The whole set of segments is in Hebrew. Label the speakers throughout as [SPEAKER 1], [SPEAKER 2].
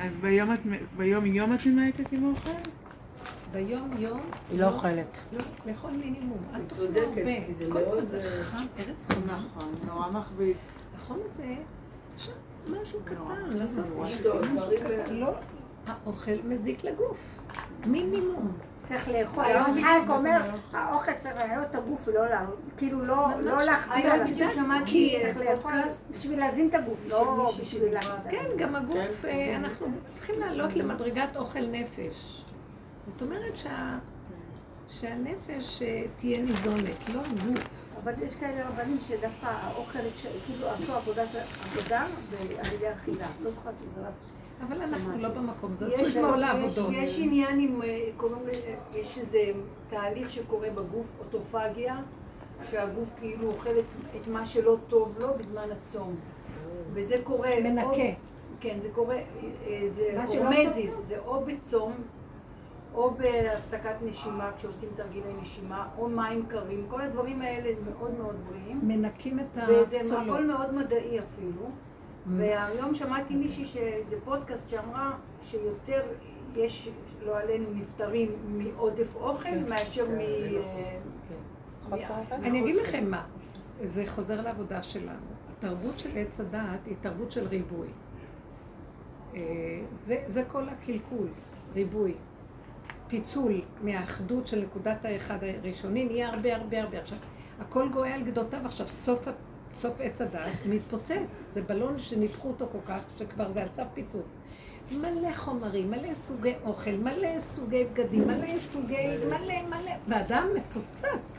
[SPEAKER 1] אז ביום את- ביום יום את ממעטת עם האוכל?
[SPEAKER 2] ביום יום,
[SPEAKER 3] היא לא אוכלת.
[SPEAKER 2] לא, לאכול מינימום. אל תאכלו
[SPEAKER 4] צודקת,
[SPEAKER 2] הרבה.
[SPEAKER 4] כי זה
[SPEAKER 2] קודם כל זה
[SPEAKER 4] אה,
[SPEAKER 2] חם, ארץ חמה.
[SPEAKER 1] נכון, נורא מכביד.
[SPEAKER 2] החום הזה, עכשיו, משהו. קטן, לעשות משהו קטן. לא, האוכל מזיק לגוף. מינימום.
[SPEAKER 5] צריך לאכול.
[SPEAKER 6] היום
[SPEAKER 5] היום
[SPEAKER 6] יצחק אומר, האוכל צריך להעלות את הגוף. כאילו לא לא עליו.
[SPEAKER 5] בדיוק שמעתי
[SPEAKER 2] כי
[SPEAKER 5] צריך לאכול פודקאסט
[SPEAKER 6] בשביל להזין את הגוף, לא בשביל
[SPEAKER 2] כן. גם הגוף, אה, אנחנו צריכים לעלות למדרגת אוכל נפש. זאת אומרת שה... שהנפש אה, תהיה ניזונת, לא גוף.
[SPEAKER 6] אבל יש כאלה רבנים שדווקא האוכל, כאילו עשו עבודה ב- על ידי אכילה. לא זוכרת איזה רב.
[SPEAKER 2] אבל אנחנו לא במקום, זה
[SPEAKER 5] יש
[SPEAKER 2] עשו את
[SPEAKER 5] לו-
[SPEAKER 2] כל
[SPEAKER 5] יש-
[SPEAKER 2] העבודות.
[SPEAKER 5] יש עניין עם, אה, קוראים לזה, יש איזה תהליך שקורה בגוף, אוטופגיה, שהגוף כאילו אוכל את- מה שלא טוב לו בזמן הצום. וזה קורה...
[SPEAKER 2] מנקה.
[SPEAKER 5] כן, זה קורה, אה, זה הורמזיס, זה או בצום, או בהפסקת נשימה, כשעושים תרגילי נשימה, או מים קרים, כל הדברים האלה מאוד מאוד בריאים.
[SPEAKER 2] מנקים את
[SPEAKER 5] וזה
[SPEAKER 2] הפסולות.
[SPEAKER 5] הכל מאוד מדעי אפילו. והיום שמעתי מישהי שזה פודקאסט שאמרה שיותר יש, לא עלינו, נפטרים מעודף אוכל מאשר מ... אה,
[SPEAKER 3] חוסר אוכל?
[SPEAKER 2] אני אגיד לכם מה, זה חוזר לעבודה שלנו. התרבות של עץ הדעת היא תרבות של ריבוי. אה, זה, זה כל הקלקול, ריבוי. פיצול מהאחדות של נקודת האחד הראשוני נהיה הרבה הרבה הרבה. עכשיו, הכל גואה על גדותיו עכשיו, סוף, סוף עץ הדעת מתפוצץ. זה בלון שניפחו אותו כל כך, שכבר זה על סף פיצוץ. מלא חומרים, מלא סוגי אוכל, מלא סוגי בגדים, מלא סוגי, מלא מלא, ואדם מפוצץ.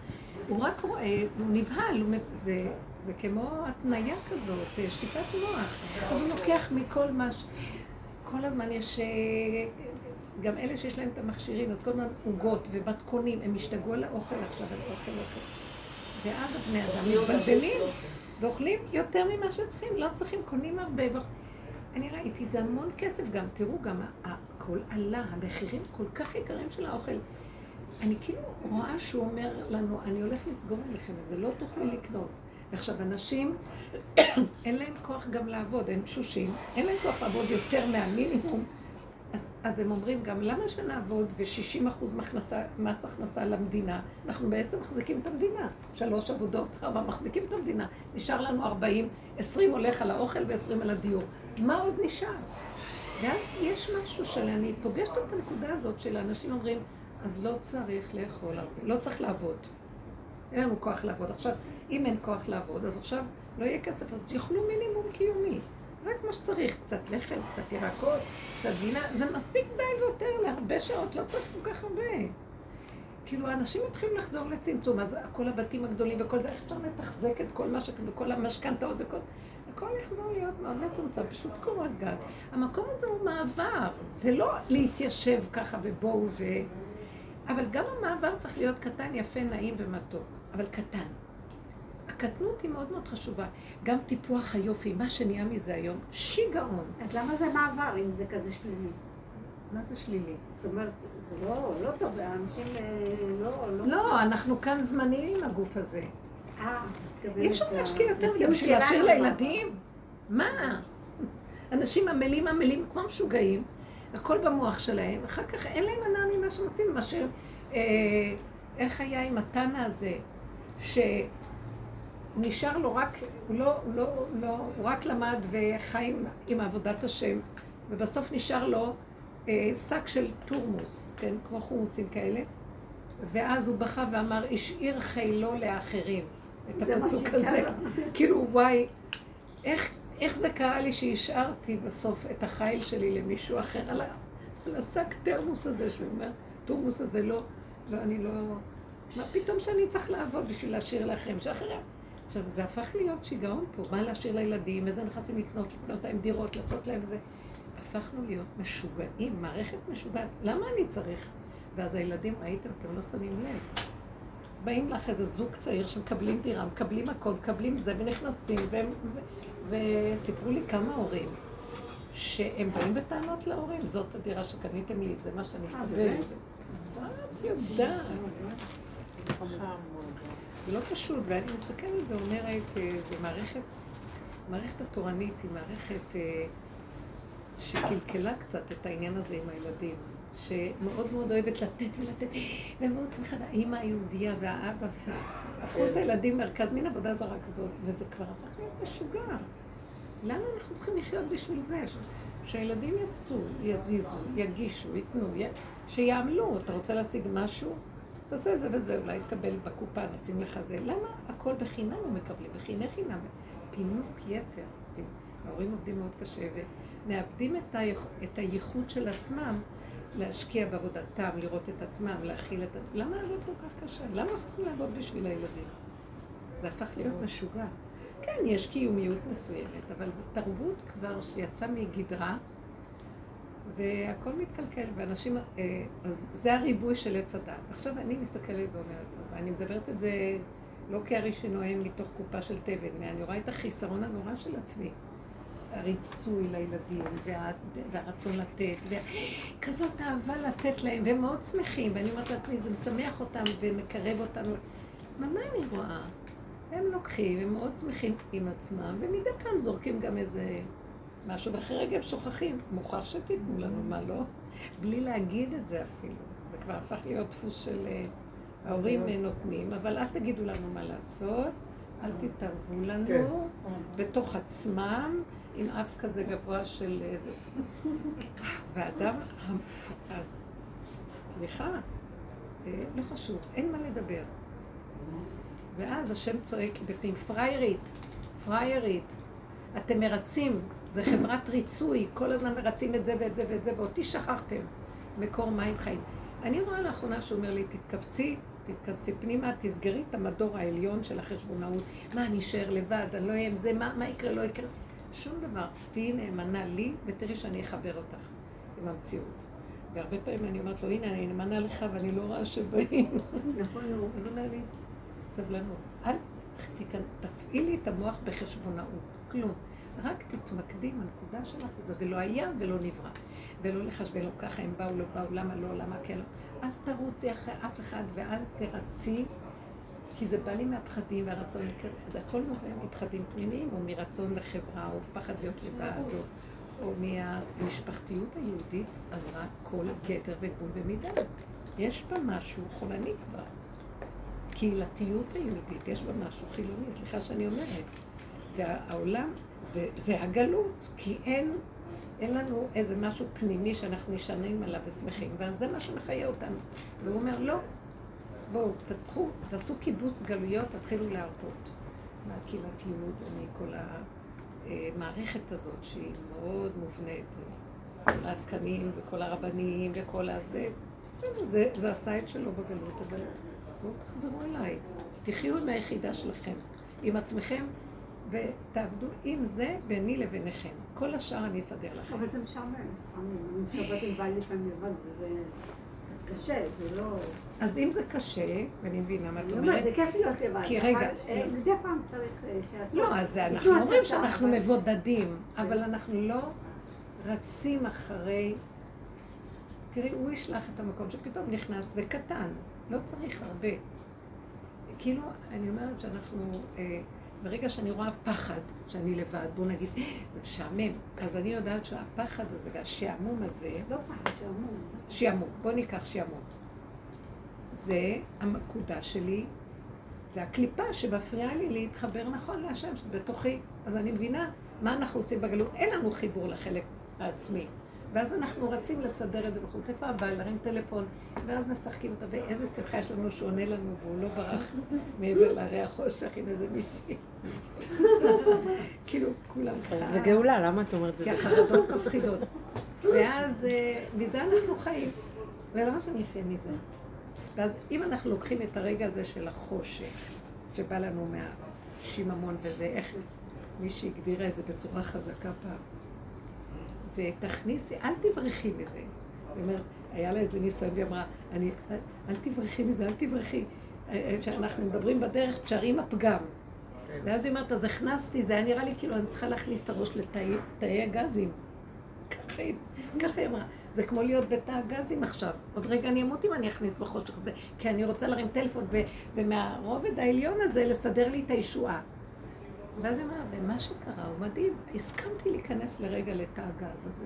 [SPEAKER 2] הוא רק רואה, הוא נבהל, הוא, מ- זה, זה כמו התניה כזאת, אה, שטיפת מוח. אז הוא לוקח מכל מה ש... כל הזמן יש... אה, גם אלה שיש להם את המכשירים, אז כל הזמן עוגות ומתכונים, הם השתגעו על האוכל עכשיו, על אוכל אוכל. ואז הבני אדם מתבלבלים ואוכלים יותר ממה שצריכים, לא צריכים, קונים הרבה. ו... אני ראיתי, זה המון כסף גם, תראו, גם הכל עלה, המחירים כל כך יקרים של האוכל. אני כאילו רואה שהוא אומר לנו, אני הולך לסגור עליכם את זה, לא תוכלו לקנות. ועכשיו, אנשים, אין להם כוח גם לעבוד, הם תשושים, אין להם כוח לעבוד יותר מהמינימום. אז, אז הם אומרים גם, למה שנעבוד ו-60 אחוז מס הכנסה למדינה? אנחנו בעצם מחזיקים את המדינה. שלוש עבודות, ארבע, מחזיקים את המדינה. נשאר לנו 40, 20 הולך על האוכל ו-20 על הדיור. מה עוד נשאר? ואז יש משהו שאני פוגשת את הנקודה הזאת של האנשים אומרים, אז לא צריך לאכול הרבה, לא צריך לעבוד. אין לנו כוח לעבוד. עכשיו, אם אין כוח לעבוד, אז עכשיו לא יהיה כסף, אז יאכלו מינימום קיומי. רק מה שצריך, קצת לחם, קצת ירקות, קצת גינה, זה מספיק די ויותר להרבה שעות, לא צריך כל כך הרבה. כאילו, האנשים מתחילים לחזור לצמצום, אז כל הבתים הגדולים וכל זה, איך אפשר לתחזק את כל מה ש... וכל המשכנתאות וכל... הכל יחזור להיות מאוד מצומצם, פשוט קורת גג. המקום הזה הוא מעבר, זה לא להתיישב ככה ובואו ו... אבל גם המעבר צריך להיות קטן, יפה, נעים ומתוק, אבל קטן. הקטנות היא מאוד מאוד חשובה. גם טיפוח היופי, מה שנהיה מזה היום, שיגעון.
[SPEAKER 6] אז למה זה מעבר אם זה כזה שלילי?
[SPEAKER 2] מה זה שלילי?
[SPEAKER 6] זאת אומרת, זה לא לא טוב, האנשים אה, לא... לא...
[SPEAKER 2] לא, אנחנו כאן זמניים עם הגוף הזה.
[SPEAKER 6] אה,
[SPEAKER 2] אי אפשר
[SPEAKER 6] ל-
[SPEAKER 2] להשקיע יותר
[SPEAKER 6] למציאות
[SPEAKER 2] בשביל להשאיר. לילדים? מה? אנשים עמלים עמלים כמו משוגעים, הכל במוח שלהם, אחר כך אין להם הנאה ממה שהם עושים, מאשר... אה, איך היה עם התנא הזה, שנשאר לו רק, הוא לא, לא, לא, הוא רק למד וחי עם, עם עבודת השם, ובסוף נשאר לו אה, שק של תורמוס, כן, כמו חומוסים כאלה, ואז הוא בכה ואמר, השאיר חילו לאחרים. את הפסוק הזה.
[SPEAKER 6] לו.
[SPEAKER 2] כאילו, וואי, איך, איך זה קרה לי שהשארתי בסוף את החיל שלי למישהו אחר על, על השק תרמוס הזה, שהוא אומר, תורמוס הזה לא, לא, אני לא... מה פתאום שאני צריך לעבוד בשביל להשאיר לאחרים? שאחרים... עכשיו, זה הפך להיות שיגעון פה, מה להשאיר לילדים, איזה נכסים לקנות, לקנות להם דירות, לעשות להם זה. הפכנו להיות משוגעים, מערכת משוגעת. למה אני צריך? ואז הילדים, ראיתם, אתם לא שמים לב. באים לך איזה זוג צעיר שמקבלים דירה, מקבלים הכל, מקבלים זה, ונכנסים, והם, ו, וסיפרו לי כמה הורים, שהם באים בטענות להורים, זאת הדירה שקניתם לי, זה מה שאני
[SPEAKER 6] אה. באמת?
[SPEAKER 2] וזה. את יודעת. זה לא פשוט, ואני מסתכלת ואומרת, אה, זו מערכת, מערכת התורנית היא מערכת אה, שקלקלה קצת את העניין הזה עם הילדים, שמאוד מאוד אוהבת לתת ולתת, ומאוד שמחה, האימא היהודייה והאבא, הפכו את הילדים מרכז, מין עבודה זרה כזאת, וזה כבר הפך להיות משוגע. למה אנחנו צריכים לחיות בשביל זה? שהילדים יעשו, יזיזו, יגישו, ייתנו, י... שיעמלו. אתה רוצה להשיג משהו? תעשה זה וזה, אולי תקבל בקופה, נשים לך זה. למה הכל בחינם הם מקבלים? בחיני חינם. פינוק יתר. ההורים עובדים מאוד קשה ומאבדים את, היכ... את הייחוד של עצמם להשקיע בעבודתם, לראות את עצמם, להכיל את... למה לעבוד כל כך קשה? למה אנחנו צריכים לעבוד בשביל הילדים? זה הפך להיות משוגע. כן, יש קיומיות מסוימת, אבל זו תרבות כבר שיצאה מגדרה, והכל מתקלקל, ואנשים, אה, אז זה הריבוי של עץ הדת. עכשיו אני מסתכלת ואומרת, ואני מדברת את זה לא כארי שנואם מתוך קופה של תבן, אני רואה את החיסרון הנורא של עצמי. הריצוי לילדים, וה, והרצון לתת, וכזאת אהבה לתת להם, והם מאוד שמחים, ואני אומרת לעצמי, זה משמח אותם ומקרב אותנו. מה, מה אני רואה? הם לוקחים, הם מאוד שמחים עם עצמם, ומדי פעם זורקים גם איזה משהו, ואחרי רגע הם שוכחים. מוכרח שתיתנו לנו, מה לא? בלי להגיד את זה אפילו. זה כבר הפך להיות דפוס של אה, ההורים אה, נותנים, אבל אל תגידו לנו מה לעשות, אל תתערבו לנו בתוך עצמם, עם אף כזה גבוה של איזה... והאדם, ה- ה- סליחה, אה, לא חשוב, אין מה לדבר. ואז השם צועק בפנים, פריירית, פריירית, אתם מרצים, זה חברת ריצוי, כל הזמן מרצים את זה ואת זה ואת זה, ואותי שכחתם, מקור מים חיים. אני רואה לאחרונה שהוא אומר לי, תתכווצי, תתכנסי פנימה, תסגרי את המדור העליון של החשבונאות. מה, אני אשאר לבד, אני לא אהיה עם זה, מה, מה יקרה, לא יקרה. שום דבר. תהיי נאמנה לי, ותראי שאני אחבר אותך עם המציאות. והרבה פעמים אני אומרת לו, הנה, אני נאמנה לך ואני לא רואה שבאים.
[SPEAKER 6] נכון, נו.
[SPEAKER 2] אז הוא אומר לי, סבלנות. אל תפעילי את המוח בחשבונאות, כלום. רק תתמקדי עם הנקודה שלך וזהו, ולא היה ולא נברא. ולא לחשבן לו ככה, הם באו, לא באו, למה לא, למה כן לא. אל תרוצי אחרי אף אחד ואל תרצי, כי זה בא לי מהפחדים והרצון לקרב. זה הכל נובע מפחדים פנימיים, או מרצון לחברה, או פחד להיות לבד, או, או מהמשפחתיות היהודית עברה כל גדר וגבול ומידה. יש בה משהו חולני כבר. קהילתיות היהודית, יש בה משהו חילוני, סליחה שאני אומרת. והעולם, זה, זה הגלות, כי אין, אין לנו איזה משהו פנימי שאנחנו נשענים עליו ושמחים, ואז זה מה שמחיה אותנו. והוא אומר, לא, בואו, תתחו, תעשו קיבוץ גלויות, תתחילו להרפות מהקהילתיות ומכל המערכת הזאת שהיא מאוד מובנית. כל העסקנים וכל הרבנים וכל הזה, זה, זה עשה את שלו בגלות, אבל בואו תחזרו אליי, תחיו עם היחידה שלכם, עם עצמכם, ותעבדו עם זה ביני לביניכם. כל השאר אני אסדר לכם.
[SPEAKER 6] אבל זה משעמם. לפעמים. אני משבת עם בעלי לפעמים לבד, וזה זה קשה, זה לא...
[SPEAKER 2] אז אם זה קשה, ואני מבינה מה את
[SPEAKER 6] אומרת,
[SPEAKER 2] אומרת,
[SPEAKER 6] זה כיף להיות לבד.
[SPEAKER 2] כי רגע,
[SPEAKER 6] אה,
[SPEAKER 2] לא.
[SPEAKER 6] מדי פעם צריך אה, שיעשו.
[SPEAKER 2] לא, אז אנחנו אומרים שאנחנו מבודדים, אבל אנחנו לא רצים אחרי... תראי, הוא ישלח את המקום שפתאום נכנס וקטן, לא צריך הרבה. כאילו, אני אומרת שאנחנו, אה, ברגע שאני רואה פחד, שאני לבד, בואו נגיד, "אה, זה משעמם, אז אני יודעת שהפחד הזה והשעמום הזה,
[SPEAKER 6] לא פחד, שעמום.
[SPEAKER 2] שעמום, בואו ניקח שעמום. זה הנקודה שלי, זה הקליפה שמפריעה לי להתחבר נכון להשם שבתוכי. אז אני מבינה מה אנחנו עושים בגלות. אין לנו חיבור לחלק העצמי. ואז אנחנו רצים לסדר את זה בחוץ. איפה הבעל? להרים טלפון, ואז משחקים אותה, ואיזה שמחה יש לנו שהוא עונה לנו, והוא לא ברח מעבר להרי החושך עם איזה מישהי. כאילו, כולם ככה.
[SPEAKER 3] זה גאולה, למה את אומרת את
[SPEAKER 2] כי
[SPEAKER 3] זה?
[SPEAKER 2] החרדות מפחידות. ואז אה, מזה אנחנו חיים. ולמה שאני אחיה מזה? ואז אם אנחנו לוקחים את הרגע הזה של החושך, שבא לנו מהשיממון וזה, איך מישהי הגדירה את זה בצורה חזקה פעם, ותכניסי, אל תברחי מזה. היא אומרת, היה לה איזה ניסיון, והיא אמרה, אני, אל תברחי מזה, אל תברחי. אה, אה, כשאנחנו מדברים בדרך, תשארי עם הפגם. ואז היא אומרת, אז הכנסתי, זה היה נראה לי כאילו אני צריכה להכניס את הראש לתאי תאי הגזים. ככה היא, אמרה. זה כמו להיות בתא הגזים עכשיו. עוד רגע אני אמות אם אני אכניס בחושך הזה, כי אני רוצה להרים טלפון, ומהרובד העליון הזה לסדר לי את הישועה. ואז היא אומרת, ומה שקרה הוא מדהים. הסכמתי להיכנס לרגע לתא הגז הזה,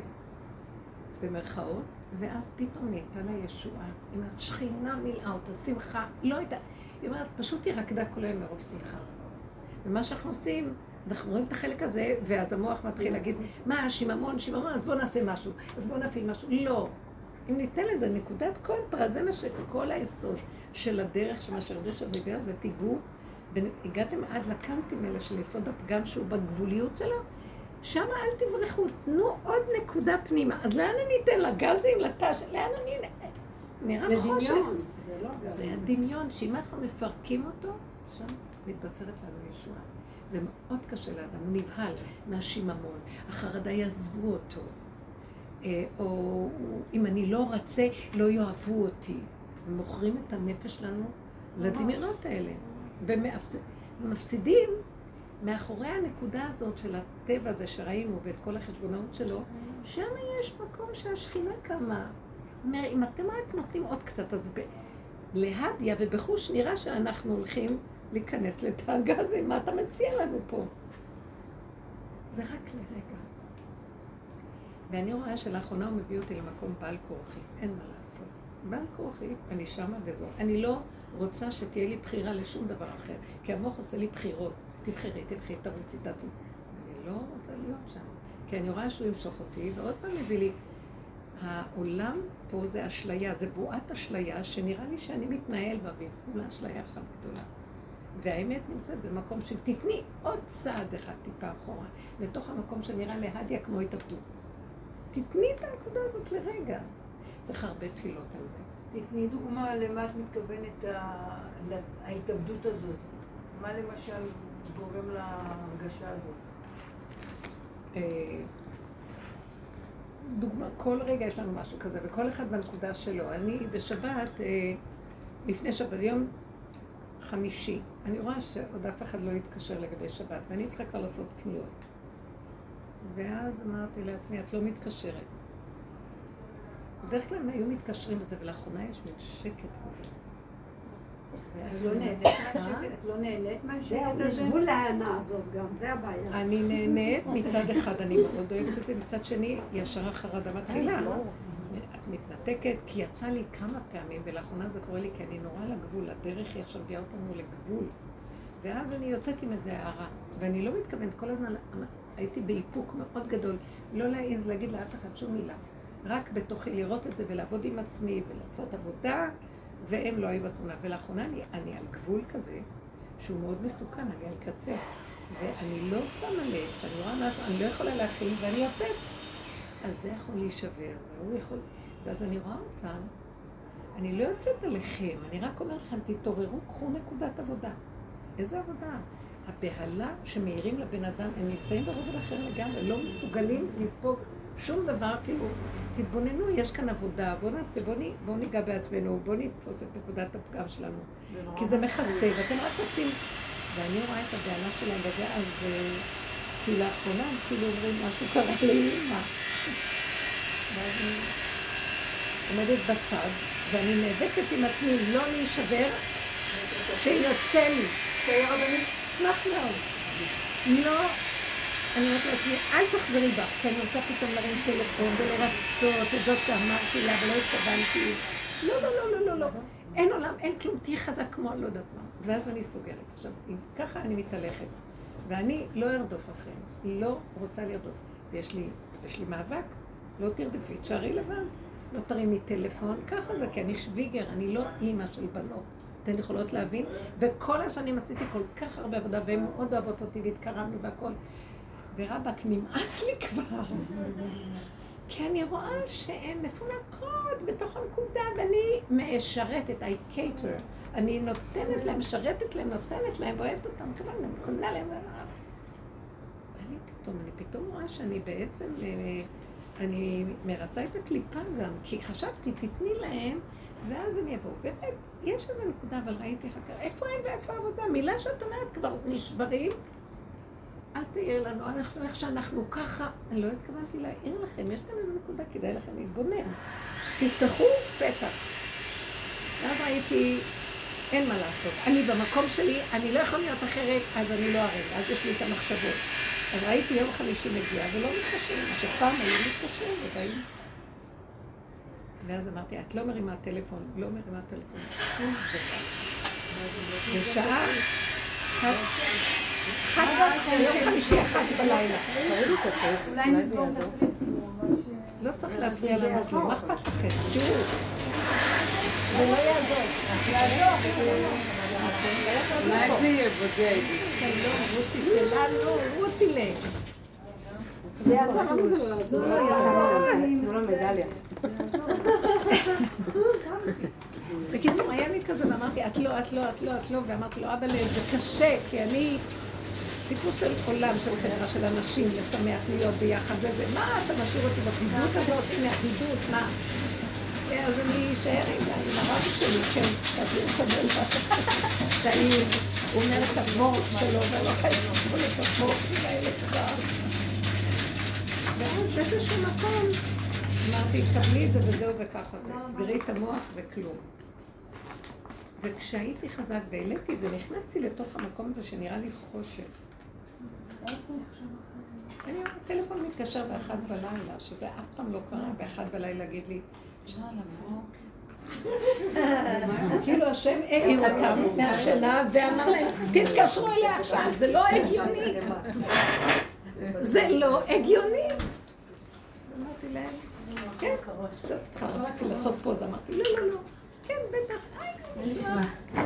[SPEAKER 2] במרכאות, ואז פתאום נהייתה לה ישועה. היא אומרת, שכינה מילאה אותה, שמחה, לא הייתה... היא אומרת, פשוט היא רקדה כל היום מרוב שמחה. ומה שאנחנו עושים, אנחנו רואים את החלק הזה, ואז המוח מתחיל להגיד, מה, שיממון, שיממון, אז בואו נעשה משהו, אז בואו נפעיל משהו. לא. אם ניתן לזה נקודת קונטרה, זה מה שכל היסוד של הדרך, שמה שהרדושה דיבר, זה תיגעו, והגעתם עד לקאנטים האלה של יסוד הפגם שהוא בגבוליות שלו, שם אל תברחו, תנו עוד נקודה פנימה. אז לאן אני אתן? לגזים, לתש, לאן אני... נראה
[SPEAKER 6] זה
[SPEAKER 2] חושך.
[SPEAKER 6] דמיון, זה לא
[SPEAKER 2] זה. הדמיון, שאם אנחנו מפרקים אותו, שם מתבצרת לנו ישועה. ומאוד קשה לאדם, הוא נבהל מהשיממון, החרדה יעזבו אותו. אה, או אם אני לא רוצה, לא יאהבו אותי. מוכרים את הנפש שלנו לדמיונות האלה. ומפס- ומפסידים מאחורי הנקודה הזאת של הטבע הזה שראינו ואת כל החשבונאות שלו, שם יש מקום שהשכינה קמה. אומר, אם אתם רק נותנים עוד קצת, אז ב... להדיה ובחוש נראה שאנחנו הולכים להיכנס הגזים, מה אתה מציע לנו פה? זה רק לרגע. ואני רואה שלאחרונה הוא מביא אותי למקום בעל כורחי, אין מה לעשות. בעל כורחי, אני שמה וזהו. אני לא רוצה שתהיה לי בחירה לשום דבר אחר, כי המוח עושה לי בחירות. תבחרי, תלכי, תרוצי, תעשי. אני לא רוצה להיות שם, כי אני רואה שהוא ימשוך אותי, ועוד פעם מביא לי, העולם פה זה אשליה, זה בועת אשליה, שנראה לי שאני מתנהל בה, והיא כולה אשליה אחת גדולה. והאמת נמצאת במקום של תתני עוד צעד אחד טיפה אחורה, לתוך המקום שנראה להדיה כמו התאבדות. תתני את הנקודה הזאת לרגע. צריך הרבה תפילות על זה.
[SPEAKER 5] תתני דוגמה למה את מתכוונת ההתאבדות הזאת. מה למשל גורם להרגשה הזאת?
[SPEAKER 2] אה, דוגמה, כל רגע יש לנו משהו כזה, וכל אחד בנקודה שלו. אני בשבת, אה, לפני שבת, יום חמישי, אני רואה שעוד אף אחד לא יתקשר לגבי שבת, ואני צריכה כבר לעשות קניות. ואז אמרתי לעצמי, את לא מתקשרת. בדרך כלל הם היו מתקשרים לזה, ולאחרונה יש מין שקט כזה.
[SPEAKER 5] את לא נהנית מהשקט? את לא נהנית מהשקט
[SPEAKER 6] זהו, יש
[SPEAKER 5] הזה?
[SPEAKER 6] גבול להנאה הזאת גם, זה הבעיה.
[SPEAKER 2] אני נהנית, מצד אחד אני מאוד אוהבת את זה, מצד שני, ישר החרדה מתחילה. את מתנתקת, כי יצא לי כמה פעמים, ולאחרונה זה קורה לי, כי אני נורא לגבול, הדרך היא עכשיו מביאה אותנו לגבול. ואז אני יוצאת עם איזה הערה, ואני לא מתכוונת, כל הזמן הייתי באיפוק מאוד גדול, לא להעז להגיד לאף אחד שום מילה. רק בתוכי לראות את זה ולעבוד עם עצמי ולעשות עבודה, והם לא היו בתמונה. ולאחרונה אני, אני על גבול כזה, שהוא מאוד מסוכן, אני על קצה. ואני לא שמה לב, שאני רואה משהו, אני לא יכולה להכיל, ואני יוצאת. אז זה יכול להישבר, והוא יכול... ואז אני רואה אותם, אני לא יוצאת עליכם, אני רק אומרת לכם, תתעוררו, קחו נקודת עבודה. איזה עבודה? הבהלה שמאירים לבן אדם, הם נמצאים ברובד אחר לגמרי, לא מסוגלים לספוג שום דבר, כאילו, תתבוננו, יש כאן עבודה, בואו נעשה, בואו בוא ניגע בעצמנו, בואו נתפוס את נקודת הפגם שלנו. כי זה מכסה, ואתם רק רוצים... ואני רואה את הבהלה שלהם בזה, אז כי לאחרונה הם כאילו אומרים משהו קרה לאמא. ואז אני עומדת בצד, ואני נאבקת עם עצמי לא להישבר, שיוצא לי. אשמח מאוד. לא, אני אומרת לעצמי, אל תחזרי בך, כי אני רוצה פתאום להרים טלפון ולרצות את זאת שאמרתי לה ולא התכוונתי. לא, לא, לא, לא, לא, לא. אין עולם, אין כלום, תהיי חזק כמו אני לא יודעת מה. ואז אני סוגרת. עכשיו, אם ככה אני מתהלכת, ואני לא ארדוף אחריהם, לא רוצה לרדוף. ויש לי, אז יש לי מאבק, לא תרדפי, תשארי לבד. לא תרימי טלפון, ככה זה, כי אני שוויגר, אני לא אימא של בנות. אתן יכולות להבין? וכל השנים עשיתי כל כך הרבה עבודה, והן מאוד אוהבות אותי והתקרבנו והכל. ורבאק, נמאס לי כבר. כי אני רואה שהן מפונקות בתוך הנקודה, ואני משרתת, I cater. אני נותנת להם, משרתת להם, נותנת להם, ואוהבת אותם, כמובן, אני קונה להם. ואני פתאום, אני פתאום רואה שאני בעצם, אה, אני מרצה את הקליפה גם, כי חשבתי, תתני להם, ואז הם יבואו. באמת, יש איזו נקודה, אבל ראיתי אחר כך, איפה הם ואיפה העבודה? מילה שאת אומרת כבר נשברים, אל תעיר לנו, אנחנו איך שאנחנו ככה. אני לא התכוונתי להעיר לכם, יש כאן איזו נקודה, כדאי לכם להתבונן. תפתחו פתח. ואז ראיתי אין מה לעשות. אני במקום שלי, אני לא יכול להיות אחרת, אז אני לא הרגע, אז יש לי את המחשבות. אז ראיתי יום חמישי מגיע ולא מתקשרים, מה שפעם היו מתקשרים ובאים. ואז אמרתי, את לא מרימה טלפון, לא מרימה טלפון, שום דבר. בשעה לא צריך להפריע לנו כלום, מה אכפת לכם? תראו, זה לא יעזור.
[SPEAKER 1] אולי זה יהיה בודד.
[SPEAKER 2] רותי שלנו, רותי ל...
[SPEAKER 6] זה יעזור, למה זה לא יעזור? לא יעזור.
[SPEAKER 2] בקיצור, היה לי כזה, ואמרתי, את לא, את לא, את לא, את לא, ואמרתי לו, אבל זה קשה, כי אני טיפוס של עולם, של חברה, של אנשים, לשמח, להיות ביחד, זה זה, מה אתה משאיר אותי בבדידות הזאת, הנה הבדידות, מה? אז אני אשאר עם עם הרב שלי, כן, תביא לקבל טעים, הוא אומר את המורק שלו, ואני לא יכולה לסבול את המורקים האלה כבר. ואז באיזשהו מקום אמרתי, קבלי את זה וזהו וככה זה, סגרי את המוח וכלום. וכשהייתי חזק והעליתי את זה, נכנסתי לתוך המקום הזה שנראה לי חושך. אני הטלפון מתקשר באחת בלילה, שזה אף פעם לא קרה, באחת בלילה להגיד לי, אפשר לבוא? כאילו השם העיר אותם מהשינה ואמר להם, תתקשרו אליה עכשיו, זה לא הגיוני. זה לא הגיוני. אמרתי להם, כן, קצת רציתי לעשות פוזה, אמרתי, לא, לא, לא, כן, בטח, נשמע. לא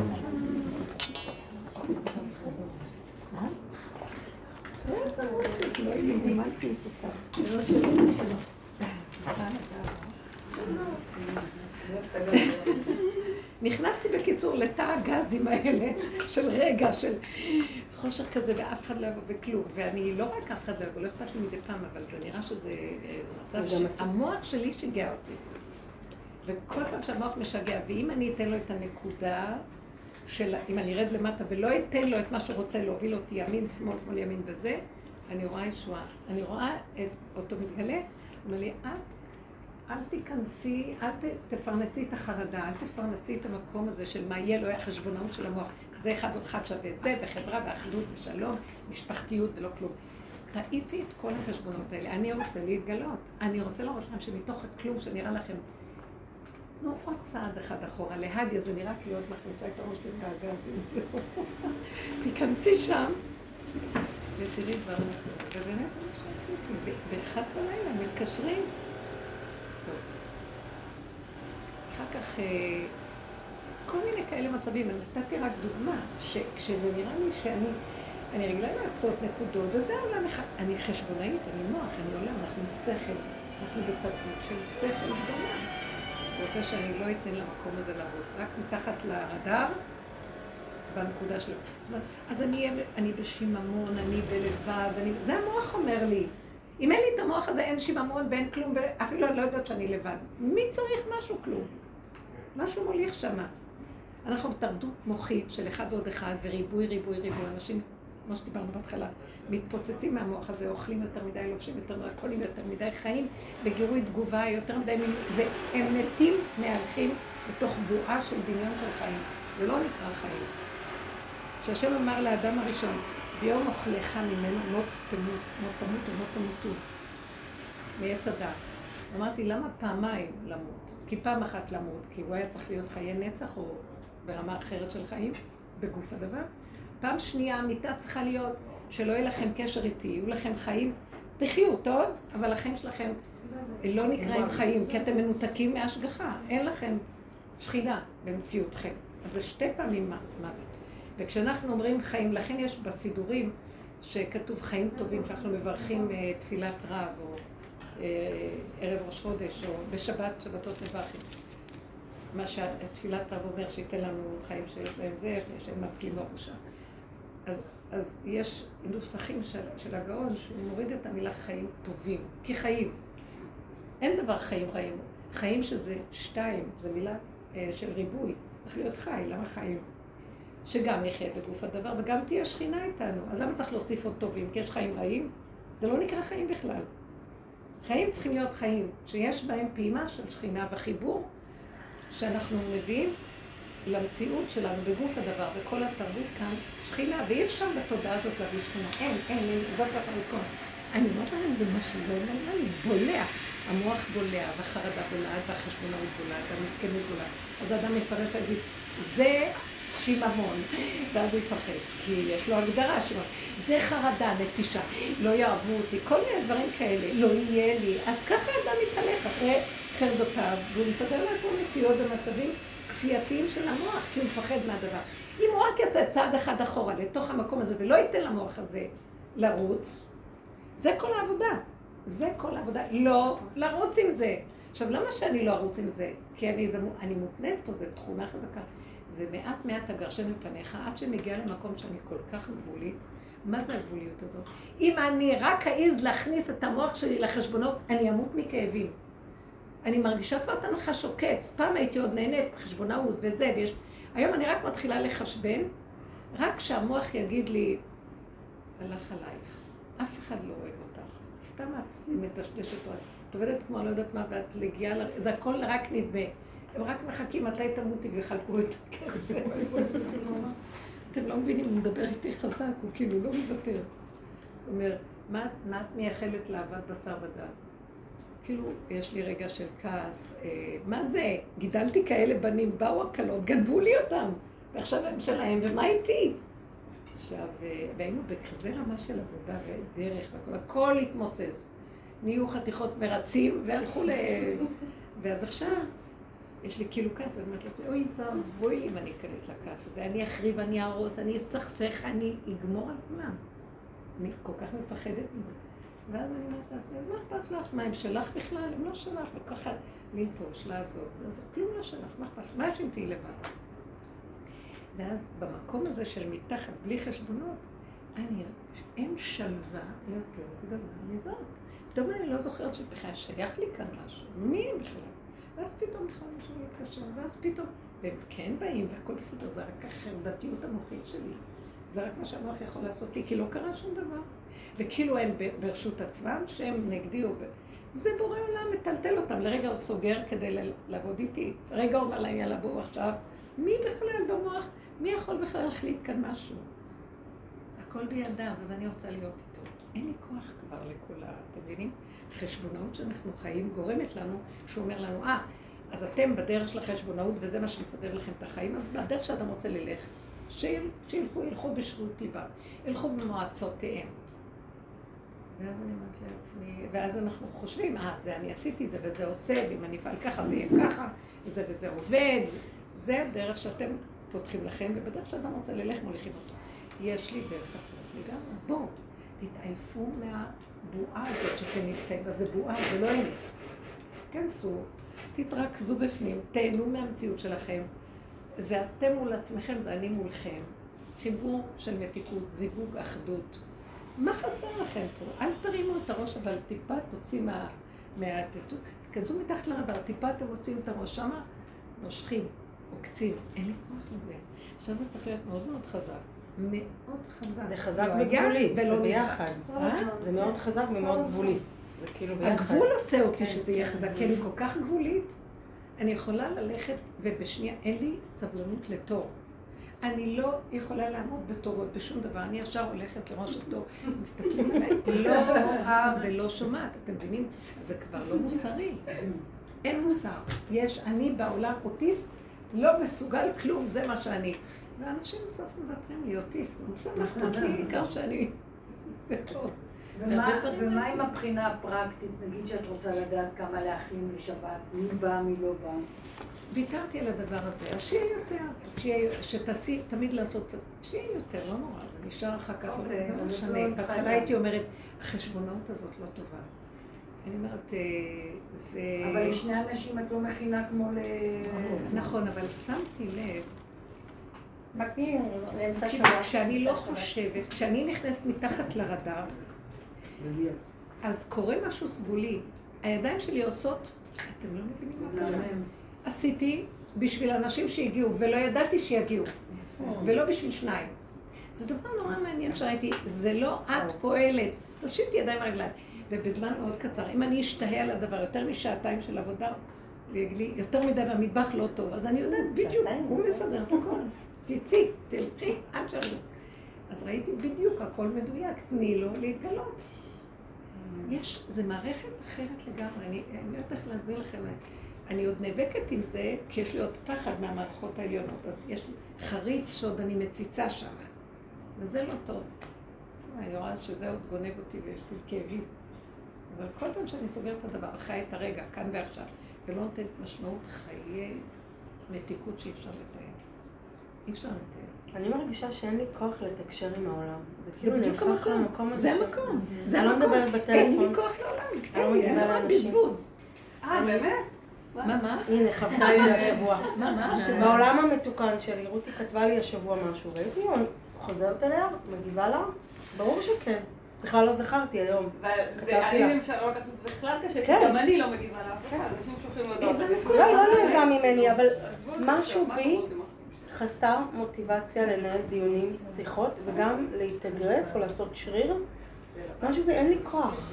[SPEAKER 2] לימדתי אותה. זה לא שלי, זה שלו. נכנסתי בקיצור לתא הגזים האלה של רגע, של חושך כזה, ואף אחד לא יבוא בכלום. ואני לא רק אף אחד לא יבוא, לא אכפת לי מדי פעם, אבל זה נראה שזה אה, מצב שהמוח שלי שיגע אותי. וכל פעם שהמוח משגע, ואם אני אתן לו את הנקודה של, אם אני ארד למטה ולא אתן לו את מה שרוצה להוביל אותי ימין, שמאל, שמאל, ימין וזה, אני רואה ישועה. אני רואה את אותו מתגלה, אומר לי, את אל תיכנסי, אל ת, תפרנסי את החרדה, אל תפרנסי את המקום הזה של מה יהיה, לא יהיה חשבונאות של המוח. זה אחד עוד אחד שווה זה, וחברה ואחדות ושלום, משפחתיות ולא כלום. תעיפי את כל החשבונות האלה. אני רוצה להתגלות. אני רוצה לראות לכם שמתוך הכלום שנראה לכם, תנו עוד צעד אחד אחורה. להדיה זה נראה כאילו את מכניסה את הראש בתאגזים, זהו. תיכנסי שם, ותראי דבר נכון. ובאמת זה מה שעשיתי. באחד בלילה מתקשרים. טוב. אחר כך, אה, כל מיני כאלה מצבים. אני נתתי רק דוגמה, שכשזה נראה לי שאני, אני רגילה לעשות נקודות, וזה עולם אחד. אני חשבונאית, אני מוח, אני עולם, אנחנו שכל. אנחנו בתרבות של שכל גדולה. רוצה שאני לא אתן למקום הזה לרוץ, רק מתחת לרדאר, בנקודה שלו. זאת אומרת, אז אני, אני בשיממון, אני בלבד, אני... זה המוח אומר לי. אם אין לי את המוח הזה, אין שיממון ואין כלום, ואפילו אני לא יודעת שאני לבד. מי צריך משהו? כלום. משהו מוליך שמה. אנחנו בתרבות מוחית של אחד ועוד אחד, וריבוי, ריבוי, ריבוי. אנשים, כמו שדיברנו בהתחלה, מתפוצצים מהמוח הזה, אוכלים יותר מדי, לובשים יותר מדי, קונים יותר מדי, חיים בגירוי תגובה יותר מדי, והם מתים, מהלכים בתוך בועה של דמיון של חיים. זה לא נקרא חיים. כשהשם אמר לאדם הראשון, ביום אוכלך ממנו לא תמות, לא תמות לא תמותו, מעץ הדת. אמרתי, למה פעמיים למות? כי פעם אחת למות, כי הוא היה צריך להיות חיי נצח או ברמה אחרת של חיים, בגוף הדבר. פעם שנייה המיטה צריכה להיות שלא יהיה לכם קשר איתי, יהיו לכם חיים, תחיו, טוב, אבל החיים שלכם לא נקראים חיים, כי אתם מנותקים מהשגחה, אין לכם שכינה במציאותכם. אז זה שתי פעמים מוות. וכשאנחנו אומרים חיים, לכן יש בסידורים שכתוב חיים טובים, שאנחנו מברכים אה, תפילת רב, או אה, ערב ראש חודש, או בשבת, שבתות מברכים. מה שתפילת רב אומר, שייתן לנו חיים שיש להם זה, שהם מפלים בראשה. אז, אז יש נוסחים של, של הגאון שהוא מוריד את המילה חיים טובים, כי חיים. אין דבר חיים רעים. חיים שזה שתיים, זו מילה אה, של ריבוי. צריך להיות חי, למה חיים? שגם יחיה בגוף הדבר וגם תהיה שכינה איתנו. אז למה צריך להוסיף עוד טובים? כי יש חיים רעים? זה לא נקרא חיים בכלל. חיים צריכים להיות חיים, שיש בהם פעימה של שכינה וחיבור שאנחנו מביאים, למציאות שלנו בגוף הדבר, וכל התרבות כאן שכינה, ואי אפשר בתודעה הזאת להביא שכינה. אין, אין, אין, זאת לא המקום. אני אומרת להם, זה משהו לא נורמלי, בולע. המוח בולע, והחרדה בולעת, והחשבונאות בולעת, והמסכנות בולעת. אז האדם יפרש ויגיד, זה שיממון, ואז הוא יפחד, כי יש לו הגדרה שיממון. זה חרדה, נטישה, לא יאהבו אותי, כל מיני דברים כאלה, לא יהיה לי. אז ככה האדם מתהלך אחרי חרדותיו, והוא מסדר לעצמו מציאות במצבים כפייתיים של המוח, כי הוא מפחד מהדבר. אם הוא רק יעשה צעד אחד אחורה לתוך המקום הזה, ולא ייתן למוח הזה לרוץ, זה כל העבודה. זה כל העבודה. לא לרוץ עם זה. עכשיו, למה שאני לא ארוץ עם זה? כי אני, זה, אני מותנית פה, זו תכונה חזקה. זה מעט מעט אגרשן מפניך, עד שמגיעה למקום שאני כל כך גבולית. מה זה הגבוליות הזאת? אם אני רק אעז להכניס את המוח שלי לחשבונות, אני אמות מכאבים. אני מרגישה כבר את הנחש עוקץ. פעם הייתי עוד נהנית בחשבונאות וזה, ויש... היום אני רק מתחילה לחשבן, רק שהמוח יגיד לי, הלך עלייך. אף אחד לא אוהב אותך. סתם את מדשדשת, את עובדת כמו לא יודעת מה, ואת מגיעה, ל... זה הכל רק נדמה. הם רק מחכים מתי תמותי ויחלקו את הכסף. אתם לא מבינים, הוא מדבר איתי חזק, הוא כאילו לא מוותר. הוא אומר, מה את מייחלת לאהבת בשר ודם? כאילו, יש לי רגע של כעס. אה, מה זה? גידלתי כאלה בנים, באו הקלות, גנבו לי אותם, ועכשיו הם שלהם, ומה איתי? עכשיו, אה, והיינו בכזה רמה של עבודה ודרך והכל, הכל התמוסס. נהיו חתיכות מרצים והלכו ל... ואז עכשיו, יש לי כאילו כעס, ואני אומרת לעצמי, אוי ואבוי לי אם אני אכנס לכעס הזה, אני אחריב, אני אהרוס, אני אסכסך, אני אגמור על כולם. אני כל כך מפחדת מזה. ואז אני אומרת לעצמי, אז מה אכפת לך? מה, הם שלך בכלל? הם לא שלך, וככה לנטוש, לעזוב, לעזוב, כלום לא שלך, מה אכפת לך? מה יש אם תהיי לבד? ואז במקום הזה של מתחת, בלי חשבונות, אני, אין שלווה יותר גדולה מזאת. פתאום אני לא זוכרת שבכלל שייך לי כאן משהו, מי הם בכלל? ואז פתאום בכלל מישהו מתקשר, ואז פתאום, והם כן באים והכל בסדר, זה רק החרדתיות המוחית שלי. זה רק מה שהמוח יכול לעשות לי, כי לא קרה שום דבר. וכאילו הם ברשות עצמם, שהם נגדי או... זה בורא עולם, מטלטל אותם. לרגע הוא סוגר כדי לעבוד איתי. רגע הוא אומר להם, יאללה, בואו עכשיו. מי בכלל במוח? מי יכול בכלל להחליט כאן משהו? הכל בידיו, אז אני רוצה להיות איתו. אין לי כוח כבר לכל ה... אתם מבינים? החשבונאות שאנחנו חיים גורמת לנו, שהוא אומר לנו, אה, אז אתם בדרך של החשבונאות, וזה מה שמסדר לכם את החיים, אז בדרך שאדם רוצה ללך, שילכו, ילכו בשרות ליבם, ילכו במועצותיהם. ואז אני אומרת לעצמי, ואז אנחנו חושבים, אה, זה אני עשיתי זה וזה עושה, ואם אני אפעל ככה זה יהיה ככה, וזה וזה עובד. זה הדרך שאתם פותחים לכם, ובדרך שאדם רוצה ללך מוליכים אותו. יש לי דרך אחרת לגמרי. בואו, תתעייפו מהבועה הזאת שאתם נמצאים בה, זה בועה, זה לא אמת. כנסו, תתרכזו בפנים, תהנו מהמציאות שלכם. זה אתם מול עצמכם, זה אני מולכם. חיבור של מתיקות, זיווג, אחדות. מה חסר לכם פה? אל תרימו את הראש, אבל טיפה תוציא מה... מה... תכנסו מתחת לרדאר, טיפה אתם מוציאים את הראש שמה, נושכים, עוקצים. אין לי כוח לזה. עכשיו זה צריך להיות מאוד מאוד חזק. מאוד חזק.
[SPEAKER 3] זה חזק
[SPEAKER 2] לא
[SPEAKER 3] וגבולי,
[SPEAKER 2] ולא
[SPEAKER 3] זה. ביחד.
[SPEAKER 2] אה?
[SPEAKER 3] זה מאוד חזק ומאוד גבולי. זה כאילו ביחד.
[SPEAKER 2] הגבול עושה אותי
[SPEAKER 3] כן,
[SPEAKER 2] שזה יהיה
[SPEAKER 3] כן.
[SPEAKER 2] חזק, כי אני כל כך גבולית. אני יכולה ללכת, ובשנייה, אין לי סבלנות לתור. אני לא יכולה לעמוד בתורות בשום דבר, אני ישר הולכת לראש התור, מסתכלים עליי, לא רואה ולא שומעת, אתם מבינים? זה כבר לא מוסרי. אין מוסר. יש, אני בעולם אוטיסט, לא מסוגל כלום, זה מה שאני. ואנשים בסוף מוותרים לי, אוטיסט, בסדר, אכפת לי, העיקר שאני בטוב.
[SPEAKER 5] ומה, עם הבחינה הפרקטית? נגיד שאת רוצה לדעת כמה להכין לשבת, מי בא, מי לא בא.
[SPEAKER 2] ויתרתי על הדבר הזה, אז שיהיה יותר, אז שיהיה, שתעשי, תמיד לעשות קצת, שיהיה יותר, לא נורא, זה נשאר אחר כך,
[SPEAKER 5] אוקיי,
[SPEAKER 2] לא משנה.
[SPEAKER 5] לא
[SPEAKER 2] בהתחלה. הייתי אומרת, החשבונאות הזאת לא טובה. אני אומרת, אה, זה...
[SPEAKER 5] אבל לשני אנשים את לא מכינה כמו ל...
[SPEAKER 2] נכון, אבל שמתי לב, כשאני לא חושבת, כשאני נכנסת מתחת לרדאר, אז קורה משהו סגולי. הידיים שלי עושות, אתם לא מבינים מה קרה. עשיתי בשביל אנשים שהגיעו, ולא ידעתי שיגיעו, ולא בשביל שניים. זה דבר נורא מעניין שראיתי, זה לא את פועלת, תושיטי ידיים ורגליים. ובזמן מאוד קצר, אם אני אשתהה על הדבר יותר משעתיים של עבודה, הוא יגיד לי, יותר מדי במטבח לא טוב, אז אני יודעת בדיוק, הוא מסדר את הכל. תצאי, תלכי, עד שאני... אז ראיתי בדיוק, הכל מדויק, תני לו להתגלות. יש, זה מערכת אחרת לגמרי, אני אני לא יודעת איך להסביר לכם, אני עוד נאבקת עם זה, כי יש לי עוד פחד מהמערכות העליונות, אז יש לי חריץ שעוד אני מציצה שם, וזה לא טוב. אני רואה שזה עוד גונב אותי ויש לי כאבים. אבל כל פעם שאני סוגרת את הדבר, חי את הרגע, כאן ועכשיו, ולא נותנת משמעות חיי מתיקות שאי אפשר לתאר. אי אפשר לתאר.
[SPEAKER 3] אני מרגישה שאין לי כוח לתקשר עם העולם. זה כאילו נהפך למקום הזה.
[SPEAKER 2] זה המקום, זה
[SPEAKER 3] אני לא
[SPEAKER 2] המקום.
[SPEAKER 3] מדברת
[SPEAKER 2] אין לי. כוח לעולם,
[SPEAKER 3] לא
[SPEAKER 2] אין לי, רק
[SPEAKER 3] לאנשים.
[SPEAKER 2] בזבוז.
[SPEAKER 5] אה, באמת?
[SPEAKER 2] מה, מה?
[SPEAKER 3] הנה, חוותה לי השבוע.
[SPEAKER 2] מה, מה?
[SPEAKER 3] בעולם המתוקן שלי, רותי כתבה לי השבוע משהו, והייתי חוזרת אליה, מגיבה לה, ברור שכן. בכלל לא זכרתי היום. כתבתי
[SPEAKER 7] ואני. למשל לא לקחת בכלל קשה, כי
[SPEAKER 3] כן.
[SPEAKER 7] גם אני לא מגיבה לאף אחד, אנשים שולחים הודעות.
[SPEAKER 3] לא, היא לא נהנתה ממני, אבל משהו בי? חסר מוטיבציה לנהל דיונים, שיחות, וגם להתאגרף או לעשות שריר. משהו בי, אין לי כוח.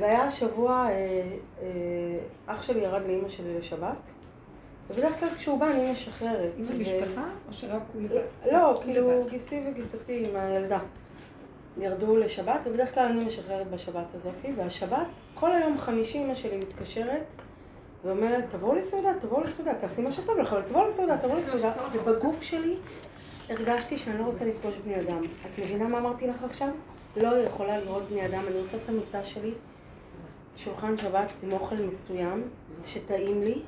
[SPEAKER 3] והיה השבוע, אה, אה, אח שלי ירד לאימא שלי לשבת, ובדרך כלל כשהוא בא אני משחררת.
[SPEAKER 2] עם
[SPEAKER 3] ו-
[SPEAKER 2] המשפחה, או שרק הוא לבד?
[SPEAKER 3] לא, כאילו. גיסי וגיסתי עם הילדה. ירדו לשבת, ובדרך כלל אני משחררת בשבת הזאת, והשבת, כל היום חמישי אמא שלי מתקשרת ואומרת, תבואו לסעודה, תבואו לסעודה, תעשי מה שטוב לך, אבל תבואו לסעודה, תבואו לסעודה. ובגוף שלי הרגשתי שאני לא רוצה לפגוש בני אדם. את מבינה מה אמרתי לך עכשיו? לא יכולה לראות בני אדם, אני רוצה את המיטה שלי, שולחן שבת עם אוכל מסוים, שטעים לי.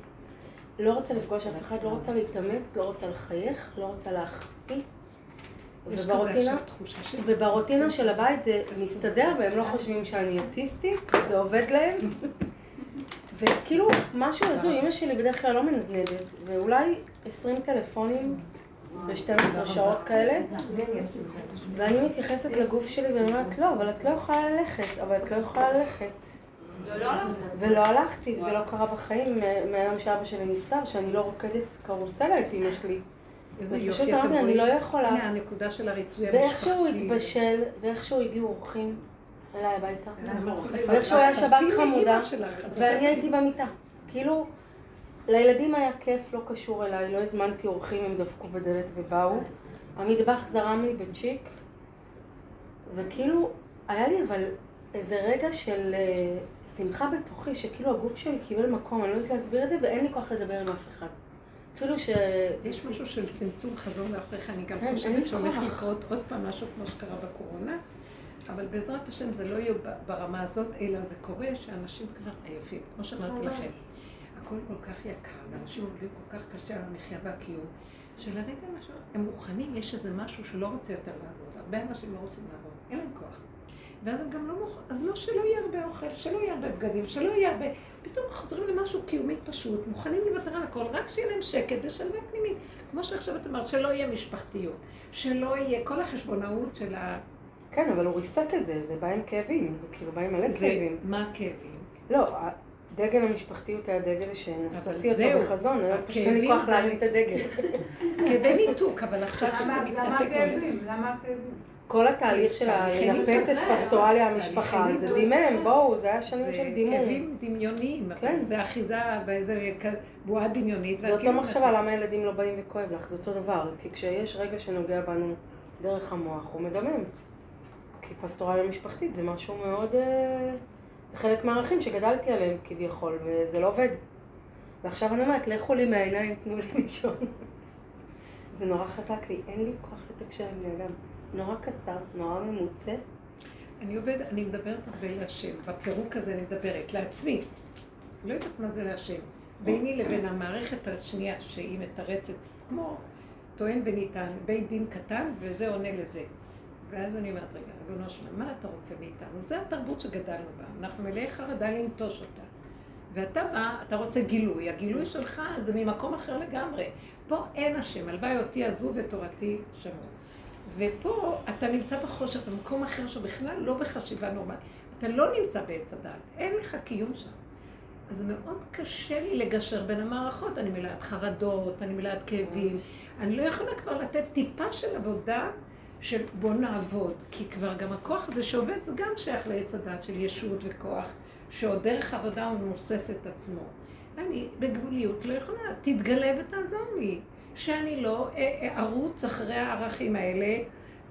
[SPEAKER 3] לא רוצה לפגוש אף אחד, לא רוצה להתאמץ, לא רוצה לחייך, לא רוצה להחטיא. וברוטינה,
[SPEAKER 2] של...
[SPEAKER 3] וברוטינה של הבית זה מסתדר, והם לא חושבים שאני אוטיסטית, זה עובד להם. וכאילו, משהו הזוי, אמא שלי בדרך כלל לא מנדנדת, ואולי 20 טלפונים ב-12 שעות כאלה, ואני מתייחסת לגוף שלי ואני אומרת, לא, אבל את לא יכולה ללכת, אבל את לא יכולה ללכת. ולא הלכתי, וזה לא קרה בחיים מהיום שאבא שלי נפטר, שאני לא רוקדת קרוסלה את אמא שלי.
[SPEAKER 2] איזה יופי, אתם
[SPEAKER 3] אמרתי, אני? לא יכולה.
[SPEAKER 2] הנה הנקודה של הריצוי המשפחתי.
[SPEAKER 3] ואיכשהו התבשל, ואיכשהו הגיעו אורחים אליי הביתה.
[SPEAKER 2] לך,
[SPEAKER 3] ואיכשהו היה שבת
[SPEAKER 2] תפילי
[SPEAKER 3] חמודה, ואני? הייתי במיטה. כאילו, לילדים היה כיף, לא קשור אליי, לא הזמנתי אורחים, הם דפקו בדלת ובאו. המטבח זרם לי בצ'יק, וכאילו, היה לי אבל איזה רגע של אה, שמחה בתוכי, שכאילו הגוף שלי קיבל מקום, אני לא יודעת להסביר את זה, ואין לי כוח לדבר עם אף אחד. אפילו ש...
[SPEAKER 2] יש משהו של צמצום חזור לאחריך, אני גם
[SPEAKER 3] כן,
[SPEAKER 2] חושבת שהולך. לקרות עוד פעם משהו כמו שקרה בקורונה, אבל בעזרת השם זה לא יהיה ברמה הזאת, אלא זה קורה שאנשים כבר עייפים, כמו שאמרתי לכם. הכל כל כך יקר, ואנשים עובדים כל כך קשה על המחיה והקיום, שלרגע הם מוכנים, יש איזה משהו שלא רוצה יותר לעבוד. הרבה אנשים לא רוצים לעבוד, אין להם כוח. ואז הם גם לא מוכנים, אז לא שלא יהיה הרבה אוכל, שלא יהיה הרבה בגדים, שלא יהיה הרבה... פתאום חוזרים למשהו קיומי פשוט, מוכנים לוותר על הכל, רק שיהיה להם שקט ושלווה פנימית. כמו שעכשיו את אמרת, שלא יהיה משפחתיות, שלא יהיה כל החשבונאות של ה...
[SPEAKER 3] כן, אבל הוא ריסק את זה, זה בא עם כאבים, זה כאילו בא עם מלא כאבים.
[SPEAKER 2] מה הכאבים?
[SPEAKER 3] לא, דגל המשפחתיות היה דגל שנשאתי אותו בחזון, היום פשוט אין לי כוח להרים את הדגל.
[SPEAKER 2] כאבי ניתוק, אבל עכשיו שזה
[SPEAKER 5] למה למה
[SPEAKER 2] מתנתק והולך.
[SPEAKER 5] הכאבים? למה הכאבים?
[SPEAKER 3] כל התהליך של
[SPEAKER 2] תהליכי
[SPEAKER 3] לנפץ את
[SPEAKER 2] ניתוק.
[SPEAKER 3] פסטורליה המשפחה, זה. דימם, בואו, זה היה שנים
[SPEAKER 2] זה
[SPEAKER 3] של דימום.
[SPEAKER 2] כאבים דמיוניים,
[SPEAKER 3] כן.
[SPEAKER 2] זה אחיזה באיזה בועה דמיונית.
[SPEAKER 3] זה אותו מחשבה למה ילדים לא באים וכואב לך, זה אותו דבר. כי כשיש רגע שנוגע בנו דרך המוח, הוא מדמם. כי פסטורליה משפחתית זה משהו מאוד... אה, זה חלק מהערכים שגדלתי עליהם כביכול, וזה לא עובד. ועכשיו אני אומרת, לכו לי מהעיניים, תנו לי לישון. זה נורא חזק לי, אין לי כוח לתקשר עם בני אדם. נורא קצר, נורא ממוצה.
[SPEAKER 2] אני עובדת, אני מדברת הרבה להשם. בפירוק הזה אני מדברת לעצמי. לא יודעת מה זה להשם. ביני לבין המערכת השנייה, שהיא מתרצת, כמו טוען וניתן, בית דין קטן, וזה עונה לזה. ואז אני אומרת, רגע, ריבונו שלם, מה אתה רוצה מאיתנו? זה התרבות שגדלנו בה. אנחנו מלאי חרדה לנטוש אותה. ואתה בא, אתה רוצה גילוי. הגילוי שלך זה ממקום אחר לגמרי. פה אין השם, הלוואי אותי עזבו ותורתי שמעו. ופה אתה נמצא בחושך, במקום אחר שבכלל לא בחשיבה נורמלית. אתה לא נמצא בעץ הדעת, אין לך קיום שם. אז זה מאוד קשה לי לגשר בין המערכות. אני מלאת חרדות, אני מלאת כאבים. אני לא יכולה כבר לתת טיפה של עבודה של בוא נעבוד. כי כבר גם הכוח הזה שעובד זה גם שייך לעץ הדעת של ישות וכוח, שעוד דרך העבודה הוא מבוסס את עצמו. אני בגבוליות לא יכולה, תתגלה ותעזור לי. שאני לא אה, אה, ארוץ אחרי הערכים האלה,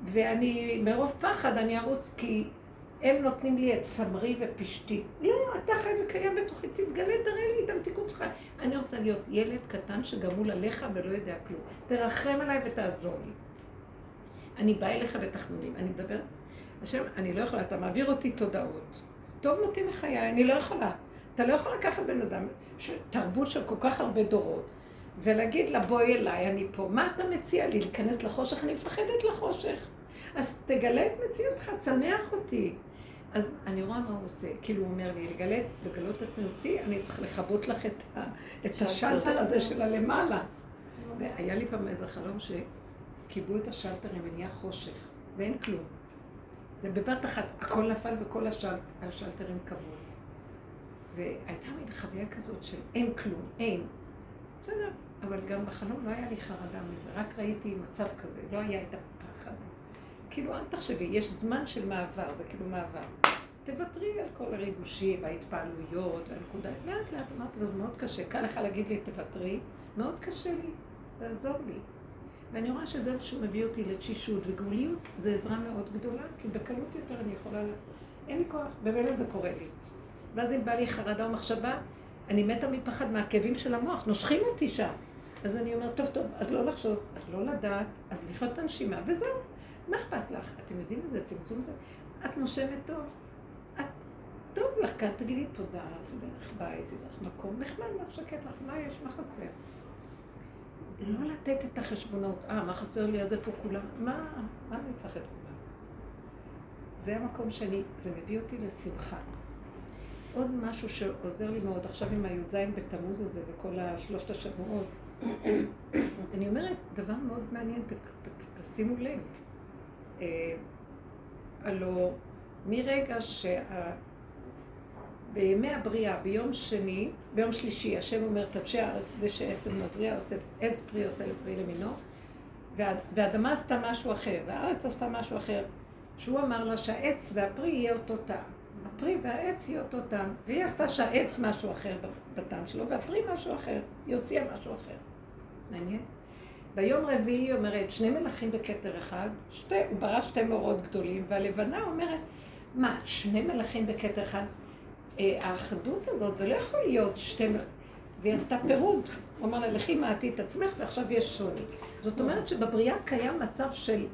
[SPEAKER 2] ואני, מרוב פחד אני ארוץ כי הם נותנים לי את סמרי ופשתי. לא, אתה חי וקיים בתוכי, תתגלה, תראה לי את המתיקות שלך. אני רוצה להיות ילד קטן שגמול עליך ולא יודע כלום. תרחם עליי ותעזור לי. אני באה אליך בתחנונים, אני מדברת, השם, אני לא יכולה, אתה מעביר אותי תודעות. טוב מותי מחיי, אני לא יכולה. אתה לא יכול לקחת בן אדם. תרבות של כל כך הרבה דורות, ולהגיד לה, בואי אליי, אני פה. מה אתה מציע לי? להיכנס לחושך? אני מפחדת לחושך. אז תגלה את מציאותך, צמח אותי. אז אני רואה מה הוא עושה. כאילו הוא אומר לי, לגלות, לגלות את תנועתי, אני צריך לכבות לך את, ה, את השלטר הזה של הלמעלה. והיה לי פעם איזה חלום שכיבו את השלטרים ונהיה חושך, ואין כלום. זה בבת אחת, הכל נפל וכל השל, השלטרים קבעו. והייתה מין חוויה כזאת של אין כלום, אין. בסדר, אבל גם בחלום לא היה לי חרדה מזה, רק ראיתי מצב כזה, לא היה את הפחד. כאילו, אל תחשבי, יש זמן של מעבר, זה כאילו מעבר. תוותרי על כל הריגושים, ההתפעלויות, והנקודה. לאט לאט אמרתי לו, זה מאוד קשה. קל לך להגיד לי, תוותרי, מאוד קשה לי, תעזור לי. ואני רואה שזה שהוא מביא אותי לתשישות וגאוליות, זה עזרה מאוד גדולה, כי בקלות יותר אני יכולה... אין לי כוח, במילא זה קורה לי. ואז אם בא לי חרדה או מחשבה, אני מתה מפחד מהכאבים של המוח, נושכים אותי שם. אז אני אומרת, טוב, טוב, אז לא לחשוב, אז לא לדעת, אז לחיות את הנשימה, וזהו. מה אכפת לך? אתם יודעים איזה צמצום זה? את נושמת טוב. את, טוב לך כאן, תגידי תודה, זה דרך בית, זה דרך מקום, נחמד לך, שקט לך, מה יש, מה חסר? לא לתת את החשבונות, אה, מה חסר לי, אז איפה כולם? מה, מה אני צריך את כולם? זה המקום שאני, זה מביא אותי לשמחה. עוד משהו שעוזר לי מאוד עכשיו עם הי"ז בתמוז הזה וכל השלושת השבועות. אני אומרת, דבר מאוד מעניין, ת, ת, תשימו לב. אה, הלו, מרגע שה... בימי הבריאה, ביום שני, ביום שלישי, השם אומר, תבשי הארץ דשא עשב מזריע, עושה עץ פרי, עושה לפרי למינו, והאדמה עשתה משהו אחר, והארץ עשתה משהו אחר, שהוא אמר לה שהעץ והפרי יהיה אותו טעם. הפרי והעץ יהיה אותו טעם, והיא עשתה שהעץ משהו אחר בטעם שלו, והפרי משהו אחר, היא הוציאה משהו אחר. מעניין? ביום רביעי היא אומרת, שני מלכים בכתר אחד, שתי, הוא ברא שתי מאורות גדולים, והלבנה אומרת, מה, שני מלכים בכתר אחד? אה, האחדות הזאת, זה לא יכול להיות שתי... והיא עשתה פירוד. הוא אמר לה, לכי מעטי את עצמך, ועכשיו יש שוני. זאת אומרת שבבריאה קיים מצב של...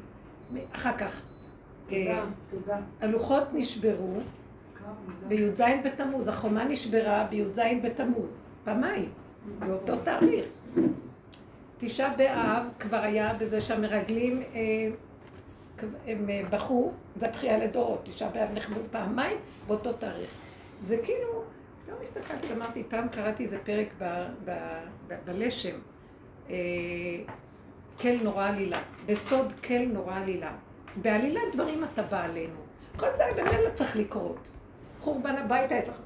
[SPEAKER 2] אחר כך.
[SPEAKER 5] תודה, תודה.
[SPEAKER 2] הלוחות נשברו בי"ז בתמוז, החומה נשברה בי"ז בתמוז, פעמיים, באותו תאריך. תשעה באב כבר היה בזה שהמרגלים אה, הם אה, בכו, זה בכייה לדורות, תשעה באב נחבאו פעמיים באותו תאריך. זה כאילו, פתאום הסתכלתי ואמרתי, פעם קראתי איזה פרק בלשם, אה, כל נורא עלילה, בסוד כל נורא עלילה. בעלילת דברים אתה בא עלינו. כל זה באמת לא צריך לקרות. חורבן הבית היה צריך,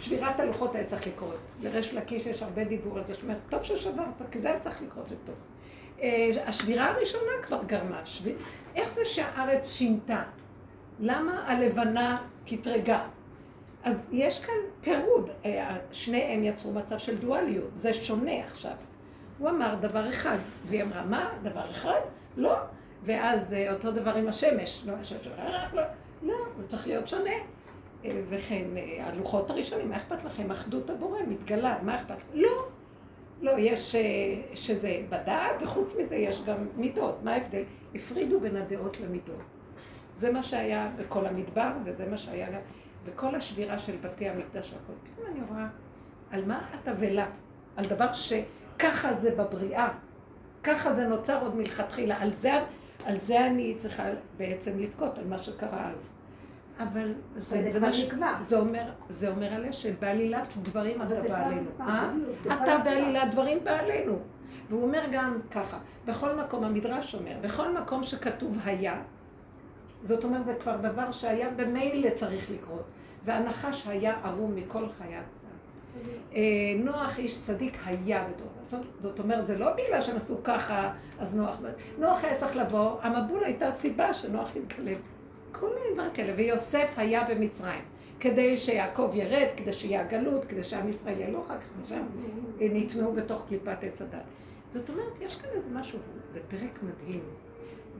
[SPEAKER 2] שבירת הלוחות היה צריך לקרות. לריש לקיש יש הרבה דיבור על זה, זאת אומרת, טוב ששברת, כי זה היה צריך לקרות, זה טוב. אה, השבירה הראשונה כבר גרמה. שביר... איך זה שהארץ שינתה? למה הלבנה קטרגה? אז יש כאן פירוד, אה, שניהם יצרו מצב של דואליות, זה שונה עכשיו. הוא אמר דבר אחד, והיא אמרה, מה? דבר אחד? לא. ואז אה, אותו דבר עם השמש. לא, השמש לא, לא, זה צריך להיות שונה. אה, וכן, הלוחות הראשונים, מה אכפת לכם? אחדות הבורא מתגלה, מה אכפת? לא. לא, יש שזה בדעת, וחוץ מזה יש גם מידות. מה ההבדל? הפרידו בין הדעות למידות. זה מה שהיה בכל המדבר, וזה מה שהיה גם... וכל השבירה של בתי המקדש והכל. פתאום אני רואה על מה את אבלה, על דבר שככה זה בבריאה, ככה זה נוצר עוד מלכתחילה, על זה, על זה אני צריכה בעצם לבכות, על מה שקרה אז. אבל זה, זה, מה ש... זה אומר, זה אומר עליה שבעלילת דברים אתה בא עלינו. אה? אתה בעלילת דברים בא עלינו. והוא אומר גם ככה, בכל מקום, המדרש אומר, בכל מקום שכתוב היה, זאת אומרת, זה כבר דבר שהיה במילא צריך לקרות. והנחש היה ערום מכל חיית אה, נוח איש צדיק היה בדור. זאת אומרת, זה לא בגלל שהם עשו ככה, אז נוח... נוח היה צריך לבוא, המבול הייתה סיבה שנוח יתגלה. כל מיני דברים כאלה. ויוסף היה במצרים. כדי שיעקב ירד, כדי שיהיה הגלות, כדי שעם ישראל יהיה לו אחר כך, ושם נטמעו בתוך קליפת עץ הדת. זאת אומרת, יש כאן איזה משהו, זה פרק מדהים.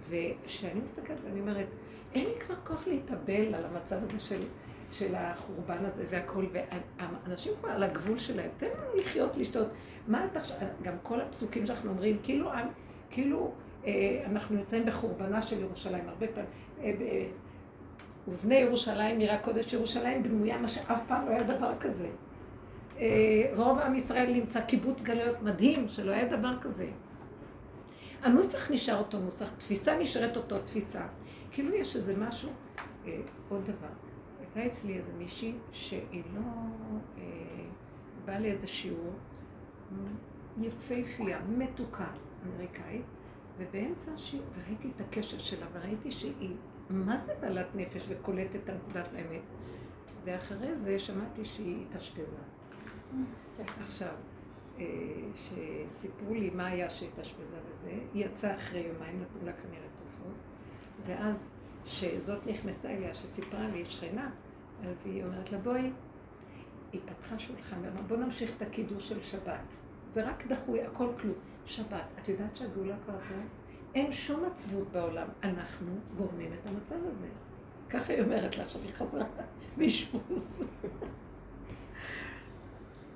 [SPEAKER 2] וכשאני מסתכלת ואני אומרת, אין לי כבר כוח להתאבל על המצב הזה של, של החורבן הזה והכל, ואנשים כבר על הגבול שלהם, תן לנו לחיות, לשתות. מה אתה חושב, גם כל הפסוקים שאנחנו אומרים, כאילו, כאילו אנחנו נמצאים בחורבנה של ירושלים, הרבה פעמים. אה, ובני ירושלים עיר הקודש ירושלים בנויה מה שאף פעם לא היה דבר כזה. אה, רוב עם ישראל נמצא קיבוץ גלויות מדהים, שלא היה דבר כזה. הנוסח נשאר אותו נוסח, תפיסה נשארת אותו תפיסה. כאילו יש איזה משהו, אה, עוד דבר. הייתה אצלי איזה מישהי שהיא לא אה, באה לאיזה שיעור יפהפייה, מתוקה, אמריקאית, ובאמצע השיעור, וראיתי את הקשר שלה, וראיתי שהיא מה זה בעלת נפש וקולטת את הנקודת האמת. ואחרי זה שמעתי שהיא התאשפזה. עכשיו, אה, שסיפרו לי מה היה שהתאשפזה וזה, היא יצאה אחרי יומיים, נתנו לה כנראה תרופות, ואז שזאת נכנסה אליה, שסיפרה לי, שכנה, אז היא אומרת לה, בואי, היא פתחה שולחן, ואמרה, בוא נמשיך את הקידוש של שבת. זה רק דחוי, הכל כלום. שבת, את יודעת שהגאולה כבר פה? אין שום עצבות בעולם. אנחנו גורמים את המצב הזה. ככה היא אומרת לה, עכשיו היא חזרה מאשפוז.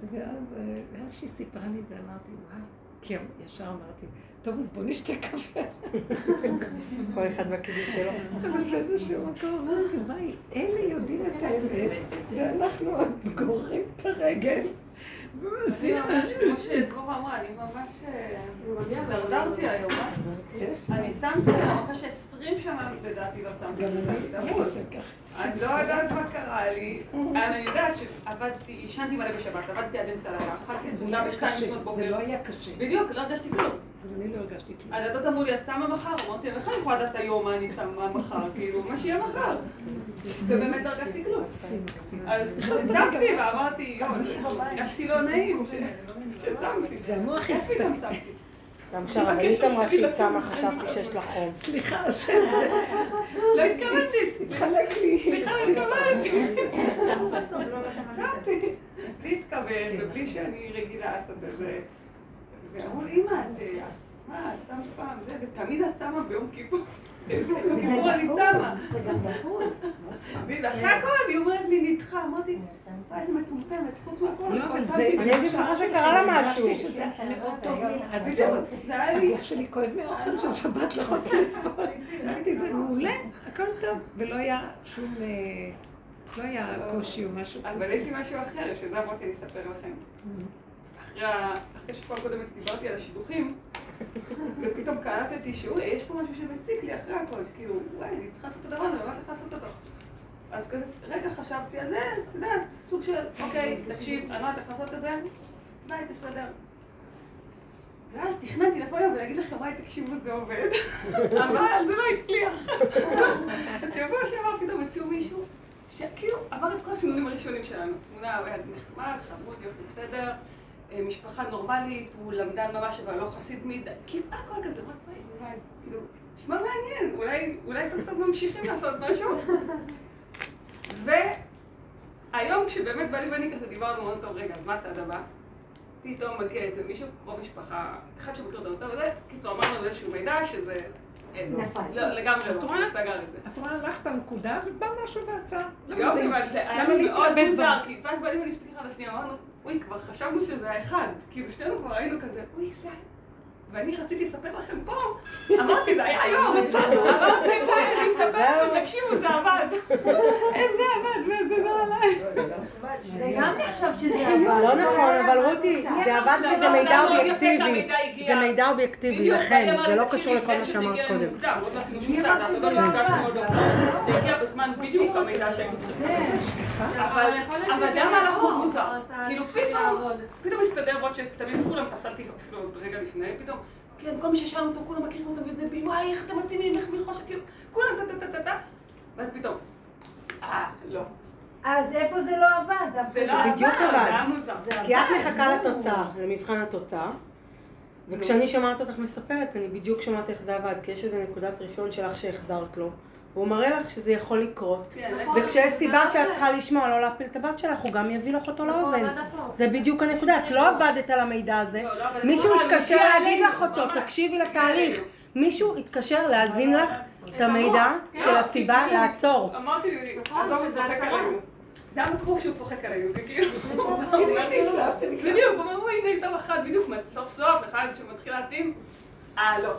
[SPEAKER 2] ואז, אה, ואז שהיא סיפרה לי את זה, אמרתי, וואו, כי ישר אמרתי, טוב, אז בוא נשתה קפה.
[SPEAKER 3] כל אחד בקידוש שלו.
[SPEAKER 2] אבל באיזשהו מקום אמרתי, וואי, אלה יודעים את האמת, ואנחנו עוד גוררים את הרגל.
[SPEAKER 7] כמו שדרורה אמרה, אני ממש דרדרתי היום, אני צמתי היום אחרי שעשרים שנה לדעתי לא צמתי. אני. לא יודעת מה קרה לי, אני יודעת שעבדתי, עישנתי מלא בשבת, עבדתי עד אמצע הלילה, אכלתי סעודה בשתיים לפנות בוקר.
[SPEAKER 2] זה לא היה קשה.
[SPEAKER 7] בדיוק, לא הרגשתי כלום.
[SPEAKER 2] אני לא הרגשתי כלום.
[SPEAKER 7] הדתות אמרו לי, את צמה מחר? אמרתי, איך אני יכולה לדעת היום מה אני צמה מחר? כאילו, מה שיהיה מחר. ובאמת לא הרגשתי כלום. אז צמתי ואמרתי, יואו, הרגשתי לא נעים שצמתי.
[SPEAKER 2] זה המוח הסתכל.
[SPEAKER 3] גם כשהרבנית אמרה שהיא צמה, חשבתי שיש לה חום.
[SPEAKER 2] סליחה, השם זה...
[SPEAKER 7] לא התכוונתי.
[SPEAKER 2] התחלק לי.
[SPEAKER 7] סליחה, לא התכוונתי. צמתי. בלי להתכוון ובלי שאני רגילה לעשות את זה. ואמרו לי, אמא, את... מה, את צמת פעם? זה, ותמיד את צמה ביום כיפור. אמרו, אני צמה.
[SPEAKER 6] זה גם בחו"ל.
[SPEAKER 7] ואחרי הכל היא אומרת לי, נדחה. אמרתי, וואי, איזה מטומטמת, חוץ מהכל.
[SPEAKER 2] לא, אבל זה...
[SPEAKER 3] אני הייתי שמחה שקרה לה משהו.
[SPEAKER 7] זה היה לי...
[SPEAKER 2] הגוף שלי כואב מאוכל של שבת, לא יכולתי לסבול. אמרתי, זה מעולה, הכל טוב. ולא היה שום... אה, לא היה קושי או משהו כזה.
[SPEAKER 7] אבל יש לי משהו אחר, שזה אמרתי, אני אספר לכם. אחרי שפעם קודמת דיברתי על השידוכים, ופתאום קלטתי שיש פה משהו שמציק לי אחרי הכל, כאילו, וואי, אני צריכה לעשות את הדבר הזה, ממש צריכה לעשות אותו. אז כזה, רגע חשבתי על זה, את יודעת, סוג של, אוקיי, תקשיב, אני לא יודעת איך לעשות את זה, די, תסתדר. ואז תכננתי לבוא היום ולהגיד לכם, וואי, תקשיבו, זה עובד, אבל זה לא הצליח. אז שבוע שעבר פתאום הציעו מישהו, שכאילו עבר את כל הסינונים הראשונים שלנו. תמונה, הוא היה נחמד, חמוד, יופי, בסדר. משפחה נורמלית, הוא למדן ממש, אבל לא חסיד מדי, כאילו הכל כזה, וואי, כאילו, נשמע מעניין, אולי, אולי סוף סוף ממשיכים לעשות משהו. והיום כשבאמת בא לי ואני כזה דיברנו מאוד טוב, רגע, אז מה הצעד הבא? פתאום מגיע איזה מישהו, קרוב משפחה, אחד שמכיר אותנו טוב וזה, קיצור אמרנו איזשהו מידע שזה...
[SPEAKER 6] נפל.
[SPEAKER 7] לא, לגמרי
[SPEAKER 2] את
[SPEAKER 7] לא,
[SPEAKER 2] רואה?
[SPEAKER 7] סגר את זה.
[SPEAKER 2] את רואה, הלכת בנקודה ובא משהו
[SPEAKER 7] זה היה
[SPEAKER 2] למה
[SPEAKER 7] לי מאוד
[SPEAKER 2] להתאבד
[SPEAKER 7] מוזר? כי ואז בא לי ואני מסתכל על השנייה, אמרנו, אוי, כבר חשבנו שזה האחד. כאילו, שנינו כבר היינו כזה, אוי, זה... ואני רציתי לספר לכם פה, אמרתי, זה היה היום. אמרתי, אני אספר לכם, תקשיבו, זה עבד. איזה עבד, וזה לא עליי.
[SPEAKER 6] זה גם נחשב שזה עבד.
[SPEAKER 3] לא נכון, אבל רותי, זה עבד
[SPEAKER 7] לא,
[SPEAKER 3] וזה
[SPEAKER 7] לא,
[SPEAKER 3] מידע
[SPEAKER 7] לא,
[SPEAKER 3] אובייקטיבי. זה מידע אובייקטיבי, לכן, זה לא קשור לכל מה
[SPEAKER 7] זה
[SPEAKER 3] שאמרת קודם.
[SPEAKER 7] לא אנחנו
[SPEAKER 6] לא
[SPEAKER 7] לא לא. זה הגיע בזמן בדיוק המידע שהיינו צריכים. אבל אבל זה היה מהלך מאוד מוזר. כאילו פתאום, פתאום הסתדר עוד שתמיד כולם פסלתי אפילו רגע לפני, פתאום, כן, כל מי ששאלנו אותו, כולם מכירים אותו וזה, בי, וואי, איך אתם מתאימים, איך מלחוש, כאילו, כולם טה טה טה טה טה, ואז פתאום, אה, לא.
[SPEAKER 6] אז איפה זה לא עבד?
[SPEAKER 7] זה לא עבד. זה היה מוזר.
[SPEAKER 3] כי את מחכה לתוצאה, למבחן התוצאה. וכשאני שומעת אותך מספרת, אני בדיוק שומעת איך זה עבד, כי יש איזו נקודת רפיון שלך שהחזרת לו, והוא מראה לך שזה יכול לקרות.
[SPEAKER 7] כן,
[SPEAKER 4] נכון.
[SPEAKER 3] וכשיש סיבה
[SPEAKER 4] נכון.
[SPEAKER 3] שאת צריכה לשמוע לא להפיל את הבת שלך, הוא גם יביא לך אותו
[SPEAKER 4] נכון,
[SPEAKER 3] לאוזן. זה בדיוק הנקודה, את לא עבדת על המידע הזה.
[SPEAKER 7] לא, לא,
[SPEAKER 3] מישהו התקשר להגיד לך אותו. תקשיבי לתהליך. מישהו התקשר להאזין לך את המידע
[SPEAKER 4] המוח, כן.
[SPEAKER 3] של הסיבה
[SPEAKER 7] כאילו,
[SPEAKER 3] לעצור.
[SPEAKER 7] אמרתי
[SPEAKER 4] נכון,
[SPEAKER 7] עזוב. זה היה כמו שהוא צוחק עלינו, זה כאילו... בדיוק, הוא אומר, הנה איתם אחד, בדיוק, סוף סוף, אחד שמתחיל להתאים, אה, לא.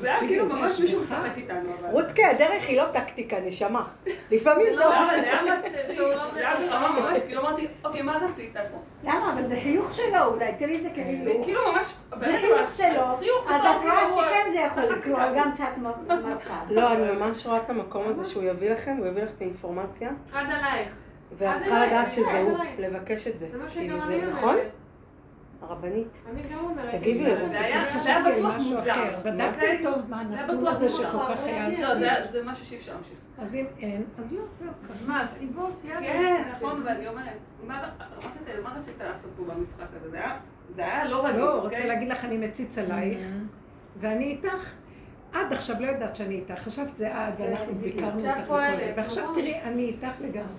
[SPEAKER 7] זה היה כאילו ממש מישהו. משחק איתנו, אבל...
[SPEAKER 3] רותקה, הדרך היא לא טקטיקה, נשמה. לפעמים
[SPEAKER 7] לא,
[SPEAKER 3] עובד.
[SPEAKER 7] אבל זה היה מצחיק, זה היה ברמה ממש, כאילו אמרתי, אוקיי, מה רצית פה?
[SPEAKER 6] למה? אבל זה חיוך שלו אולי, תראי את זה כחיוך.
[SPEAKER 7] כאילו ממש...
[SPEAKER 6] זה חיוך שלו, אז את רואה
[SPEAKER 7] כאילו,
[SPEAKER 6] שכן זה יכול לקרות. גם כשאת מרפה.
[SPEAKER 3] לא, אני ממש רואה את המקום הזה שהוא יביא לכם, הוא יביא לך את האינפורמציה,
[SPEAKER 4] עד עלייך.
[SPEAKER 3] ואת צריכה לדעת שזה הוא, לבקש את זה.
[SPEAKER 4] זה מה
[SPEAKER 3] כאילו,
[SPEAKER 4] שגם אני
[SPEAKER 3] נכון? הרבנית.
[SPEAKER 4] אני גם אומרת.
[SPEAKER 7] היה
[SPEAKER 2] חשבתי על משהו
[SPEAKER 7] מוזר.
[SPEAKER 2] אחר. בדקתם? טוב מה הנתון הזה
[SPEAKER 7] מוזר.
[SPEAKER 2] שכל כך היה...
[SPEAKER 7] לא, זה היה- זה משהו שאי אפשר להמשיך.
[SPEAKER 2] אז אם אין, אז לא, זהו. ככה.
[SPEAKER 5] מה, הסיבות? יאללה.
[SPEAKER 7] כן, נכון, ואני אומרת, מה רצית לעשות פה במשחק הזה? זה היה- לא רגיל,
[SPEAKER 2] לא,
[SPEAKER 7] אוקיי?
[SPEAKER 2] רוצה להגיד לך, אני מציץ עלייך, ואני איתך. עד עכשיו לא ידעת שאני איתך, חשבת זה את, ואנחנו ביקרנו
[SPEAKER 4] שאת
[SPEAKER 2] אותך וכל זה. ועכשיו
[SPEAKER 4] נכון.
[SPEAKER 2] תראי, אני איתך לגמרי.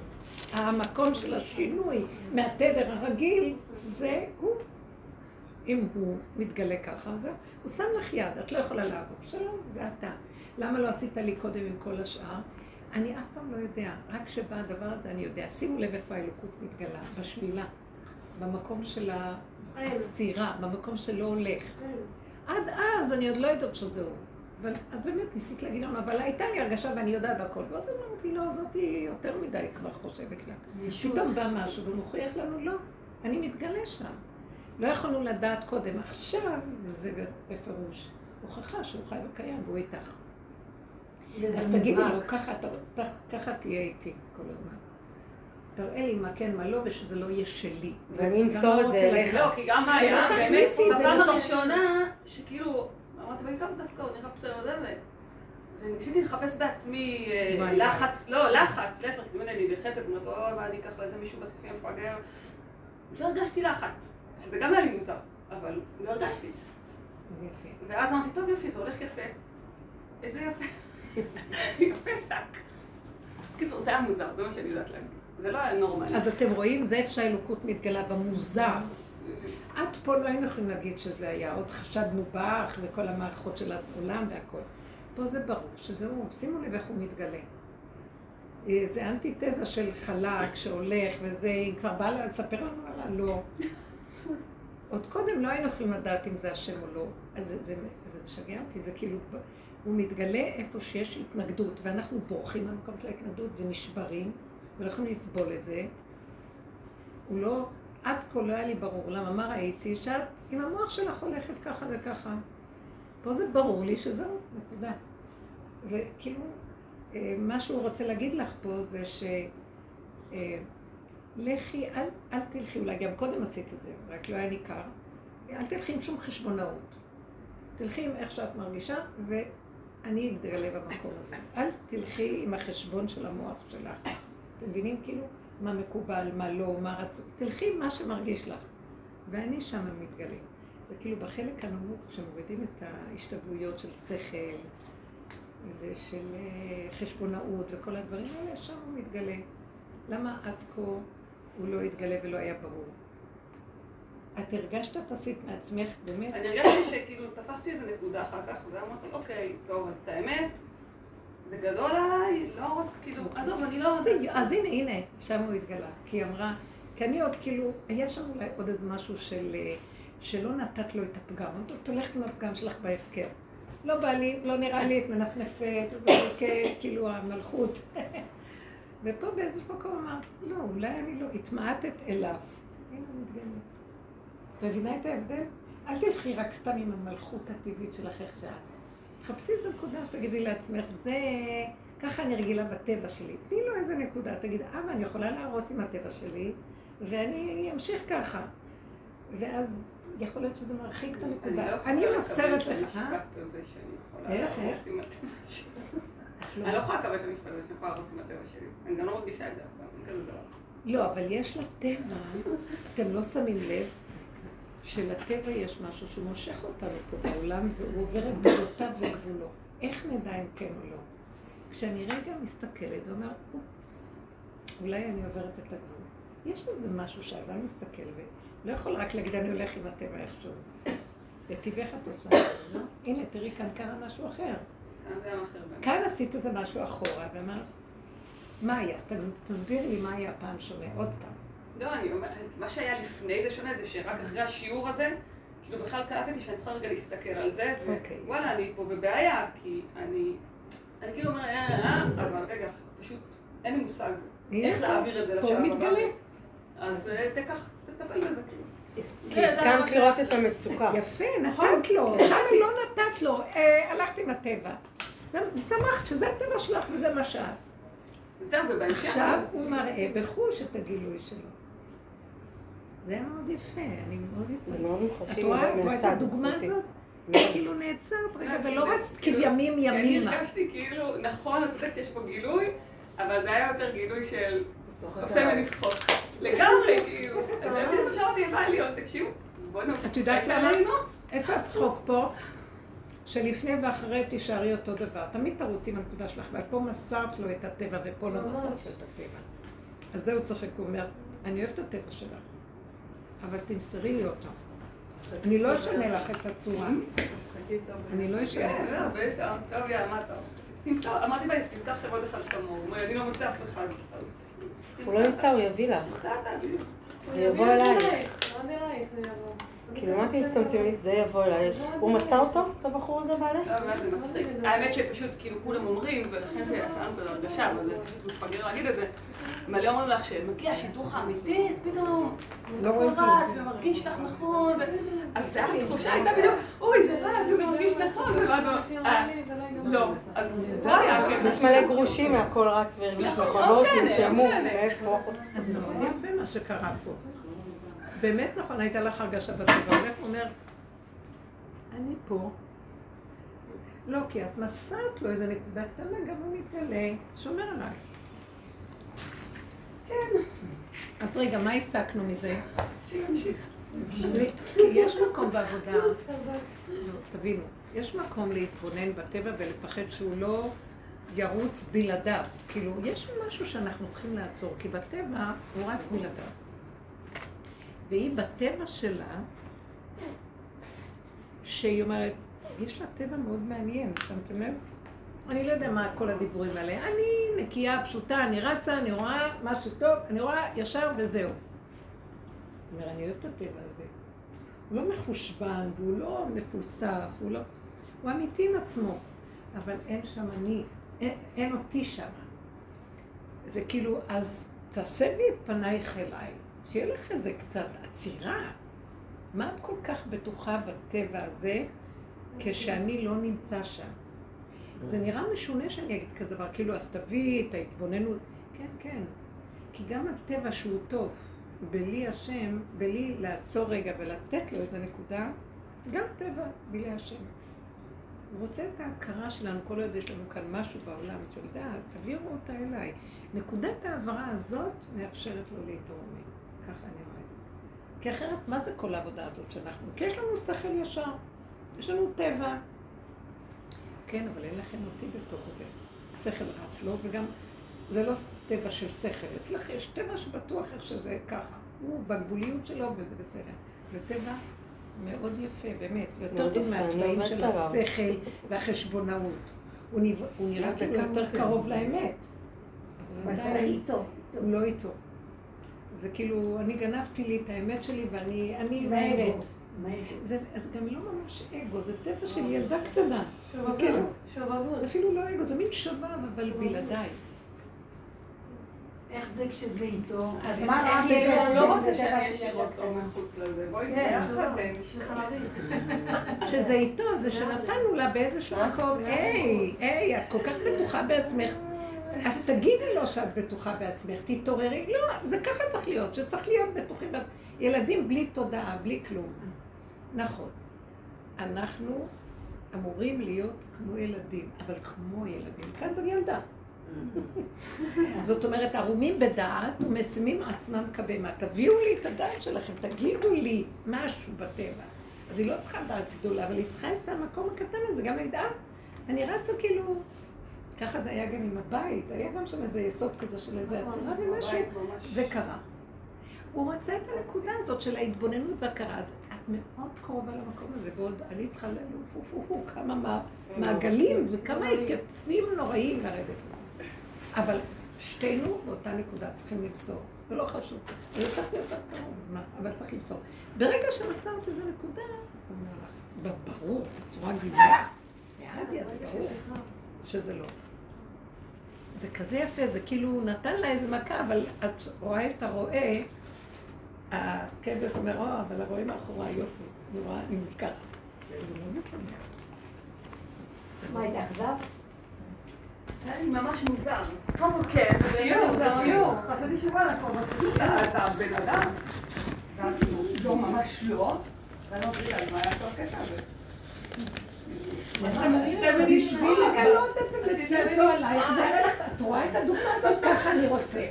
[SPEAKER 2] המקום של השינוי מהתדר הרגיל, זה הוא. אם הוא מתגלה ככה, זה, הוא שם לך יד, את לא יכולה לעבור. שלום, זה אתה. למה לא עשית לי קודם עם כל השאר? אני אף פעם לא יודע, רק כשבא הדבר הזה אני יודע. שימו לב איפה האלוקות מתגלה, בשלילה, במקום של העצירה, במקום שלא הולך. עד אז אני עוד לא יודעת שזה הוא. אבל את באמת ניסית להגיד לנו, אבל הייתה לי הרגשה ואני יודעת הכל. ועוד אמרתי, לא, זאתי יותר מדי כבר חושבת לה. פתאום בא משהו ומוכיח לנו, לא, אני מתגלה שם. לא יכולנו לדעת קודם, עכשיו זה בפירוש. הוכחה שהוא חי וקיים והוא איתך. אז תגידי לו, ככה, תהיה איתי כל הזמן. תראה לי מה כן, מה לא, ושזה לא יהיה שלי.
[SPEAKER 3] ואני אמסור
[SPEAKER 2] לא
[SPEAKER 3] את זה אליך.
[SPEAKER 7] לא, כי גם היה, באמת,
[SPEAKER 2] את זה
[SPEAKER 7] בפעם הראשונה, שכאילו, אמרתי, ואיתם דווקא הוא נראה בסדר וזה, ו- וניסיתי לחפש בעצמי אה, לחץ, לא, לחץ, להפך, תמיד אני נלחצת, אומרת, אוי, מה אני אקח לאיזה מישהו בסופי מפגר. לא הרגשתי לחץ, שזה גם היה לי מוזר, אבל לא הרגשתי.
[SPEAKER 2] זה יפה.
[SPEAKER 7] ואז אמרתי, טוב יופי, זה הולך יפה. איזה יפה. יפה טק. בקיצור, זה היה מוזר, זה מה שאני יודעת להגיד. זה לא היה נורמלי.
[SPEAKER 2] אז אתם רואים, זה איפה שהאלוקות מתגלה במוזר. עד פה לא היינו יכולים להגיד שזה היה, עוד חשדנו בך וכל המערכות של העולם והכל. פה זה ברור שזה הוא, שימו לב איך הוא מתגלה. אה, זה אנטיתזה של חלק שהולך וזה, היא כבר באה לספר לנו עליה, לא. עוד קודם לא היינו יכולים לדעת אם זה השם או לא. אז זה, זה, זה משגע אותי, זה כאילו, הוא מתגלה איפה שיש התנגדות, ואנחנו בורחים מהמקום של ההתנגדות ונשברים, ולא יכולים לסבול את זה. הוא לא, עד כה לא היה לי ברור. למה? מה ראיתי? שאת עם המוח שלך הולכת ככה וככה. פה זה ברור לי שזהו, נקודה. וכאילו, אה, מה שהוא רוצה להגיד לך פה זה ש... לכי, אל, אל תלכי, אולי גם קודם עשית את זה, רק לא היה ניכר. אל תלכי עם שום חשבונאות. תלכי עם איך שאת מרגישה, ואני אתגלה במקום הזה. אל תלכי עם החשבון של המוח שלך. אתם מבינים כאילו מה מקובל, מה לא, מה רצו? תלכי עם מה שמרגיש לך. ואני שם מתגלה. זה כאילו בחלק הנמוך, כשמורידים את ההשתבלויות של שכל ושל אה, חשבונאות וכל הדברים האלה, שם הוא מתגלה. למה עד כה הוא לא התגלה ולא היה ברור? את הרגשת את עשית מעצמך, באמת?
[SPEAKER 7] אני הרגשתי שכאילו תפסתי איזה נקודה אחר כך, ואמרתי, אוקיי, טוב, אז את האמת, זה גדול עליי, לא רק, כאילו, עזוב, אני לא...
[SPEAKER 2] אז אז הנה, הנה, שם הוא התגלה. כי היא אמרה, כי אני עוד כאילו, היה שם אולי עוד איזה משהו של, אה, שלא נתת לו את הפגם. אמרתי לו, את הולכת עם הפגם שלך בהפקר. לא בא לי, לא נראה לי, את מנפנפת, כאילו המלכות. ופה באיזשהו מקום אמרת, לא, אולי אני לא, התמעטת אליו. הנה הוא מתגלה. את מבינה את ההבדל? אל תלכי רק סתם עם המלכות הטבעית שלך איך שאת. תחפשי איזה נקודה שתגידי לעצמך, זה... ככה אני רגילה בטבע שלי. תני לו איזה נקודה, תגיד, אבא, אני יכולה להרוס עם הטבע שלי, ואני אמשיך ככה. ואז יכול להיות שזה מרחיק את
[SPEAKER 7] אני לא
[SPEAKER 2] הנקודה.
[SPEAKER 7] יכולה
[SPEAKER 2] אני
[SPEAKER 7] לקבל
[SPEAKER 2] מוסרת
[SPEAKER 7] את
[SPEAKER 2] לך,
[SPEAKER 7] המשפט? הזה שאני יכולה להרוס? עם הטבע שלי. אני לא יכולה לקבל את המשפט הזה שאני יכולה להרוס עם הטבע שלי. אני גם לא מרגישה את זה אף פעם, אין כזה דבר.
[SPEAKER 2] לא, אבל יש לטבע, אתם לא שמים לב, שלטבע יש משהו שהוא מושך אותנו פה בעולם, והוא עובר את גבולותיו וגבולו. איך נדע אם כן או לא? כשאני רגע מסתכלת ואומרת, אופס, אולי אני עוברת את הגבול. יש לזה משהו שהאדם מסתכל ולא יכול רק להגיד, אני הולך עם הטבע איכשהו. בטבעך את עושה את זה, לא? הנה, תראי, כאן קרה משהו אחר.
[SPEAKER 7] כאן
[SPEAKER 2] עשית איזה משהו אחורה, ואמרת, מה היה? תס- תסבירי לי מה היה פעם שונה, עוד פעם.
[SPEAKER 7] לא, אני אומרת, מה שהיה לפני זה שונה, זה שרק אחרי השיעור הזה, כאילו בכלל קלטתי שאני צריכה רגע להסתכל על זה,
[SPEAKER 2] אוקיי.
[SPEAKER 7] ווואלה, אני פה בבעיה, כי אני, אני כאילו אומרת, אה, אה, אבל רגע, פשוט אין לי מושג איך להעביר את זה
[SPEAKER 2] פה
[SPEAKER 7] לשלב
[SPEAKER 2] הוא
[SPEAKER 7] הבא.
[SPEAKER 2] מתגלה.
[SPEAKER 7] אז אה, תקח, תטפל בזה.
[SPEAKER 3] כי הסכמת לראות את המצוקה.
[SPEAKER 2] יפה, נתת לו, שם לא נתת לו, אה, הלכת עם הטבע. ושמחת שזה הטבע שלך וזה מה שאת.
[SPEAKER 7] זהו, ובהמשך...
[SPEAKER 2] עכשיו הוא מראה בחוש את הגילוי שלו. זה היה מאוד יפה, אני מאוד התפלאת. את רואה? את. הדוגמה. הזאת?
[SPEAKER 3] מאוד.
[SPEAKER 2] כאילו נעצרת רגע
[SPEAKER 7] לא,
[SPEAKER 2] ולא
[SPEAKER 7] זה-
[SPEAKER 2] רצת כבימים
[SPEAKER 7] כי אני
[SPEAKER 2] ימימה.
[SPEAKER 7] הרגשתי כאילו, נכון, את צודקת שיש פה גילוי, אבל זה היה יותר גילוי של עושה ממני צחוק. לגמרי, כאילו. אז זה מה שאמרתי לבעלי, תקשיבו, בוא נעשה
[SPEAKER 2] את יודעת למה? איפה הצחוק פה? שלפני ואחרי תישארי אותו דבר. תמיד תרוצי עם הנקודה שלך, ואת פה מסרת לו את הטבע, ופה לא מסרת לו את הטבע. אז זהו צוחק, הוא אומר, אני אוהב את הטבע שלך, אבל תמסרי לי אותו. אני לא אשנה לך את הצורה, אני לא אשנה
[SPEAKER 7] כן,
[SPEAKER 2] לך.
[SPEAKER 7] לא, אמרתי לה, תמצא עכשיו עוד אחד כמוהו, הוא אומר, אני לא מוצא אף אחד.
[SPEAKER 3] הוא לא ימצא, הוא יביא לך. זה יבוא אלייך.
[SPEAKER 4] לא נראה איך זה יבוא.
[SPEAKER 3] כאילו, מה תצטמצמי לי? זה יבוא אלייך. הוא מצא אותו? את הבחור הזה בעלך?
[SPEAKER 7] לא, זה מצחיק. האמת שפשוט, כאילו, כולם אומרים, ולכן זה עשה לנו כזה הרגשה, אבל זה פשוט מפגר להגיד את זה. מלא אומרים לך שמגיע השידוך האמיתי, אז פתאום
[SPEAKER 2] לא
[SPEAKER 7] הכל
[SPEAKER 2] כלום.
[SPEAKER 7] רץ ומרגיש לך נכון. אז זה היה תחושה, הייתה בדיוק, אוי, זה רץ, זה מרגיש נכון. הוא- לא, אז לא היה הקטע.
[SPEAKER 3] יש מלא גרושים מהכל רץ והרגיש
[SPEAKER 7] נכון,
[SPEAKER 3] נכון.
[SPEAKER 7] לא לא
[SPEAKER 3] תנשמו,
[SPEAKER 7] משנה.
[SPEAKER 3] מאיפה?
[SPEAKER 2] אז מאוד יפה מה שקרה פה. באמת נכון, הייתה לך הרגשה בטבע, הולך ואומר, אני פה. לא, כי את מסרת לו איזה נקודה קטנה, גם הוא מתגלה, שומר עליי.
[SPEAKER 7] כן,
[SPEAKER 2] אז רגע, מה הסקנו מזה?
[SPEAKER 7] שימשיך.
[SPEAKER 2] יש מקום בעבודה, לא, תבינו, יש מקום להתבונן בטבע ולפחד שהוא לא ירוץ בלעדיו. כאילו, יש משהו שאנחנו צריכים לעצור, כי בטבע הוא רץ בלעדיו. והיא בטבע שלה, שהיא אומרת, יש לה טבע מאוד מעניין, שמתם לב? אני לא יודע מה כל הדיבורים האלה. אני נקייה, פשוטה, אני רצה, אני רואה משהו טוב, אני רואה ישר וזהו. אומר, אני אוהב את הטבע הזה. הוא לא מחושבן, והוא לא מפולסף, הוא לא... הוא אמיתי עם עצמו, אבל אין שם אני, אין, אין אותי שם. זה כאילו, אז תסבי את פנייך אליי, שיהיה לך איזה קצת עצירה. מה את כל כך בטוחה בטבע הזה, כשאני לא נמצא שם? זה נראה משונה שאני אגיד כזה דבר, כאילו, אז תביאי את ההתבוננות. כן, כן. כי גם הטבע שהוא טוב, בלי השם, בלי לעצור רגע ולתת לו איזה נקודה, גם טבע בלי השם. הוא רוצה את ההכרה שלנו, כל עוד יש לנו כאן משהו בעולם של דעת, תעבירו אותה אליי. נקודת ההעברה הזאת מאפשרת לו להתרומם. ככה אני רואה את זה. כי אחרת, מה זה כל העבודה הזאת שאנחנו? כי יש לנו שכל ישר, יש לנו טבע. כן, אבל אין לכם אותי בתוך זה. השכל רץ לו, וגם זה לא טבע של שכל. אצלך יש טבע שבטוח איך שזה ככה. הוא בגבוליות שלו וזה בסדר. זה טבע מאוד יפה, באמת. יותר טוב
[SPEAKER 3] עובדת
[SPEAKER 2] של. השכל והחשבונאות. הוא נראה- הוא נראה יותר קרוב לאמת.
[SPEAKER 6] איתו.
[SPEAKER 2] הוא לא איתו. זה כאילו, אני גנבתי לי את האמת שלי ואני אני. האמת. זה גם לא ממש אגו, זה טבע של ילדה קטנה. זה כאילו,
[SPEAKER 4] שובבות.
[SPEAKER 2] אפילו לא אגו, זה מין שובב, אבל בלעדיי.
[SPEAKER 5] איך זה כשזה איתו?
[SPEAKER 6] אז מה רע בזה?
[SPEAKER 7] אני לא רוצה
[SPEAKER 6] זה
[SPEAKER 7] שאני
[SPEAKER 6] טבע
[SPEAKER 7] אהיה
[SPEAKER 6] של
[SPEAKER 7] ישירות
[SPEAKER 6] ילדה
[SPEAKER 7] או מחוץ לזה. בואי
[SPEAKER 6] כן,
[SPEAKER 7] ביחד
[SPEAKER 5] זה
[SPEAKER 7] נשמע.
[SPEAKER 5] חלבי.
[SPEAKER 2] שזה איתו, זה שנתנו לה באיזשהו מקום, היי, היי, את כל כך בטוחה בעצמך. אז תגידי לו שאת בטוחה בעצמך, תתעוררי. לא, זה ככה צריך להיות, שצריך להיות בטוחים. ילדים בלי תודעה, בלי כלום. נכון. אנחנו אמורים להיות כמו ילדים, אבל כמו ילדים. כאן זו ילדה. זאת אומרת, ערומים בדעת ומשימים עצמם כבהמה. תביאו לי את הדעת שלכם, תגידו לי משהו בטבע. אז היא לא צריכה דעת גדולה, אבל היא צריכה את המקום הקטן הזה, גם לדעת. אני רצה כאילו ככה זה היה גם עם הבית, היה גם שם איזה יסוד כזה של איזה עצירה ומשהו, וקרה. הוא רצה את הנקודה הזאת של ההתבוננות והכרה. אז את מאוד קרובה למקום הזה, ועוד אני צריכה ל... כמה מה- מעגלים וכמה היקפים נוראים לרדת לזה. אבל שתינו באותה נקודה צריכים למסור, זה לא חשוב. זה לא צריך להיות יותר קרוב, אז מה? אבל צריך למסור. ברגע שמסרת איזה נקודה, הוא אומר לך, ברור, בצורה גלויה, מהדיה זה ברור שזה לא. זה כזה יפה, זה כאילו הוא נתן לה איזה מכה, אבל את רואה את הרועה, הכבש אומר, או, אבל הרועה מאחורי יופי, אני רואה, אני ככה. זה לא משמח.
[SPEAKER 6] מה, התאכזב?
[SPEAKER 7] היה לי ממש מוזר. כן, בשיעור, בשיעור. חשבתי שוואלה, כבר מצאתי אתה בן אדם. ואז כאילו, לא, ממש לא. ואני לא מבינה, מה היה כל הקטע הזה?
[SPEAKER 2] בשביל לגלות את המציאותו עלייך, ואומר לך, את רואה את הדוגמה הזאת, ככה אני רוצה.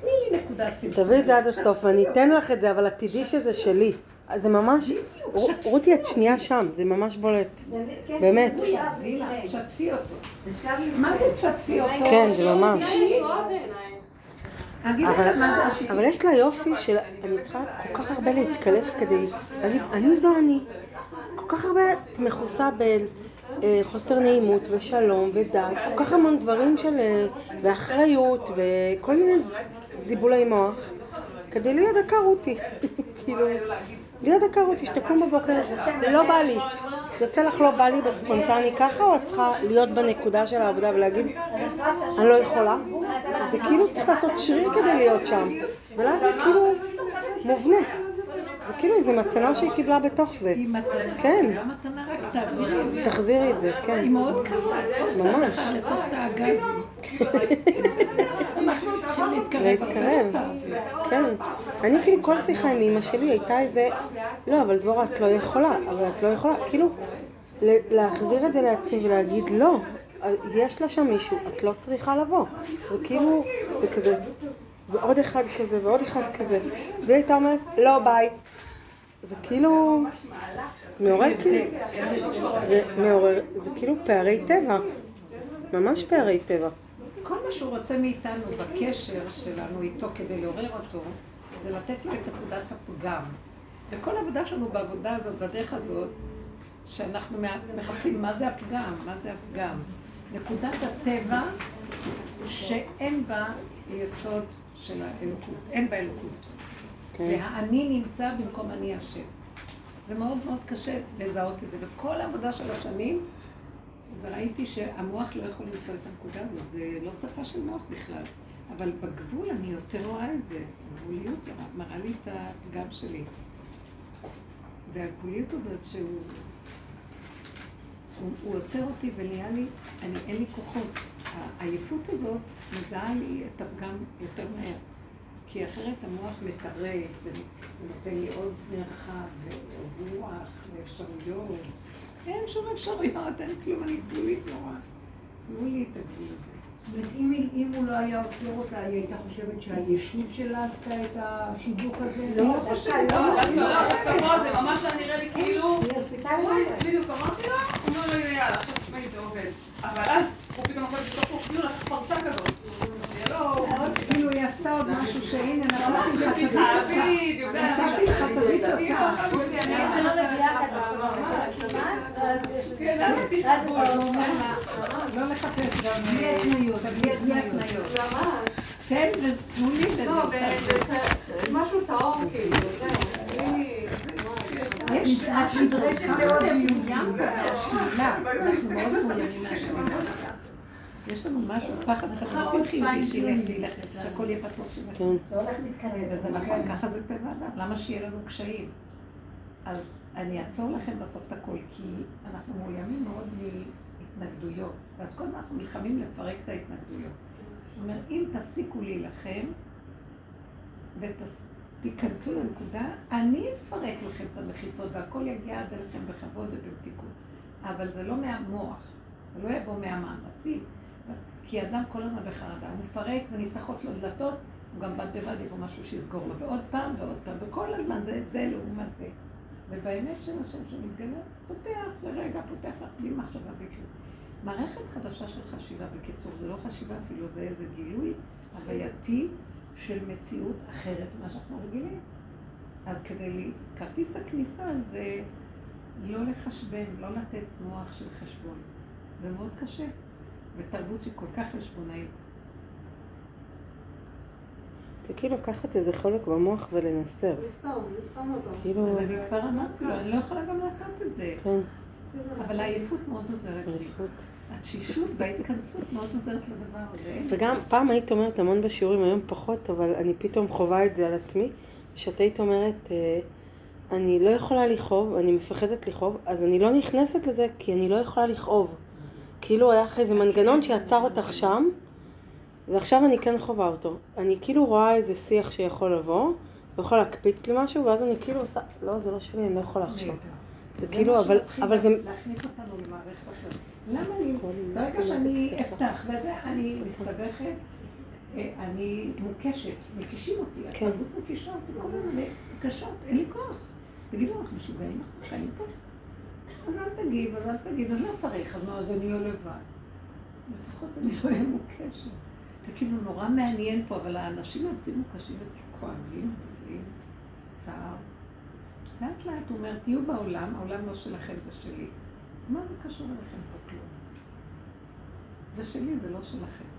[SPEAKER 2] תני לי נקודת צמצום.
[SPEAKER 3] תביאי את זה עד הסוף, ואני אתן לך את זה, אבל את תדעי שזה שלי. זה ממש, רותי, את שנייה שם, זה ממש בולט. באמת.
[SPEAKER 2] תשתפי אותו. מה זה תשתפי אותו?
[SPEAKER 3] כן, זה ממש. אבל, יש לה יופי של, אני צריכה כל כך הרבה להתקלף כדי להגיד, אני זו אני. כל כך הרבה את מכוסה בחוסר נעימות ושלום ודעת, כל כך המון דברים של, אה, ואחריות וכל מיני זיבולי מוח, כדי להיות דקה רותי. כאילו, להיות דקה רותי, שתקום בבוקר, לא בא לי. יוצא לך לא בא לי בספונטני ככה, או את צריכה להיות בנקודה של העבודה ולהגיד, אני לא יכולה? זה כאילו צריך לעשות שריר כדי להיות שם. ואז זה כאילו מובנה. זה כאילו איזו מתנה שהיא קיבלה בתוך זה.
[SPEAKER 2] היא מתנה.
[SPEAKER 3] כן.
[SPEAKER 2] לא מתנה, רק תעבירי.
[SPEAKER 3] תחזירי את זה, כן.
[SPEAKER 2] היא מאוד עוד צעד
[SPEAKER 3] ממש.
[SPEAKER 2] לתוך תא הגזים. אנחנו צריכים להתקרב
[SPEAKER 3] להתקרב. כן. אני כאילו כל שיחה עם אמא שלי הייתה איזה, לא, אבל דבורה את לא יכולה, אבל את לא יכולה, כאילו, להחזיר את זה לעצמי ולהגיד לא, יש לה שם מישהו, את לא צריכה לבוא. וכאילו, זה כזה, ועוד אחד כזה, ועוד אחד כזה. והיא הייתה אומרת, לא, ביי. זה כאילו, מעורר כאילו, זה מעורר, זה כאילו פערי טבע. ממש פערי טבע.
[SPEAKER 2] כל מה שהוא רוצה מאיתנו בקשר שלנו איתו כדי לעורר אותו, זה לתת לו את נקודת הפגם. וכל העבודה שלנו בעבודה הזאת, בדרך הזאת, שאנחנו מחפשים מה זה הפגם, מה זה הפגם. נקודת הטבע שאין בה יסוד של האלוקות, אין בה אלוקות.
[SPEAKER 3] כן.
[SPEAKER 2] זה האני נמצא במקום אני השם. זה מאוד מאוד קשה לזהות את זה. וכל העבודה של השנים, אז ראיתי שהמוח לא יכול למצוא את הנקודה הזאת. זה לא שפה של מוח בכלל. אבל בגבול אני יותר רואה את זה. הגבוליות מראה לי את הפגם שלי. והגבוליות הזאת שהוא... הוא, הוא עוצר אותי ונהיה לי, אני, אין לי כוחות. העייפות הזאת מזהה לי את הפגם יותר מהר. כי אחרת המוח מקרב ונותן לי עוד מרחב ורוח ואפשרויות. אין שום אפשרויות, אין כלום, אני גבולית נורא. תנו לי את הגבול הזה.
[SPEAKER 5] אם, אם הוא לא היה עוצר אותה, היא הייתה חושבת שהישות שלה עשתה את השידוך הזה?
[SPEAKER 6] לא,
[SPEAKER 7] לא, דווקא לא, דווקא פה זה ממש היה נראה לי כאילו... בדיוק אמרתי לה, הוא אומר לי יאללה, עכשיו תשמעי זה עובד. אבל אז הוא פתאום נופל בתוך כאילו לעשות פרסה כזאת. זה לא...
[SPEAKER 2] עשתה עוד משהו שהנה, נתתי לך תביא תוצאה.
[SPEAKER 7] זה
[SPEAKER 2] נתתי לך תביא תוצאה.
[SPEAKER 6] זה לא זה כבר לא אומר לה,
[SPEAKER 2] לא לחפש גם...
[SPEAKER 5] בלי התניות, בלי התניות.
[SPEAKER 2] תן ותנו לי וזהו.
[SPEAKER 7] לא, משהו טהור כאילו,
[SPEAKER 2] יש
[SPEAKER 5] את נדרשת מאוד
[SPEAKER 2] מאוים מהשלילה. אנחנו מאוד מאוימים מהשלילה. יש לנו משהו, פחד חפצים חיובי שילך וילך, שהכל יהיה פתוח שלכם.
[SPEAKER 3] כן.
[SPEAKER 6] זה הולך מתקרב.
[SPEAKER 2] וזה נכון, ככה זה טבע האדם. למה שיהיה לנו קשיים? אז אני אעצור לכם בסוף את הכל, כי אנחנו מאוימים מאוד מהתנגדויות. ואז כל הזמן אנחנו נלחמים לפרק את ההתנגדויות. זאת אומרת, אם תפסיקו להילחם ותיכנסו לנקודה, אני אפרק לכם את המחיצות והכל יגיע עד אליכם בכבוד ובמתיקות. אבל זה לא מהמוח, זה לא יבוא מהמאמצים. כי אדם כל הזמן בחרדה, הוא מפרק ונפתחות לו דלתות, הוא גם בד בבד יבוא משהו שיסגור לו, ועוד פעם ועוד פעם, וכל הזמן זה זה לעומת זה. ובאמת של השם שמתגלה, פותח לרגע, פותח לך בלי מחשבה בלי כלום. מערכת חדשה של חשיבה, בקיצור, זה לא חשיבה אפילו, זה איזה גילוי הווייתי של מציאות אחרת ממה שאנחנו רגילים. אז כדי, לי- כרטיס הכניסה זה לא לחשבן, לא לתת מוח של חשבון. זה מאוד קשה, בתרבות שהיא כל כך חשבונאית.
[SPEAKER 3] זה כאילו לקחת איזה חלק במוח ולנסר.
[SPEAKER 6] לסתום, לסתום אותו.
[SPEAKER 3] כאילו,
[SPEAKER 2] אז אני כבר אמרתי לו, אני לא יכולה גם לעשות את זה.
[SPEAKER 3] כן,
[SPEAKER 2] אבל העייפות מאוד עוזרת לי.
[SPEAKER 3] עייפות.
[SPEAKER 2] התשישות וההתכנסות מאוד עוזרת לדבר הזה.
[SPEAKER 3] וגם פעם היית אומרת המון בשיעורים, היום פחות, אבל אני פתאום חווה את זה על עצמי, שאת היית אומרת, אה, אני לא יכולה לכאוב, אני מפחדת לכאוב, אז אני לא נכנסת לזה כי אני לא יכולה לכאוב. כאילו היה לך איזה מנגנון שעצר אותך שם, ועכשיו אני כן חווה אותו. אני כאילו רואה איזה שיח שיכול לבוא, ויכול להקפיץ לי משהו, ואז אני כאילו עושה, לא, זה לא שלי, אני לא יכולה עכשיו. זה כאילו, אבל, אבל זה...
[SPEAKER 2] להכניס אותנו למערכת אחרת. למה אני, ברגע שאני אפתח וזה, אני מסתבכת, אה, אני מוקשת, מקישים אותי,
[SPEAKER 3] כן.
[SPEAKER 2] התרבות מקישה אותי, כל מיני קשות, אין לי כוח. תגידו, אנחנו משוגעים, אנחנו חיים פה. אז אל תגיב, אז אל תגיד, אז לא צריך, אז מה, אז אני אהיה לבד. לפחות אני לא אהיה מוקשת. זה כאילו נורא מעניין פה, אבל האנשים יוצאים מוקשים וכואבים, מביאים צער. לאט לאט הוא אומר, תהיו בעולם, העולם לא שלכם, זה שלי. מה זה קשור אליכם פה כלום? זה שלי, זה לא שלכם.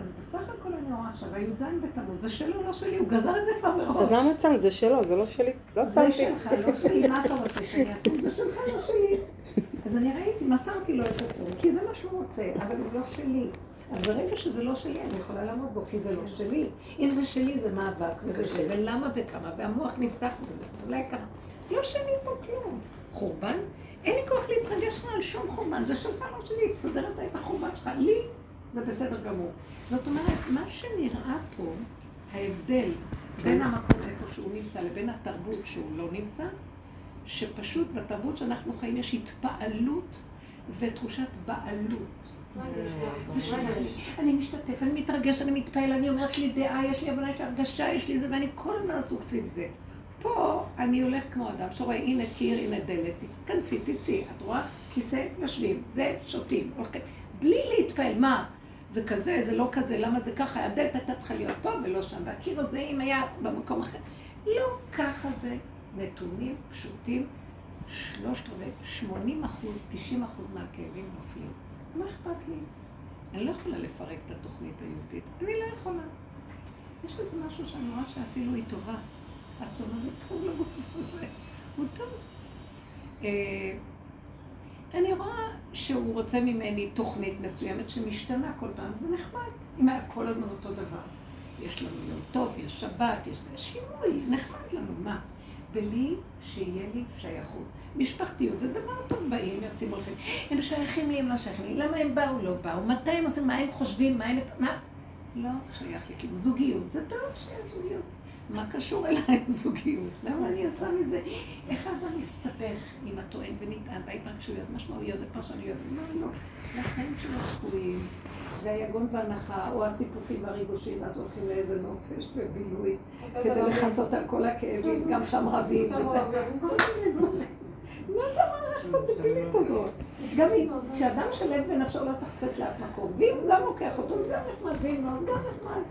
[SPEAKER 2] אז בסך הכל אני רואה עכשיו, הי"ז בתמוז, זה שלו, לא שלי, הוא גזר את זה כבר מראש.
[SPEAKER 3] אז למה צמת? זה שלו, זה לא שלי. לא
[SPEAKER 2] זה
[SPEAKER 3] צמתי.
[SPEAKER 2] שלך, לא שלי, מה אתה רוצה שאני אעצום? זה שלך, לא שלי. אז אני ראיתי, מסרתי לו את הצום, כי זה מה שהוא רוצה, אבל הוא לא שלי. אז ברגע שזה לא שלי, אני יכולה לעמוד בו, כי זה לא שלי. אם זה שלי, זה מאבק, וזה זה, ולמה וכמה, והמוח נפתח, אולי ככה. לא שלי פה כלום. חורבן? אין לי כוח להתרגש לך על שום חורבן, זה שלך, לא שלי, תסדר את החורבן שלך. לי זה בסדר גמור. זאת אומרת, מה שנראה פה, ההבדל בין המקום איפה שהוא נמצא לבין התרבות שהוא לא נמצא, שפשוט בתרבות שאנחנו חיים יש התפעלות ותחושת בעלות. זה שלי, אני משתתף, אני מתרגש, אני מתפעל, אני אומר, יש לי דעה, יש לי הבנה, יש לי הרגשה, יש לי זה, ואני כל הזמן עסוק סביב זה. פה אני הולך כמו אדם שרואה, הנה קיר, הנה דלת, תיכנסי, תצאי, את רואה? כיסא, יושבים, זה, שותים, הולכים. בלי להתפעל, מה? זה כזה, זה לא כזה, למה זה ככה? הדלת הייתה צריכה להיות פה ולא שם, והקיר הזה, אם היה במקום אחר. לא, ככה זה. נתונים פשוטים, שלושת רבעי, 80 אחוז, 90 אחוז מהכאבים נופלים. מה אכפת לי? אני לא יכולה לפרק את התוכנית היהודית. אני לא יכולה. יש איזה משהו שאני רואה שאפילו היא טובה. הצום הזה טוב לגוף הזה. הוא טוב. אני רואה שהוא רוצה ממני תוכנית מסוימת שמשתנה כל פעם, זה נחמד. אם היה כל הזמן אותו דבר. יש לנו יום טוב, יש שבת, יש זה שינוי, נחמד לנו, מה? בלי שיהיה לי שייכות. משפחתיות זה דבר טוב, באים, יוצאים, הולכים. הם שייכים לי, הם לא שייכים לי. למה הם באו, לא באו? מתי הם עושים, מה הם חושבים, מה הם... מה? לא שייך לי, כאילו זוגיות, זה טוב שיש זוגיות. מה קשור אליי זוגיות? למה אני עושה מזה? איך האדם מסתבך עם הטוען ונטען וההתרגשויות, משמעויות ופרשנויות? לא, לא. זה החיים שלו צפויים, והיגון והנחה, או הסיפוכים והריגושים, ואז הולכים לאיזה נופש ובילוי, כדי לכסות על כל הכאבים, גם שם רבים. וזה. מה זה המערכת הדבילית הזאת? גם אם, כשאדם שלב בנפשו לא צריך לצאת לאף מקום, ואם הוא גם לוקח אותו, אז גם נחמד, ואם לא, אז גם נחמד.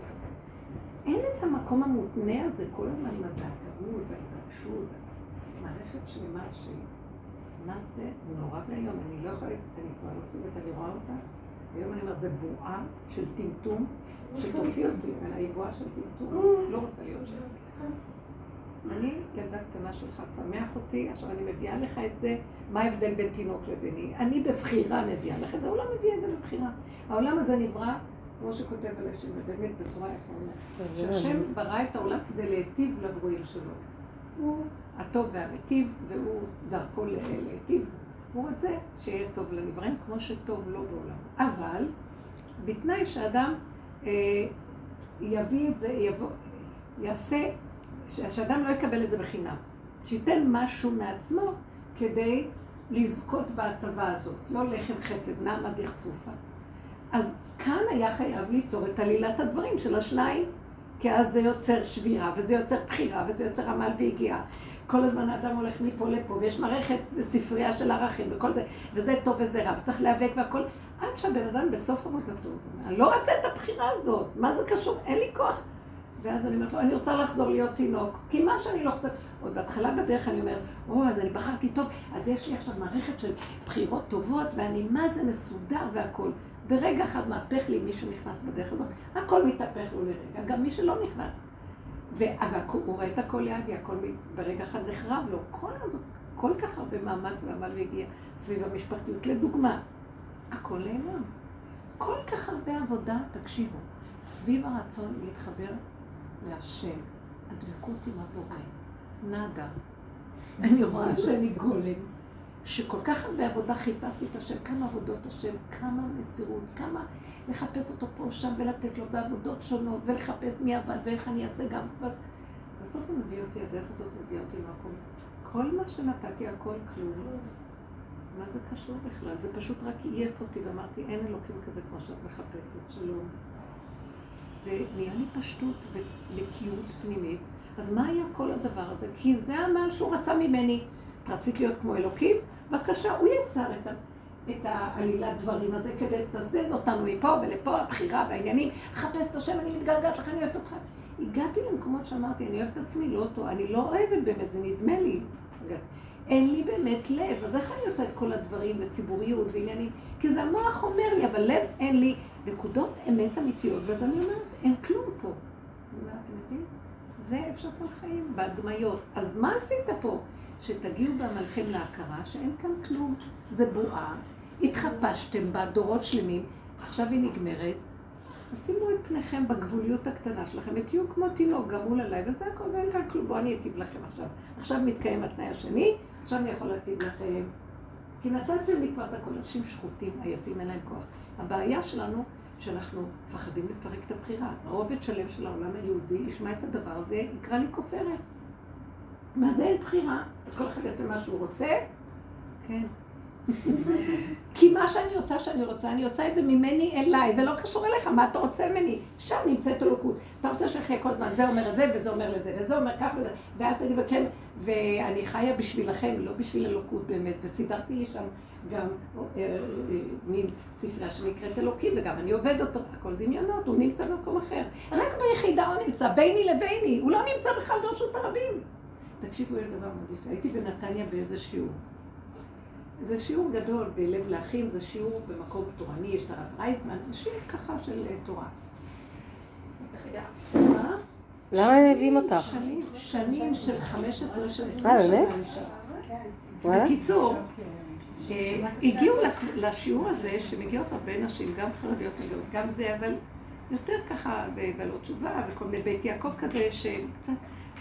[SPEAKER 2] אין את המקום המותנה הזה כל הזמן עם הדעתנות וההתרגשות, מערכת שלמה של מה זה? נורא ואיום, אני לא יכולה, אני כבר לא צודקת, אני רואה אותה, היום אני אומרת, זה בועה של טמטום, שתוציא אותי היא בועה של טמטום, לא רוצה להיות שם. אני ילדה קטנה שלך, תשמח אותי, עכשיו אני מביאה לך את זה, מה ההבדל בין תינוק לביני? אני בבחירה מביאה לך את זה, העולם מביא את זה בבחירה. העולם הזה נברא, כמו שכותב על השם, באמת בצורה יפה, שהשם ברא את העולם כדי להיטיב לברואים שלו. הוא הטוב והמיטיב, והוא דרכו להיטיב. הוא רוצה שיהיה טוב לנבראים כמו שטוב לו בעולם. אבל, בתנאי שאדם אה, יביא את זה, יבוא, יעשה, שאדם לא יקבל את זה בחינם. שייתן משהו מעצמו כדי לזכות בהטבה הזאת. לא לחם חסד, נעמה דכסופה. אז כאן היה חייב ליצור את עלילת הדברים של השניים. כי אז זה יוצר שבירה, וזה יוצר בחירה, וזה יוצר עמל והגיעה. כל הזמן האדם הולך מפה לפה, ויש מערכת ספרייה של ערכים וכל זה, וזה טוב וזה רע, וצריך להיאבק והכל, עד שהבן אדם בסוף עבודתו, אני לא רוצה את הבחירה הזאת, מה זה קשור? אין לי כוח. ואז אני אומרת לו, אני רוצה לחזור להיות תינוק, כי מה שאני לא חושבת, עוד בהתחלה בדרך אני אומרת, או, אז אני בחרתי טוב, אז יש לי עכשיו מערכת של בחירות טובות, ואני מה זה מסודר והכול. ברגע אחד מהפך לי מי שנכנס בדרך הזאת, הכל מתהפך לו לרגע, גם מי שלא נכנס. אבל הוא רואה את הכל לידי, הכל ברגע אחד נחרב לו. כל, כל כך הרבה מאמץ ועמל והגיע סביב המשפחתיות. לדוגמה, הכל נעלם. כל כך הרבה עבודה, תקשיבו, סביב הרצון להתחבר להשם, הדבקות עם הבורא, נאדה. אני רואה שאני גולם, שכל כך הרבה עבודה חיפשתי את השם, כמה עבודות השם, כמה מסירות, כמה לחפש אותו פה, שם, ולתת לו בעבודות שונות, ולחפש מי עבד ואיך אני אעשה גם. בסוף הוא מביא אותי, הדרך הזאת מביאה אותי למקום. כל מה שנתתי, הכל כלום. מה זה קשור בכלל? זה פשוט רק עייף אותי, ואמרתי, אין אלוקים כזה כמו שאת מחפשת, שלום. ונהיה לי פשטות ונקיות פנימית. אז מה היה כל הדבר הזה? כי זה המעל שהוא רצה ממני. רצית להיות כמו אלוקים? בבקשה, הוא יצר את, ה, את העלילת דברים הזה כדי לתזז אותנו מפה ולפה, הבחירה והעניינים. לחפש את השם, אני מתגעגעת לך, אני אוהבת אותך. הגעתי למקומות שאמרתי, אני אוהבת את עצמי, לא אותו, אני לא אוהבת באמת, זה נדמה לי. אין לי באמת לב, אז איך אני עושה את כל הדברים וציבוריות ועניינים? כי זה המוח אומר לי, אבל לב אין לי נקודות אמת אמיתיות, ואז אני אומרת, אין כלום פה. אני אומרת, אתם יודעים? זה איפה שאתם חיים, בהדמיות. אז מה עשית פה? שתגיעו בעמלכם להכרה שאין כאן כלום. זה בועה, התחפשתם בה דורות שלמים, עכשיו היא נגמרת. אז שימו את פניכם בגבוליות הקטנה שלכם, ותהיו כמו תינוק גמול עליי, וזה הכל, ואין כאן כלום. בואו אני אטיב לכם עכשיו. עכשיו מתקיים התנאי השני, עכשיו אני יכול להטיב לכם. כי נתתם לי כבר את הכל, אנשים שחוטים, עייפים, אין להם כוח. הבעיה שלנו, שאנחנו מפחדים לפרק את הבחירה. רובד שלם של העולם היהודי ישמע את הדבר הזה, יקרא לי כופרת. מה זה אין בחירה? אז כל אחד יעשה מה שהוא רוצה? כן. כי מה שאני עושה שאני רוצה, אני עושה את זה ממני אליי, ולא קשור אליך, מה אתה רוצה ממני? שם נמצאת אלוקות. אתה רוצה שנחיה כל הזמן, זה אומר את זה, וזה אומר לזה, וזה אומר כך וזה, ואל תגיד, וכן, ואני חיה בשבילכם, לא בשביל אלוקות באמת, וסידרתי לי שם גם אה, אה, מין ספרייה שנקראת אלוקים, וגם אני עובד אותו, הכל דמיונות, הוא נמצא במקום אחר. רק ביחידה הוא נמצא, ביני לביני, הוא לא נמצא בכלל ברשות הרבים. תקשיבו, יש דבר יפה. הייתי בנתניה באיזה שיעור. זה שיעור גדול בלב לאחים, זה שיעור במקום תורני, יש את הרב רייזמן, זה שיעור ככה של אה, תורה.
[SPEAKER 3] למה הם מביאים אותך?
[SPEAKER 2] שנים, שנים של 15 של 20
[SPEAKER 3] אה, באמת?
[SPEAKER 2] שנה. בקיצור, אה, הגיעו לשיעור הזה שמגיעות הרבה נשים, גם חרדיות מגיעות, גם זה, אבל יותר ככה בבעלות תשובה וכל מיני בית יעקב כזה, שהם קצת...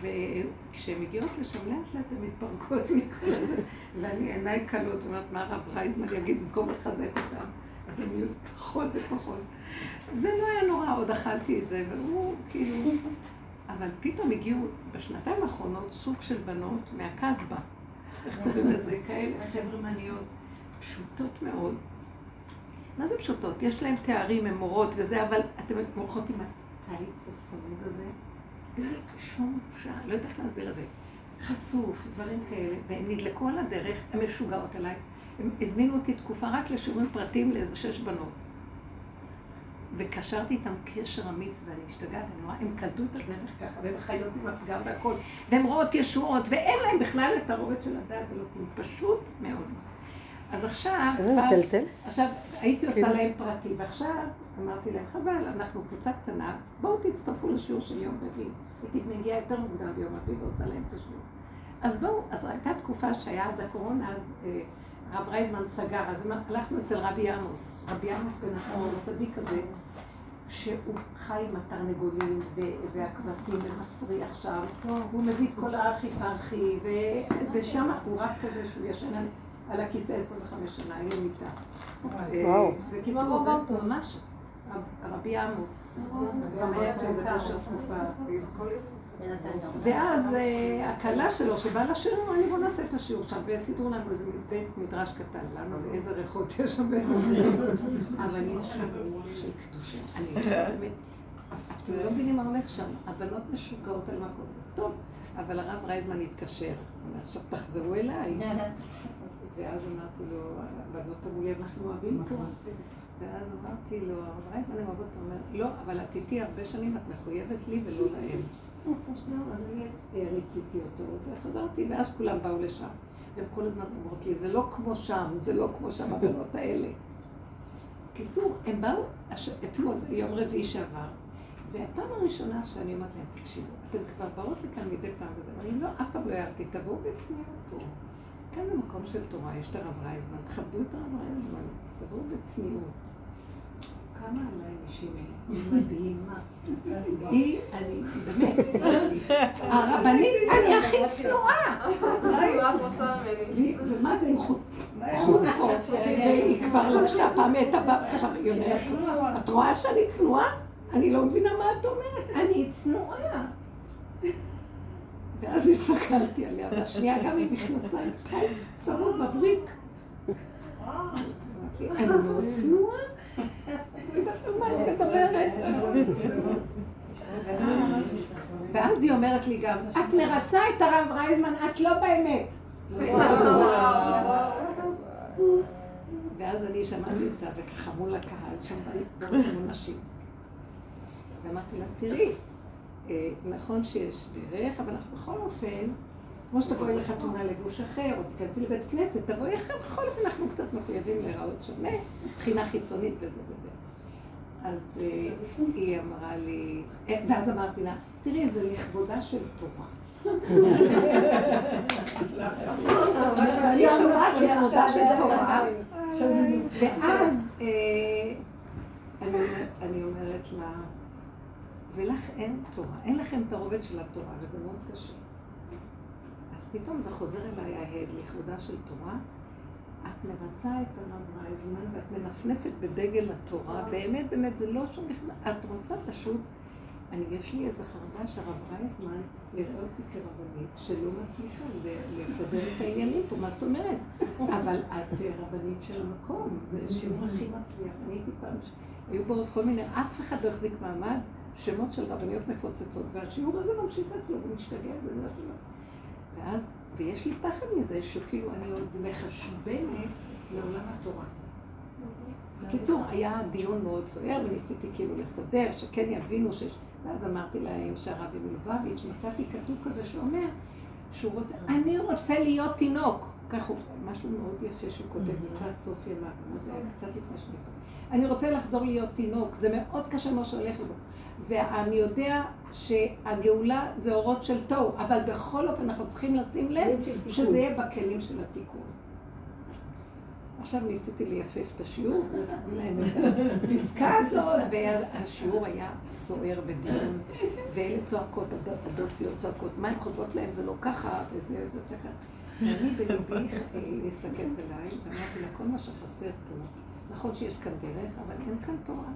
[SPEAKER 2] וכשהן מגיעות לשם לאט לאט הן מתפרקות מכל הזה, ואני עיניי כלות, אומרת, מה הרב רייזמן יגיד במקום לחזק אותם? אז הן יהיו פחות ופחות. זה לא היה נורא, עוד אכלתי את זה, והוא כאילו... אבל פתאום הגיעו בשנתיים האחרונות סוג של בנות מהקסבה, איך קוראים לזה? כאלה חבר'ה פשוטות מאוד. מה זה פשוטות? יש להן תארים, הן מורות וזה, אבל אתן הולכות עם הטייץ הסמוד הזה. בלי שום בושה, לא יודעת איך להסביר את זה. חשוף, דברים כאלה, והם נדלקו על הדרך, הן משוגעות עליי. הם הזמינו אותי תקופה רק לשיעורים פרטיים לאיזה שש בנות. וקשרתי איתם קשר אמיץ, ואני משתגעת, אני רואה, הם קלטו את הדרך ככה, והם חיות עם הפגם והכל, והן רואות ישועות, ואין להם בכלל את הרובד של הדעת אלוקים, פשוט מאוד. אז עכשיו, עכשיו הייתי עושה להם פרטי, ועכשיו אמרתי להם, חבל, אנחנו קבוצה קטנה, בואו תצטרפו לשיעור של יום רביעי. הייתי מגיעה יותר מוקדם ביום רביעי ועושה להם את השיעור. אז בואו, אז הייתה תקופה שהיה אז הקורונה, אז אה, רב רייזמן סגר, אז הלכנו אצל רבי עמוס, רבי עמוס בן אחרון, צדיק כזה, שהוא חי עם התרנגולים והכבשים ומסריח שם, והוא מביא את כל הארכי פרחי, ושם הוא רק כזה שהוא ישן על הכיסא 25 שנה, אין לו מיטה. וואו. בקיצור, זה ממש רבי עמוס, ואז אה, הכלה שלו שבאה לשיעור, אמרה לי בוא נעשה את השיעור שם, וסידרו לנו איזה בית מדרש קטן, לנו איזה ריחות יש שם באיזה אבל יש שם רוח של קדושה. אני באמת, אתם לא מבינים מה הולך שם. הבנות משוגעות על מקום. טוב, אבל הרב רייזמן התקשר. עכשיו תחזרו אליי. ואז אמרתי לו, הבנות אמרו לי, אנחנו אוהבים פה. ואז אמרתי לו, הרב רייזמן, הם אוהבות, הוא אומר, לא, אבל את איתי הרבה שנים, את מחויבת לי ולא להם. אז אני ריציתי אותו, וחזרתי, ואז כולם באו לשם. והם כל הזמן אומרות לי, זה לא כמו שם, זה לא כמו שם הבנות האלה. קיצור, הם באו. אתמול, יום רביעי שעבר, והפעם הראשונה שאני אומרת להם, תקשיבו, אתן כבר באות לכאן מדי פעם וזה, ואני לא, אף פעם לא הערתי, תבואו בצניעות פה. כאן במקום של תורה, יש את הרב רייזמן, תכבדו את הרב רייזמן, תבואו בצניעות. כמה עליי מישהי מדהימה. היא, אני, באמת, הרבנית, אני הכי צנועה. ומה זה עם חוט פה? והיא כבר לבשה פעם את הבא, היא אומרת, את רואה שאני צנועה? אני לא מבינה מה את אומרת, אני צנועה. ואז הסתכלתי עליה, והשנייה גם עם מכנסיים צמוד מבריק. אני מאוד צנועה? ואז היא אומרת לי גם, את מרצה את הרב רייזמן, את לא באמת. ואז אני שמעתי אותה, וככה מול הקהל, שם מול נשים. ואמרתי לה, תראי, אה, נכון שיש דרך, אבל אנחנו בכל אופן, כמו שתבואי לחתונה לבוש אחר, או תיכנסי לבית כנסת, תבואי אחר, בכל אופן אנחנו קצת מחויבים להיראות שונה, מבחינה חיצונית וזה וזה. אז אה, היא אמרה לי, אה, ואז אמרתי לה, תראי, זה לכבודה של תורה. אני שומעת לכבודה של תורה, ואז אה, אני אומרת לה, ולך אין תורה, אין לכם את הרובד של התורה, וזה מאוד קשה. פתאום זה חוזר אליי ההד לכבודה של תורה. את מרצה את הרב רייזמן ואת מנפנפת בדגל התורה, באמת, באמת, זה לא שום נכנס, את רוצה פשוט, אני, יש לי איזה חרדה שהרב רייזמן יראה אותי כרבנית שלא מצליחה לסדר את העניינים פה, מה זאת אומרת? אבל את רבנית של המקום, זה שיעור הכי מצליח. אני הייתי פעם, היו באות כל מיני, אף אחד לא החזיק מעמד, שמות של רבניות מפוצצות, והשיעור הזה ממשיך אצלו, הוא משתגע, זה לא שלו. ואז, ויש לי פחד מזה, שכאילו אני עוד מחשבנת לעולם התורה. בקיצור, היה דיון מאוד סוער, וניסיתי כאילו לסדר, שכן יבינו שיש... ואז אמרתי להם שהרבי מלובביץ', מצאתי כתוב כזה שאומר שהוא רוצה, אני רוצה להיות תינוק. כך הוא, משהו מאוד יפה שהוא כותב לקראת סוף ימיו, זה היה קצת לפני שנפטר. אני רוצה לחזור להיות תינוק, זה מאוד קשה מה שהולך לו. ואני יודע שהגאולה זה אורות של תוהו, אבל בכל אופן אנחנו צריכים לשים לב שזה יהיה בכלים של התיקון. עכשיו ניסיתי לייפף את השיעור, הפסקה הזאת, והשיעור היה סוער בדיון, ואלה צועקות, הדוסיות צועקות, מה הן חושבות להם, זה לא ככה, וזה, זה ככה. ואני בליבי להסתכלת עליי, ואמרתי לה, כל מה שחסר פה, נכון שיש כאן דרך, אבל אין כאן תורה.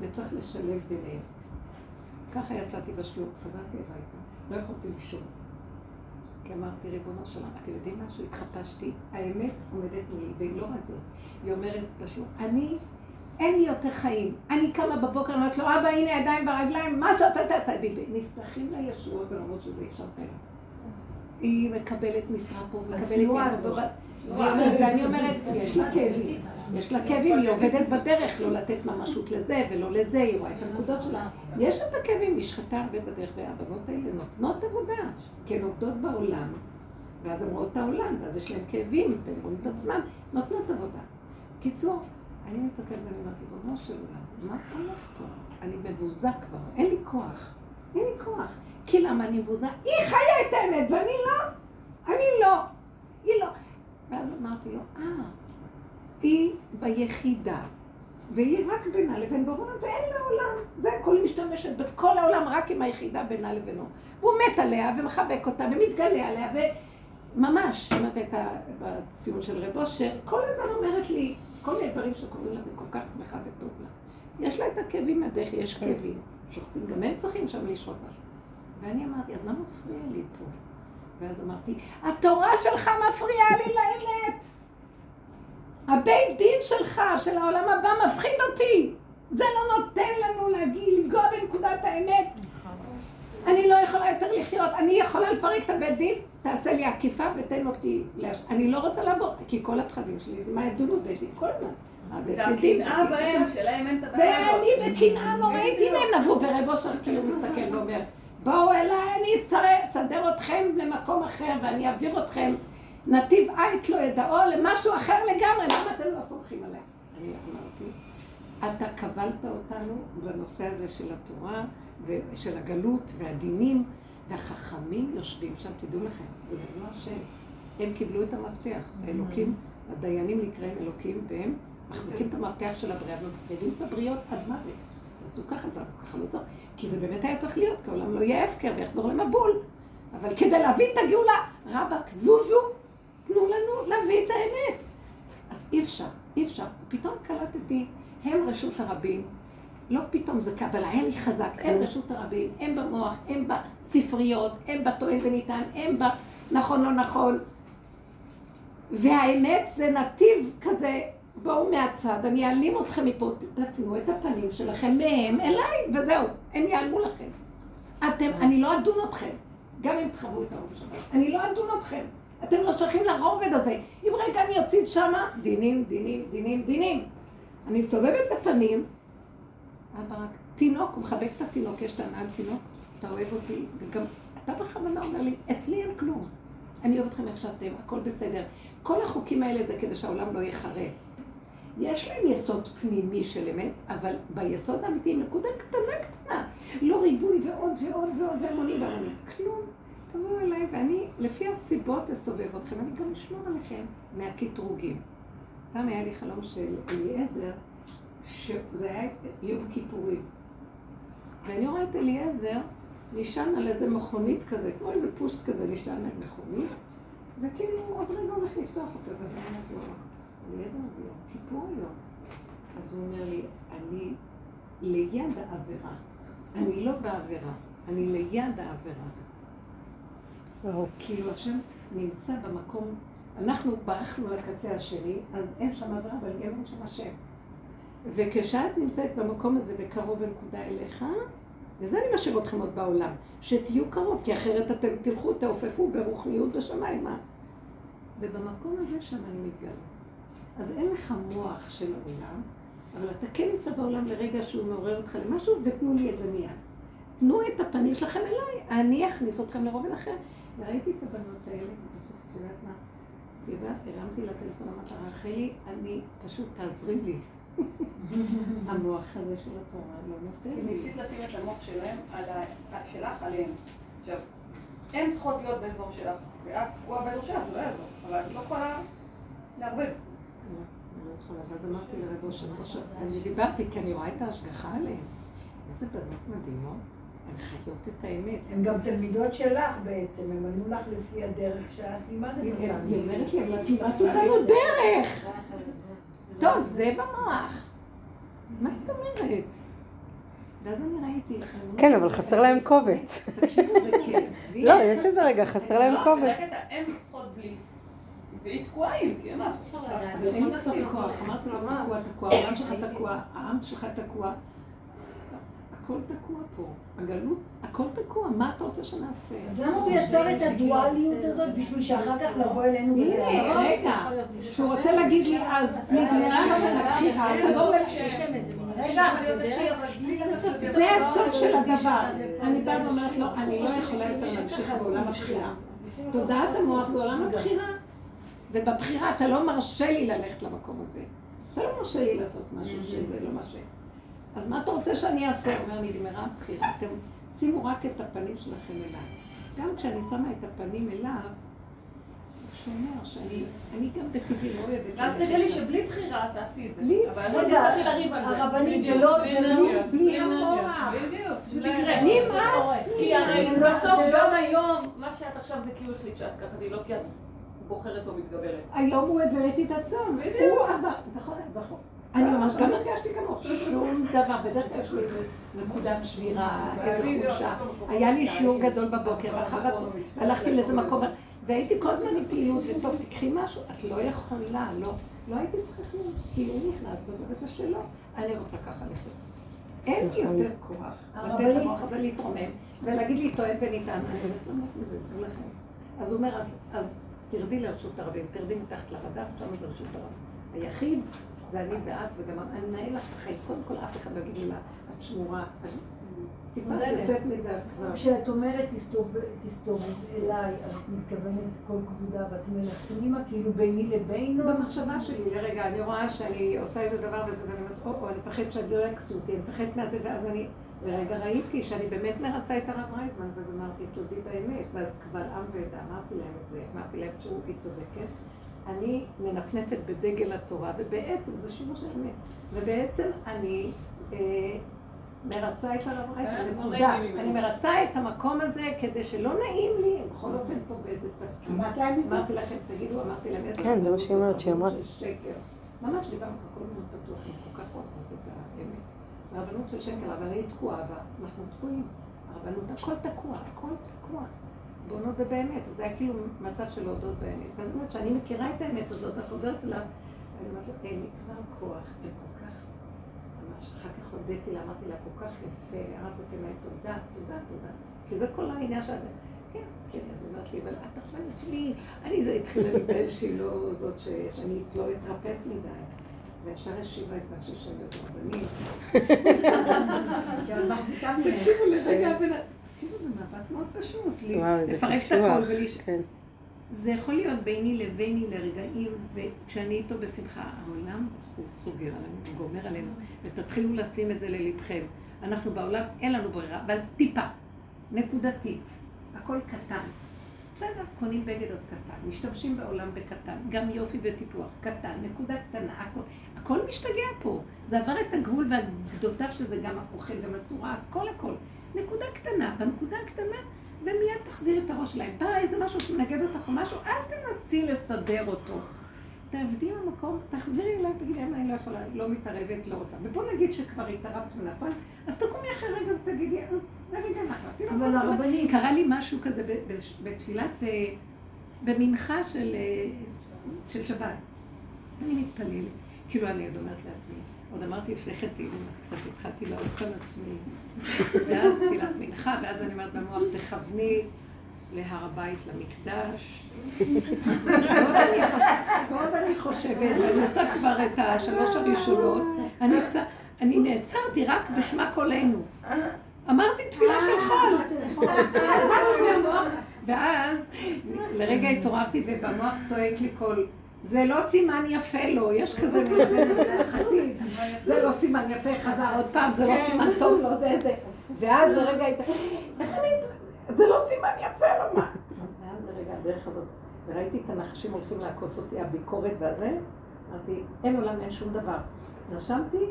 [SPEAKER 2] וצריך לשלב ביניהם. ככה יצאתי בשיעור, חזרתי הביתה, לא יכולתי לישון. כי אמרתי, ריבונו שלום, אתם יודעים משהו? התחפשתי, האמת עומדת מולי, והיא לא רק זאת. היא אומרת בשיעור, אני, אין לי יותר חיים. אני קמה בבוקר, אומרת לו, אבא, הנה ידיים ברגליים, מה שאתה תעשה בי. נפתחים לה ישועות ברמות שזה אפשר לתאר. היא מקבלת משרה פה, מקבלת ואני אומרת, יש לה כאבים. יש לה כאבים, היא עובדת בדרך, לא לתת ממשות לזה ולא לזה, היא רואה את הנקודות שלה. יש את הכאבים, נשחטה הרבה בדרך, והבנות האלה נותנות עבודה, כי הן עובדות בעולם, ואז הן רואות את העולם, ואז יש להן כאבים, והן רואות את עצמן, נותנות עבודה. קיצור, אני מסתכלת ואני אומרת, ריבונו של עולם, מה הולך פה? אני מבוזה כבר, אין לי כוח. אין לי כוח. כי למה אני מבוזה? היא חיה את האמת ואני לא. אני לא. היא לא. ואז אמרתי לו, אה, היא ביחידה, והיא רק בינה לבין בורא, ואין לה עולם. זה הכל משתמשת בכל העולם רק עם היחידה בינה לבינו. והוא מת עליה ומחבק אותה ומתגלה עליה, וממש, שמעת את הציון של רב אושר, כל הזמן אומרת לי כל מיני דברים שקורים לה וכל כך שמחה וטוב לה. יש לה את הכאבים מהדרך, יש כאבים. שוחטים, גם הם צריכים שם לשחוט משהו. ואני אמרתי, אז מה מפריע לי פה? ואז אמרתי, התורה שלך מפריעה לי לאמת. הבית דין שלך, של העולם הבא, מפחיד אותי. זה לא נותן לנו להגיד, לנגוע בנקודת האמת. אני לא יכולה יותר לחיות, אני יכולה לפרק את הבית דין, תעשה לי עקיפה ותן אותי, להש... אני לא רוצה לעבור, כי כל הפחדים שלי זה מה ידונו בית דין, כל הזמן.
[SPEAKER 7] זה הקנאה בהם, שלהם אין את הבעיה הזאת.
[SPEAKER 2] ואני בקנאה נוראית, הנה הם נגעו, ורב אושר כאילו מסתכל ואומר, בואו אליי, אני אסרב, אסדר אתכם למקום אחר ואני אעביר אתכם נתיב עית לא ידעו למשהו אחר לגמרי, למה אתם לא סומכים עליי? אני אמרתי, אתה קבלת אותנו בנושא הזה של התורה ושל הגלות והדינים, והחכמים יושבים שם, תדעו לכם, זה דבר השם. הם קיבלו את המפתח, האלוקים, הדיינים נקראים אלוקים, והם מחזיקים את המפתח של הבריאה ומפרידים את הבריות עד מוות. תעשו ככה, זה ככה לא טוב. כי זה באמת היה צריך להיות, כי העולם לא יהיה הפקר ויחזור למבול. אבל כדי להביא את הגאולה, רבאק, זוזו, תנו לנו להביא את האמת. אז אי אפשר, אי אפשר. פתאום קלטתי, הם רשות הרבים, לא פתאום זה קל, אבל היה לי חזק, הם רשות הרבים, הם במוח, הם בספריות, הם בטוען וניתן, הם בנכון לא נכון. והאמת זה נתיב כזה, בואו מהצד, אני אעלים אתכם מפה, תפנו את הפנים שלכם מהם אליי, וזהו, הם ייעלמו לכם. אתם, אני לא אדון אתכם, גם אם תחוו את הרוב בשבת, אני לא אדון אתכם. אתם לא שייכים לרובד הזה. אם רגע אני אציץ שמה, דינים, דינים, דינים, דינים. אני מסובבת את הפנים, אבא רק, תינוק, הוא מחבק את התינוק, יש טענה על תינוק, אתה אוהב אותי, וגם אתה בכוונה אומר לי, אצלי אין כלום. אני אוהב אתכם איך שאתם, הכל בסדר. כל החוקים האלה זה כדי שהעולם לא יחרב. יש להם יסוד פנימי של אמת, אבל ביסוד האמיתי נקודה קטנה קטנה. לא ריבוי ועוד ועוד ועוד והמונים והמונים. כלום. תבואו אליי ואני, לפי הסיבות אסובב אתכם, אני גם אשמור עליכם מהקטרוגים. פעם היה לי חלום של אליעזר, שזה היה יום כיפורים. ואני רואה את אליעזר נשען על איזה מכונית כזה, כמו איזה פושט כזה, נשען על מכונית, וכאילו עוד רגע הולך לפתוח אותה, ואני אומרת לו, אליעזר זה יום כיפור היום. אז הוא אומר לי, אני ליד העבירה. אני לא בעבירה, אני ליד העבירה. כאילו השם נמצא במקום, אנחנו ברחנו לקצה השני, אז אין שם עבירה, אבל אין שם השם. וכשאת נמצאת במקום הזה וקרוב לנקודה אליך, וזה אני משאיר אתכם עוד בעולם, שתהיו קרוב, כי אחרת אתם תלכו, תעופפו ברוחניות בשמיים, מה? ובמקום הזה שם אני מתגלה. אז אין לך מוח של העולם, אבל אתה כן נמצא בעולם לרגע שהוא מעורר אותך למשהו, ותנו לי את זה מיד. תנו את הפנים שלכם אליי, אני אכניס אתכם לרובד אחר. וראיתי את הבנות האלה, בסוף את יודעת מה? הרמתי לטלפון, אמרתי, רחלי, אני, פשוט תעזרי לי. המוח הזה של התורה לא נותן לי.
[SPEAKER 7] ניסית לשים את המוח שלהם. שלך עליהם. עכשיו, הן צריכות להיות באזור שלך, ואת תקועה באזור שלך, זה לא יעזור, אבל את לא יכולה לערבב.
[SPEAKER 2] לא, אני יכולה, ואז אמרתי לרב אושר, אני דיברתי כי אני רואה את ההשגחה עליהן. איזה בנות מדהימות, הן חיות את האמת.
[SPEAKER 5] הן גם תלמידות שלך בעצם, הן ענו לך לפי הדרך שאת לימדת אותן.
[SPEAKER 2] היא אומרת לי, אבל את לימדת אותנו דרך. טוב, זה במוח. מה זאת אומרת? ואז אני ראיתי...
[SPEAKER 3] כן, אבל חסר להם קובץ.
[SPEAKER 2] תקשיבו, זה כיף.
[SPEAKER 3] לא, יש איזה רגע, חסר להם
[SPEAKER 7] לא,
[SPEAKER 3] קובץ.
[SPEAKER 7] הן צריכות בלי. והיא תקועה עם, כי ממש.
[SPEAKER 2] אבל אין כבר כוח, אמרתי לו, תקוע, תקוע, העולם שלך תקוע, העם שלך תקוע. הכל תקוע פה. הגלות, הכל תקוע, מה אתה רוצה שנעשה?
[SPEAKER 5] אז למה הוא יצר את הדואליות הזאת בשביל שאחר כך לבוא אלינו
[SPEAKER 2] הנה,
[SPEAKER 5] בטענות?
[SPEAKER 2] רגע, שהוא רוצה להגיד לי, אז נגמרה לכם הבחירה,
[SPEAKER 6] מין...
[SPEAKER 5] רגע,
[SPEAKER 2] זה הסוף של הדבר. אני באה ואומרת לו, אני לא יכולה יותר להמשיך בעולם הבחירה. תודעת המוח זה עולם הבחירה. ובבחירה אתה לא מרשה לי ללכת למקום הזה. אתה לא מרשה לי לעשות משהו שזה לא מה ש... אז מה אתה רוצה שאני אעשה? הוא אומר, נגמרה הבחירה. אתם שימו רק את הפנים שלכם אליי. גם כשאני שמה את הפנים אליו, שומר שאני אני גם בטבעי לא אוהבת...
[SPEAKER 7] ואז
[SPEAKER 2] ללכת
[SPEAKER 7] תגלי
[SPEAKER 2] ל-
[SPEAKER 7] שבלי בחירה תעשי את זה.
[SPEAKER 2] בלי
[SPEAKER 7] אבל לא
[SPEAKER 5] רגע,
[SPEAKER 7] תצטרכי לריב על זה.
[SPEAKER 5] הרבנית זה לא, זה לא...
[SPEAKER 2] בלי המוח.
[SPEAKER 7] בדיוק, יקרה.
[SPEAKER 2] נמאס לי.
[SPEAKER 7] כי הרי
[SPEAKER 5] זה לא-
[SPEAKER 7] בסוף
[SPEAKER 5] זה לא-
[SPEAKER 7] גם היום, מה שאת עכשיו זה הוא החליט שאת ככה, היא לא כי את בוחרת או מתגברת.
[SPEAKER 2] היום הוא איתי את הצום.
[SPEAKER 7] בדיוק.
[SPEAKER 2] הוא עבר, נכון, זכור. אני ממש גם הרגשתי כמוך, שום דבר, בדרך כלל יש לי נקודת שבירה, איזה חולשה. היה לי שיעור גדול בבוקר, ואחר הצ... הלכתי לאיזה מקום, והייתי כל הזמן עם פעילות, וטוב, תקחי משהו, את לא יכולה, לא. לא הייתי צריכה כלום, כי הוא נכנס בזה וזה שלו. אני רוצה ככה לחיות. אין לי
[SPEAKER 3] נכון.
[SPEAKER 2] יותר כוח לתת למוח הזה להתרומם ולהגיד לי טוען וניתן, אני הולכת למות מזה. אז הוא אומר, אז תרדי לרשות הרבים, תרדי מתחת לרדף, שם זה רשות הרבים. היחיד זה אני ואת, וגם אני מנהל לך את החיים. קודם כל אף אחד לא יגיד לי לה, את שמורה. טיפה את יוצאת מזה, את כבר...
[SPEAKER 6] כשאת אומרת תסתובב אליי, אז את מתכוונת כל כבודה ואת אומרת פנימה, כאילו ביני לבינו?
[SPEAKER 2] במחשבה שלי, לרגע, אני רואה שאני עושה איזה דבר וזה, ואני אומרת, או, אני מפחדת שאני לא יכסו אותי, אני מפחדת מהזה, ואז אני, לרגע ראיתי שאני באמת מרצה את הרב רייזמן, ואז אמרתי, תודי באמת, ואז קבל עם ועדה, אמרתי להם את זה, אמרתי להם שהוא, היא צודקת. אני מנפנפת בדגל התורה, ובעצם, זה שימוש של אמת, ובעצם אני אה, מרצה את הרב רייזמן,
[SPEAKER 7] אה,
[SPEAKER 2] נקודה. אני מרצה את המקום הזה כדי שלא נעים לי, בכל אופן פה באיזה תפקיד.
[SPEAKER 6] אמרת?
[SPEAKER 2] אמרתי לכם, תגידו, אמרתי להם איזה...
[SPEAKER 3] כן, זה מה שהיא אומרת, שהיא אמרה.
[SPEAKER 2] שקר. ממש דיברנו הכל מאוד פתוח, כל כך אוהבת. הרבנות של שקר, אבל אני תקועה בה, אנחנו תקועים. הרבנות, הכל תקוע, הכל תקוע. בואו נודה באמת, זה היה כאילו מצב של להודות באמת. ואז אומרת שאני מכירה את האמת הזאת, אני חוזרת אליו, ואני אומרת לו, אין לי כבר כוח, הם כל כך, ממש אחר כך הודיתי לה, אמרתי לה, כל כך יפה, אמרתי להם, תודה, תודה, תודה. כי זה כל העניין שאת... כן, כן, אז היא אומרת לי, אבל את החלטת שלי, אני זה התחילה להיבהל שהיא לא זאת, שאני לא אתרפס מדי. וישר השיבה את מה להיות רבנית.
[SPEAKER 6] שאת מחזיקה ממך.
[SPEAKER 2] תקשיבו לרגע, אדם- תקשיבו, זה מאבק מאוד פשוט, לפרק את. הכל ולש...
[SPEAKER 3] כן.
[SPEAKER 2] זה יכול להיות ביני לביני לרגעים, וכשאני איתו בשמחה, העולם בחוץ סוגר עלינו, גומר עלינו, ותתחילו לשים את זה ללבכם. אנחנו בעולם, אין לנו ברירה, אבל טיפה, נקודתית, הכל קטן. בסדר, קונים בגד אז קטן, משתמשים בעולם בקטן, גם יופי וטיפוח, קטן, נקודה קטנה, הכל, הכל משתגע פה. זה עבר את הגבול והגדותיו שזה גם האוכל, גם הצורה, הכל הכל. נקודה קטנה, בנקודה הקטנה, ומיד תחזירי את הראש שלהם. בא איזה משהו שמנגד אותך או משהו, אל תנסי לסדר אותו. תעבדי במקום, תחזירי אליי, תגידי, "אמא, אני לא יכולה, לא מתערבת, לא רוצה. ובוא נגיד שכבר התערבת ונפלת, אז תקומי אחרי רגע ותגידי, אז לרגע. לא
[SPEAKER 6] אבל
[SPEAKER 2] רוצה."
[SPEAKER 6] הרבנית-
[SPEAKER 2] קרה לי משהו כזה בתפילת, אה, במנחה של, אה, של שבת. אני מתפללת, כאילו אני עוד אומרת לעצמי, עוד אמרתי לפני כן תהילים, אז קצת התחלתי לעוף על עצמי. ואז תפילת מנחה, ואז אני אומרת במוח, תכווני להר הבית, למקדש. ועוד אני חוש- ועוד אני חושבת, ואני עושה כבר את השלוש הראשונות, אני עושה... אני נעצרתי רק בשמה קולנו. אמרתי תפילה של חול. ואז לרגע התעוררתי ובמוח צועק לי קול, זה לא סימן יפה לו, יש כזה חסיד, זה לא סימן יפה, חזר עוד פעם, זה לא סימן טוב לו, זה זה. ואז לרגע אני, זה לא סימן יפה לו, מה? ואז לרגע הדרך הזאת, וראיתי את הנחשים הולכים לעקוץ אותי, הביקורת והזה, אמרתי, אין עולם, אין שום דבר. נרשמתי,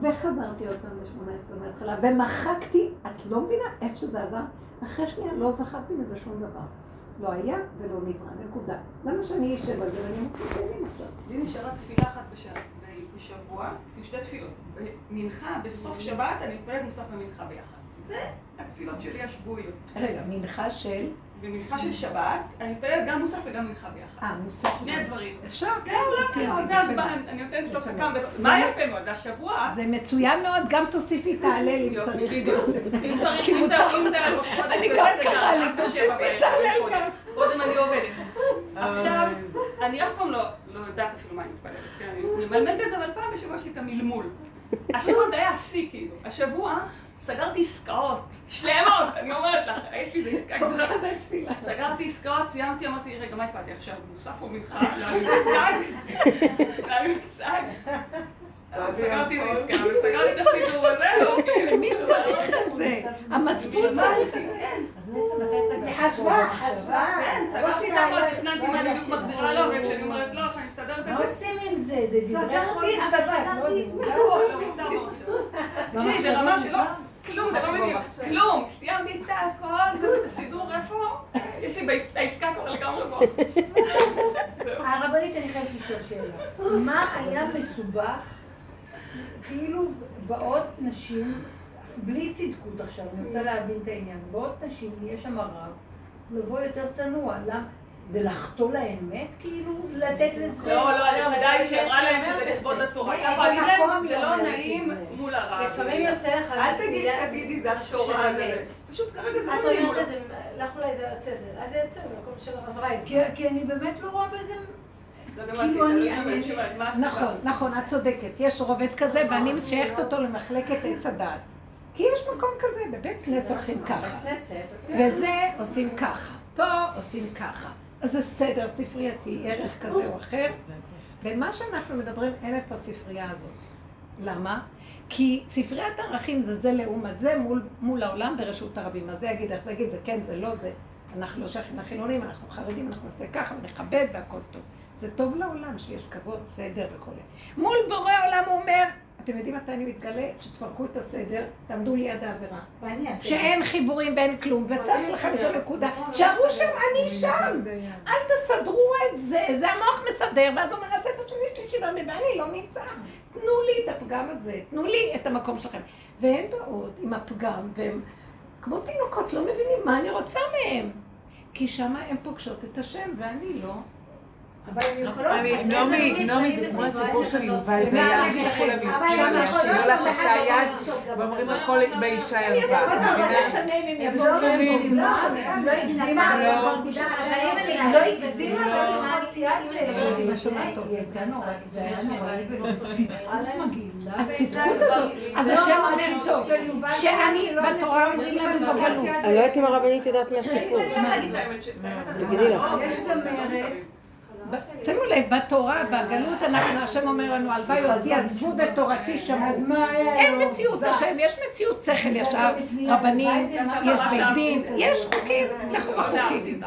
[SPEAKER 2] וחזרתי עוד פעם ל-18 מההתחלה, ומחקתי, את לא מבינה איך שזה עזר? אחרי שנייה לא זכרתי מזה שום דבר. לא היה ולא נברא, נקודה. למה שאני אשב על זה ואני תהנים עכשיו?
[SPEAKER 7] לי נשארה תפילה אחת בש- בשבוע, עם שתי תפילות. מנחה, בסוף שבת אני מתפללת מוסף ומנחה ביחד. זה התפילות שלי השבועיות.
[SPEAKER 2] רגע, מנחה של...
[SPEAKER 7] במנחה של שבת, אני מתפללת גם מוסף וגם מנחה ביחד.
[SPEAKER 2] אה, מוסף.
[SPEAKER 7] שני הדברים.
[SPEAKER 2] אפשר?
[SPEAKER 7] כן, לא, לא, זה הזמן, אני נותנת לו כמה. דקות. מה יפה מאוד, והשבוע...
[SPEAKER 2] זה מצוין מאוד, גם תוסיפי את ההלל אם צריך.
[SPEAKER 7] בדיוק. אם צריך, אם חודש
[SPEAKER 2] אני גם
[SPEAKER 7] רק בשבע
[SPEAKER 2] תוסיפי
[SPEAKER 7] קודם.
[SPEAKER 2] גם.
[SPEAKER 7] קודם אני עובדת. עכשיו, אני אף פעם לא לא יודעת אפילו מה אני מתפללת, כן, אני ממלמלת את זה, אבל פעם בשבוע יש לי את המלמול. השבוע זה היה השיא, כאילו. השבוע סגרתי עסקאות שלמות, אני אומרת לך, יש לי איזה עסקה גדולה. סגרתי עסקאות, סיימתי, אמרתי, רגע, מה הקפדתי עכשיו? מוסף או מנחה? לא היה לי מושג. לא היה לי מושג. אבל סגרתי את העסקה, וסגרתי את הסידור הזה, לא,
[SPEAKER 2] מי צריך את זה? המצפון צריך את זה.
[SPEAKER 6] לא חשבה, חשבה.
[SPEAKER 7] כן, סגרתי את הכל, תכננתי מה אני בדיוק מחזירה לו, וכשאני אומרת לא, אני מסתדרת
[SPEAKER 6] מה
[SPEAKER 7] את זה.
[SPEAKER 6] עושים עם זה? זה דברי חול
[SPEAKER 7] סגרתי, אבל
[SPEAKER 6] לא?
[SPEAKER 7] סגרתי, לא ברמה שלא, כלום, זה לא מדהים, כלום, סיימתי את הכל, זהו, את הסידור, איפה? יש לי העסקה כבר לגמרי פה. זהו.
[SPEAKER 6] הרבנית, אני חייבת לשאול שאלה. מה היה מסובך, כאילו באות נשים, בלי צדקות עכשיו, אני רוצה להבין את העניין, באות נשים, יש שם רב, לבוא יותר צנוע. למ- זה לחטוא לאמת, כאילו, לתת לזה...
[SPEAKER 7] לא, לא,
[SPEAKER 3] לא,
[SPEAKER 7] הנקודה היא שאמרה להם שזה
[SPEAKER 3] את
[SPEAKER 7] לכבוד. התורה. יכול להגיד להם, זה לא
[SPEAKER 6] את
[SPEAKER 7] נעים? מול הרב.
[SPEAKER 3] לפעמים יוצא לך...
[SPEAKER 7] אל תגיד-
[SPEAKER 3] מילה-
[SPEAKER 7] תגידי, זה
[SPEAKER 3] האמת.
[SPEAKER 7] פשוט כרגע זה
[SPEAKER 3] את
[SPEAKER 7] לא נעים.
[SPEAKER 3] אומרת את זה, לך אולי זה יוצא זה, אז זה יוצא במקום של הרב רייז.
[SPEAKER 6] כי אני באמת לא רואה בזה...
[SPEAKER 2] נכון, נכון, את צודקת. יש רובד כזה, ואני משייכת אותו למחלקת עץ הדעת. כי יש מקום כזה, בבית כנסת הולכים ככה. וזה עושים ככה. פה עושים ככה. אז זה סדר ספרייתי, ערך כזה או אחר. ומה שאנחנו מדברים, אין את הספרייה הזאת. למה? כי ספריית ערכים זה זה לעומת זה מול, מול העולם ברשות הרבים. אז זה יגיד איך זה יגיד, זה כן, זה לא זה. אנחנו לא שייכים לחילונים, אנחנו חרדים, אנחנו נעשה ככה ונכבד והכל טוב. זה טוב לעולם שיש כבוד, סדר וכל זה. מול בורא עולם הוא אומר, אתם יודעים מתי אני מתגלה? שתפרקו את הסדר, תעמדו ליד העבירה.
[SPEAKER 6] ואני אעשה...
[SPEAKER 2] שאין חיבורים ואין כלום, וצץ לכם איזה נקודה. תשארו שם, אני שם. אל תסדרו את זה, זה המוח מסדר, ואז הוא אומר, הצד השני שלישי ואני לא נמצא. תנו לי את הפגם הזה, תנו לי את המקום שלכם. והן באות עם הפגם, והן כמו תינוקות, לא מבינים מה אני רוצה מהם. כי שמה הן פוגשות את השם, ואני לא.
[SPEAKER 6] אבל הן יכולות...
[SPEAKER 1] נעמי, נעמי, זה כמו הסיפור של יובל דיין, שהלכו למצרים להשאיר לך את היד, ואומרים הכל באישה?
[SPEAKER 2] משנה אם הם יבואו לא.
[SPEAKER 6] לא הגזימה,
[SPEAKER 1] לא.
[SPEAKER 6] אבל
[SPEAKER 3] אבל
[SPEAKER 6] לא הגזימה,
[SPEAKER 3] לא.
[SPEAKER 6] מוציאה
[SPEAKER 2] אני
[SPEAKER 6] זה.
[SPEAKER 2] שומעת טוב.
[SPEAKER 6] היא הייתה נורא, זה היה נוראי ולא צדקות מגעילה.
[SPEAKER 2] הצדקות הזאת, אז
[SPEAKER 6] לא,
[SPEAKER 2] השם אומר טוב, שאני בתורה
[SPEAKER 6] לזה
[SPEAKER 2] לנו בגלות.
[SPEAKER 3] אני לא יודעת אם הרבנית יודעת מהסיפור. תגידי לה.
[SPEAKER 6] יש זמרת,
[SPEAKER 2] שימו לב, בתורה, בגלות אנחנו, השם אומר לנו, הלוואי אותי עזבו ותורתי שמעו.
[SPEAKER 6] אז מה היה?
[SPEAKER 2] אין מציאות, השם, יש מציאות שכל ישר, רבנים, יש בית דין, יש חוקים, לכו בחוקים.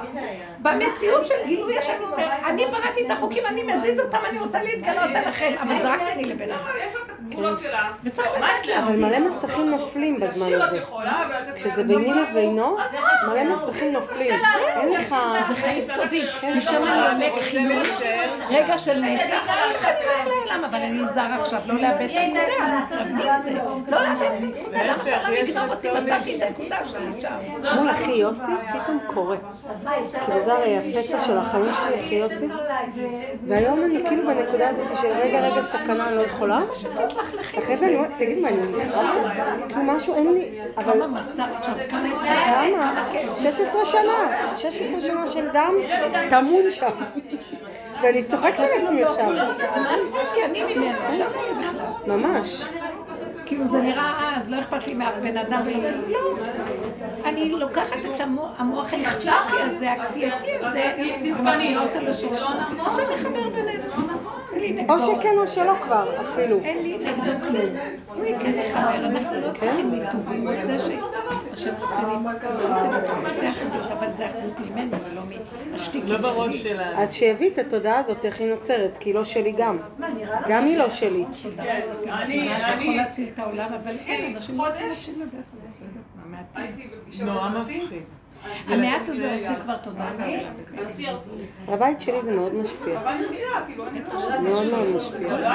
[SPEAKER 2] במציאות של גילוי השם אומר, אני בראתי את החוקים, אני מזיז אותם, אני רוצה להתגלות עליכם, אבל זה רק ביני לבינך.
[SPEAKER 7] לה שלה.
[SPEAKER 2] וצריך לדעת
[SPEAKER 7] אצלנו?
[SPEAKER 3] אבל מלא מסכים נופלים בזמן
[SPEAKER 7] לשיר את
[SPEAKER 3] הזה.
[SPEAKER 7] יכולה, ואת-
[SPEAKER 3] כשזה ביני לבינו, מלא מסכים נופלים. אין לך...
[SPEAKER 2] זה חיים טובים,
[SPEAKER 3] כן,
[SPEAKER 2] משם אני רגע של נצח, אני הולך לעולם, אבל אני נזהר עכשיו, לא לאבד את הנקודה, לא לאבד את הנקודה, למה שהעולם יגנוב אותי, מצאתי את הנקודה שם.
[SPEAKER 3] מול אחי יוסי פתאום קורה. כאילו זה הרי הפצע של החיים שלי, אחי יוסי. והיום אני כאילו בנקודה הזאת של רגע רגע סכנה, אני לא יכולה. אחרי זה אני אומרת, תגיד מה, אני? כאילו משהו, אין לי... אבל
[SPEAKER 2] כמה?
[SPEAKER 3] 16 שנה. 16 שנה של דם טמון שם. ואני צוחקת על עצמי עכשיו.
[SPEAKER 2] מה עשיתי אני ממנו? עכשיו אני.
[SPEAKER 3] ממש.
[SPEAKER 2] כאילו זה נראה אז, לא אכפת לי מאף בן אדם. לא. אני לוקחת את המוח, האכפתי הזה, הכפייתי הזה, ומחזירה אותו לשורשו. עכשיו נחבר בינינו. נגדו.
[SPEAKER 3] או שכן או שלא כבר, אפילו.
[SPEAKER 2] אין לי נגדו כלום. הוא כן לחבר, אנחנו לא צריכים ניתוב. הוא רוצה ש... השם רוצה ניתוב, לא רוצה ניתוב, רוצה אחדות, אבל זה אחדות ממנו ולא מהשתיקים
[SPEAKER 1] לא בראש
[SPEAKER 2] שלי.
[SPEAKER 1] שלנו.
[SPEAKER 3] אז שיביא את התודעה הזאת, איך היא נוצרת, כי היא לא שלי גם. גם היא לא שלי.
[SPEAKER 2] התודעה הזאת זה
[SPEAKER 7] אני-
[SPEAKER 2] יכול להציל את העולם, אבל אין, אנשים לא. להקשיב לדרך הזאת, לא יודעת מה, מעטים.
[SPEAKER 7] הייתי בפגישה
[SPEAKER 1] נורא. מפחיד.
[SPEAKER 2] המעט הזה עושה כבר תודה
[SPEAKER 7] ארצות.
[SPEAKER 3] הבית שלי זה מאוד משפיע.
[SPEAKER 7] כאילו, לא...
[SPEAKER 3] מאוד מאוד משפיע.
[SPEAKER 7] לא לא.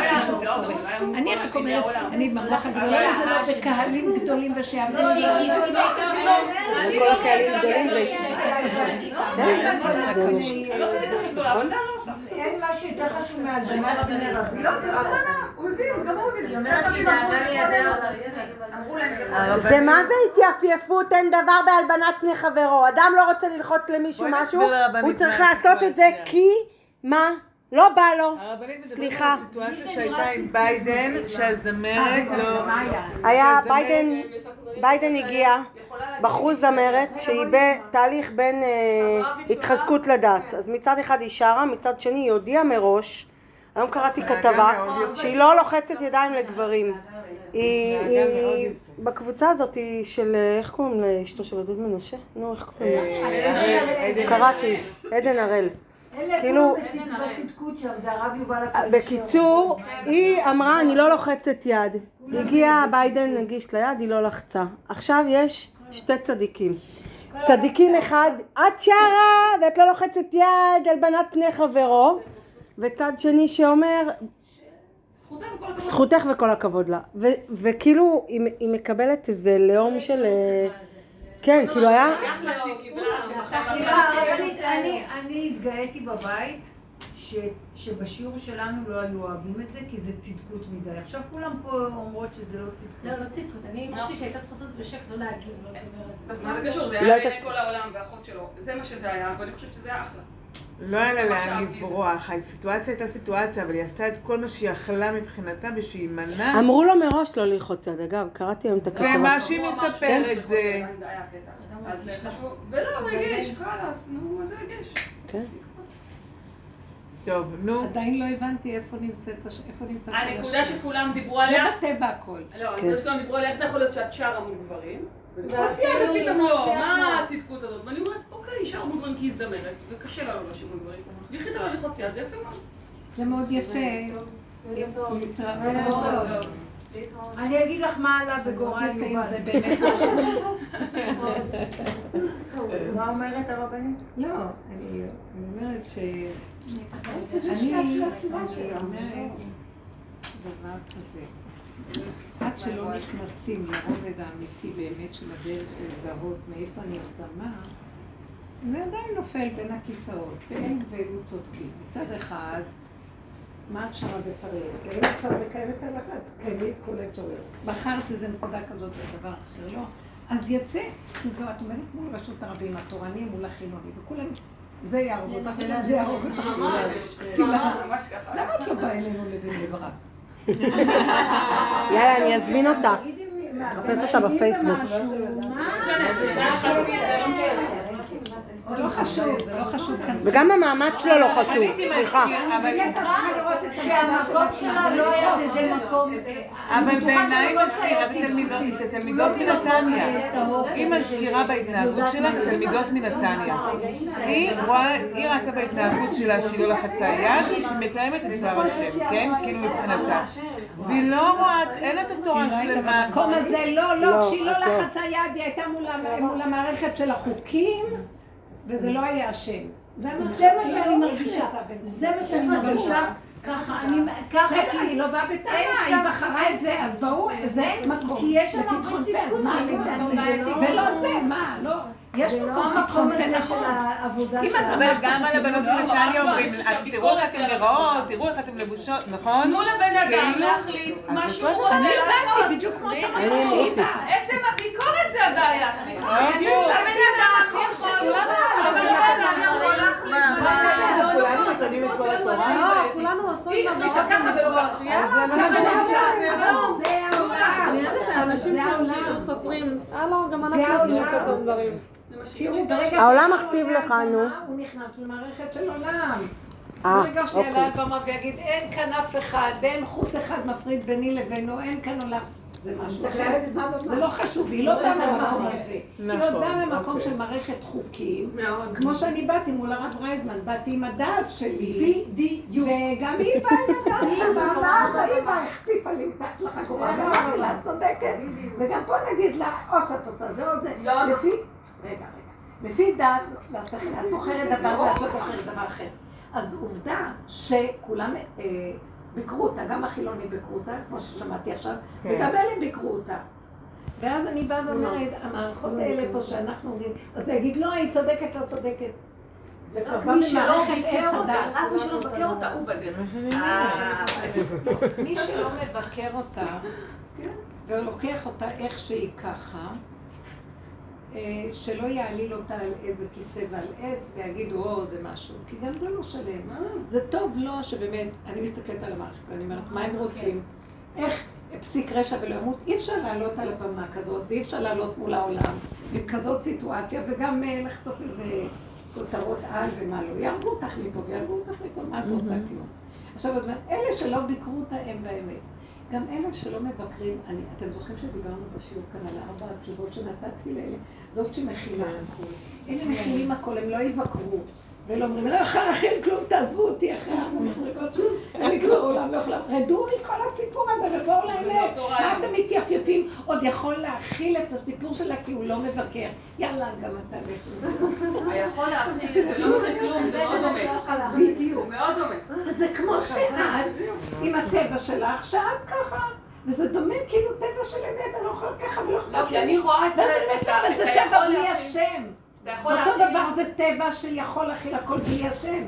[SPEAKER 7] לא
[SPEAKER 2] אני
[SPEAKER 7] כל
[SPEAKER 2] רק אומרת. אני במוח הגדולה, זה לא בקהלים גדולים ושיעבדו.
[SPEAKER 3] וכל הקהלים גדולים זה... כן, זה
[SPEAKER 7] לא זה לא.
[SPEAKER 6] אין משהו יותר חשוב מהזמנת בני רבים.
[SPEAKER 7] לא, זה לא הבנה, הוא הבין, גם הוא הבין.
[SPEAKER 3] זה מה זה התייפייפות, אין דבר בהלבנת פני חברו. אדם לא רוצה ללחוץ למישהו משהו, הוא צריך לעשות את זה. כי, מה? לא בא לו.
[SPEAKER 1] הרבנית מדברת
[SPEAKER 3] סליחה.
[SPEAKER 1] על סיטואציה שהייתה עם ביידן, שהזמרת לא...
[SPEAKER 3] היה ביידן, ביידן הגיע, בחרו זמרת שהיא בתהליך בין אה, התחזקות לדת. אז מצד אחד היא שרה, מצד שני היא הודיעה מראש, היום קראתי כתבה, שהיא לא לוחצת ידיים לגברים. היא, היא בקבוצה הזאת של, אה, איך קוראים לאשתו של עודד מנשה? נו, איך קוראים לה? קראתי, עדן הראל. כאילו-
[SPEAKER 6] הכהן.
[SPEAKER 3] בקיצור, היא אמרה אני לא לוחצת יד. הגיע ביידן נגיש ליד, היא לא לחצה. עכשיו יש שתי צדיקים. צדיקים אחד, את שרה ואת לא לוחצת יד, הלבנת פני חברו, וצד שני שאומר,
[SPEAKER 7] זכותה וכל הכבוד.
[SPEAKER 3] זכותך וכל הכבוד לה. ו- וכאילו היא, היא מקבלת איזה לאום של... אה, כן, כאילו היה...
[SPEAKER 5] סליחה, אני- התגאיתי בבית ש- שבשיעור שלנו לא היו אוהבים את זה, כי זה צדקות מדי. עכשיו כולם פה אומרות שזה לא צדקות.
[SPEAKER 6] לא, לא צדקות, אני אמרתי שהייתה צריכה לעשות בשקט, לא להגיב, לא לדבר על זה.
[SPEAKER 7] מה זה קשור? זה
[SPEAKER 3] לא
[SPEAKER 7] היה לעיני כל העולם והאחות שלו. זה מה שזה היה, ואני חושבת שזה היה אחלה.
[SPEAKER 1] לא היה לה לאן
[SPEAKER 7] זה.
[SPEAKER 1] לברוח, הסיטואציה הייתה סיטואציה, אבל היא עשתה את כל מה שהיא יכלה מבחינתה בשביל להימנע.
[SPEAKER 3] אמרו לו מראש לא ללחוץ יד, אגב, קראתי היום את הכתבה.
[SPEAKER 1] ומה שהיא מספרת זה...
[SPEAKER 7] ולא, הוא הגיש, חלאס, נו, הגיש.
[SPEAKER 3] כן.
[SPEAKER 1] טוב, נו.
[SPEAKER 2] עדיין לא הבנתי איפה נמצאת, איפה נמצא כל
[SPEAKER 7] הנקודה. שכולם דיברו
[SPEAKER 2] זה
[SPEAKER 7] עליה,
[SPEAKER 2] בטבע הכל.
[SPEAKER 7] לא,
[SPEAKER 3] כן.
[SPEAKER 7] הנקודה שכולם דיברו עליה, איך זה יכול להיות שאת שרה מול גברים? ולחוץ
[SPEAKER 6] כאילו,
[SPEAKER 7] יד ופתאום לא,
[SPEAKER 6] זה
[SPEAKER 7] מה
[SPEAKER 6] עצמו.
[SPEAKER 7] הצדקות הזאת? ואני אומרת, אוקיי, שרה מול גברים כי היא זמרת, וקשה לה לא לשיר מול גברים. והיא החליטה לא ללחוץ יד, זה יפה מאוד.
[SPEAKER 2] זה מאוד יפה. להתראות.
[SPEAKER 5] אני אגיד לך מה עלה בגורל יובל.
[SPEAKER 2] זה באמת משהו.
[SPEAKER 5] מה אומרת הרבנית?
[SPEAKER 2] לא, אני אומרת ש... אני אני אומרת דבר כזה. עד שלא נכנסים לרובד האמיתי באמת של הדרך לזהות מאיפה אני מה, זה עדיין נופל בין הכיסאות, והם והיו צודקים. מצד אחד, מה את שמה? האם את כבר מקיימת הלכה? תקיימי את כל האפשרויות. בחרת איזה נקודה כזאת ודבר אחר לא, אז יצא. שזו, את עומדת מול רשות הרבים, התורנים מול החילונים, וכולם, זה יהרוג אותך, זה יהרוג אותך. כסילה.
[SPEAKER 7] ממש ככה.
[SPEAKER 2] למה את לא באה אלינו לבין ברק?
[SPEAKER 3] יאללה, אני אזמין אותה. תחפש אותה בפייסבוק.
[SPEAKER 2] זה לא חשוב, זה לא חשוב כאן.
[SPEAKER 3] וגם המעמד שלו לא חשוב, סליחה.
[SPEAKER 1] אבל...
[SPEAKER 5] שהמקום שלה לא היה בזה מקום.
[SPEAKER 1] אבל בעיניי מזכירה את התלמידות- את התלמידות מנתניה. היא מזכירה בהתנהגות שלה את התלמידות מנתניה. היא רואה, היא ראתה בהתנהגות שלה שהיא לא לחצה יד, שהיא מקיימת את דבר השם, כן? כאילו מבחינתה. והיא לא רואה, אין את התורה
[SPEAKER 2] לא
[SPEAKER 1] שלמה.
[SPEAKER 2] במקום הזה, לא,
[SPEAKER 3] לא,
[SPEAKER 2] לא, כשהיא לא
[SPEAKER 3] לא.
[SPEAKER 2] לחצה יד, היא הייתה מול המערכת של החוקים, וזה לא היה השם.
[SPEAKER 5] זה מה שאני
[SPEAKER 2] לא
[SPEAKER 5] מרגישה. זה מה שאני מרגישה. ככה, אני, ככה,
[SPEAKER 2] בסדר, אני לא באה בטענה, היא בחרה את זה, אז ברור, זה מקום.
[SPEAKER 5] כי יש שם הרבה צדקות, זה? לא-
[SPEAKER 2] ולא זה, מה, לא. יש
[SPEAKER 5] לא
[SPEAKER 2] מקום פה,
[SPEAKER 5] הזה של
[SPEAKER 2] נכון.
[SPEAKER 5] העבודה
[SPEAKER 2] אם את
[SPEAKER 5] שלה.
[SPEAKER 1] אבל גם על הבנות
[SPEAKER 7] לא,
[SPEAKER 1] בנתניה
[SPEAKER 7] לא,
[SPEAKER 1] אומרים,
[SPEAKER 7] אני חושבת
[SPEAKER 1] "את תראו איך אתן
[SPEAKER 7] שהביקורת
[SPEAKER 1] נראות, תראו איך אתן לבושות, נכון?
[SPEAKER 7] תנו לבן אדם
[SPEAKER 1] כאילו-
[SPEAKER 7] להחליט מה שהוא
[SPEAKER 1] לא
[SPEAKER 7] רוצה
[SPEAKER 2] אני
[SPEAKER 7] לעשות.
[SPEAKER 2] הבנתי בדיוק כמו את
[SPEAKER 3] אני
[SPEAKER 2] המקום.
[SPEAKER 7] עצם הביקורת זה הבעיה, סליחה.
[SPEAKER 1] בדיוק.
[SPEAKER 7] הבן אדם יכול, אבל הבן אדם יכול להחליט מה
[SPEAKER 1] כולנו מקיימים את כל התורה?
[SPEAKER 4] לא, כולנו עושים
[SPEAKER 7] היא החליטה ככה ולא ככה.
[SPEAKER 1] אז זה אומרת.
[SPEAKER 2] העולם.
[SPEAKER 4] אני
[SPEAKER 2] העולם.
[SPEAKER 4] שכאילו סופרים. הלו, גם אנחנו עושים. את אותם דברים.
[SPEAKER 2] תראו, ברגע
[SPEAKER 3] העולם מכתיב לך, נו.
[SPEAKER 2] הוא נכנס למערכת של עולם.
[SPEAKER 3] אה,
[SPEAKER 2] ברגע שיעלה על. במה ויגיד, אין כאן אף אחד, ואין חוט אחד מפריד ביני לבינו, אין כאן עולם. זה משהו אחר. זה לא חשוב, היא לא באה מהמקום הזה. היא
[SPEAKER 1] נכון,
[SPEAKER 2] עוד באה ממקום
[SPEAKER 1] אוקיי.
[SPEAKER 2] של מערכת חוקים. כמו שאני באתי מול הרב רייזמן, באתי עם הדעת שלי.
[SPEAKER 5] בדיוק.
[SPEAKER 2] וגם היא באה עם הדעת שלה, היא באה, החטיפה לי מתחת לחגורה, ואמרתי לה, את צודקת. וגם פה נגיד לה, או שאת עושה זה או זה.
[SPEAKER 7] לא.
[SPEAKER 2] לפי, רגע, רגע. לפי דעת את בוחרת דבר ואת לא בוחרת דבר אחר. אז עובדה שכולם אה, ביקרו אותה, גם החילונים ביקרו אותה, כמו ששמעתי עכשיו,
[SPEAKER 1] כן.
[SPEAKER 2] וגם אלה ביקרו אותה. ואז אני באה ואומרת, המערכות האלה פה שאנחנו אומרים, אז זה יגיד, לא, היא צודקת, לא צודקת. זה כבר בא עץ הדת.
[SPEAKER 7] רק מי שלא מבקר אותה, הוא בדרך.
[SPEAKER 1] אומרת.
[SPEAKER 2] מי שלא מבקר אותה, ולוקח אותה איך שהיא ככה, אה, שלא יעליל אותה על איזה כיסא ועל עץ ויגידו, או, זה משהו, כי גם זה לא שלם. זה טוב לו שבאמת, אני מסתכלת על המערכת ואני אומרת, מה הם רוצים? איך פסיק רשע ולא ימות? אי אפשר לעלות על הבמה כזאת, ואי אפשר לעלות מול העולם עם כזאת סיטואציה, וגם אה, לחטוף איזה כותרות על ומה לא. יהרגו אותך מפה ויהרגו אותך מפה, מה את רוצה כלום? עכשיו, אלה שלא ביקרו אותה הם באמת. גם אלה שלא מבקרים, אני, אתם זוכרים שדיברנו בשיעור כאן על ארבע התשובות שנתתי לאלה? זאת שמכילה הכול. אלה מכילים הכל, הם לא יבקרו. ולא אומרים, לא יכולה להכיל כלום, תעזבו אותי אחרי המדרגות שלי, אני כבר עולם לא יכולה. רדו מכל הסיפור הזה ובואו לאמת. מה אתם מתייפייפים? עוד יכול להכיל את הסיפור שלה כי הוא לא מבקר. יאללה, גם אתה לך.
[SPEAKER 7] היכול להכיל ולא נותן כלום, זה מאוד דומה.
[SPEAKER 2] בדיוק.
[SPEAKER 7] הוא מאוד דומה.
[SPEAKER 2] זה כמו שאת, עם הטבע שלך, שאת ככה, וזה דומה כאילו טבע של אמת, אני לא יכולה ככה ולא
[SPEAKER 7] לא,
[SPEAKER 2] אכפת
[SPEAKER 7] כי אני רואה את
[SPEAKER 2] ואז
[SPEAKER 7] ה-
[SPEAKER 2] אני אומרת,
[SPEAKER 7] את ה-
[SPEAKER 2] אבל זה טבע בלי. השם. אותו דבר זה טבע שיכול להכיל הכל בלי השם.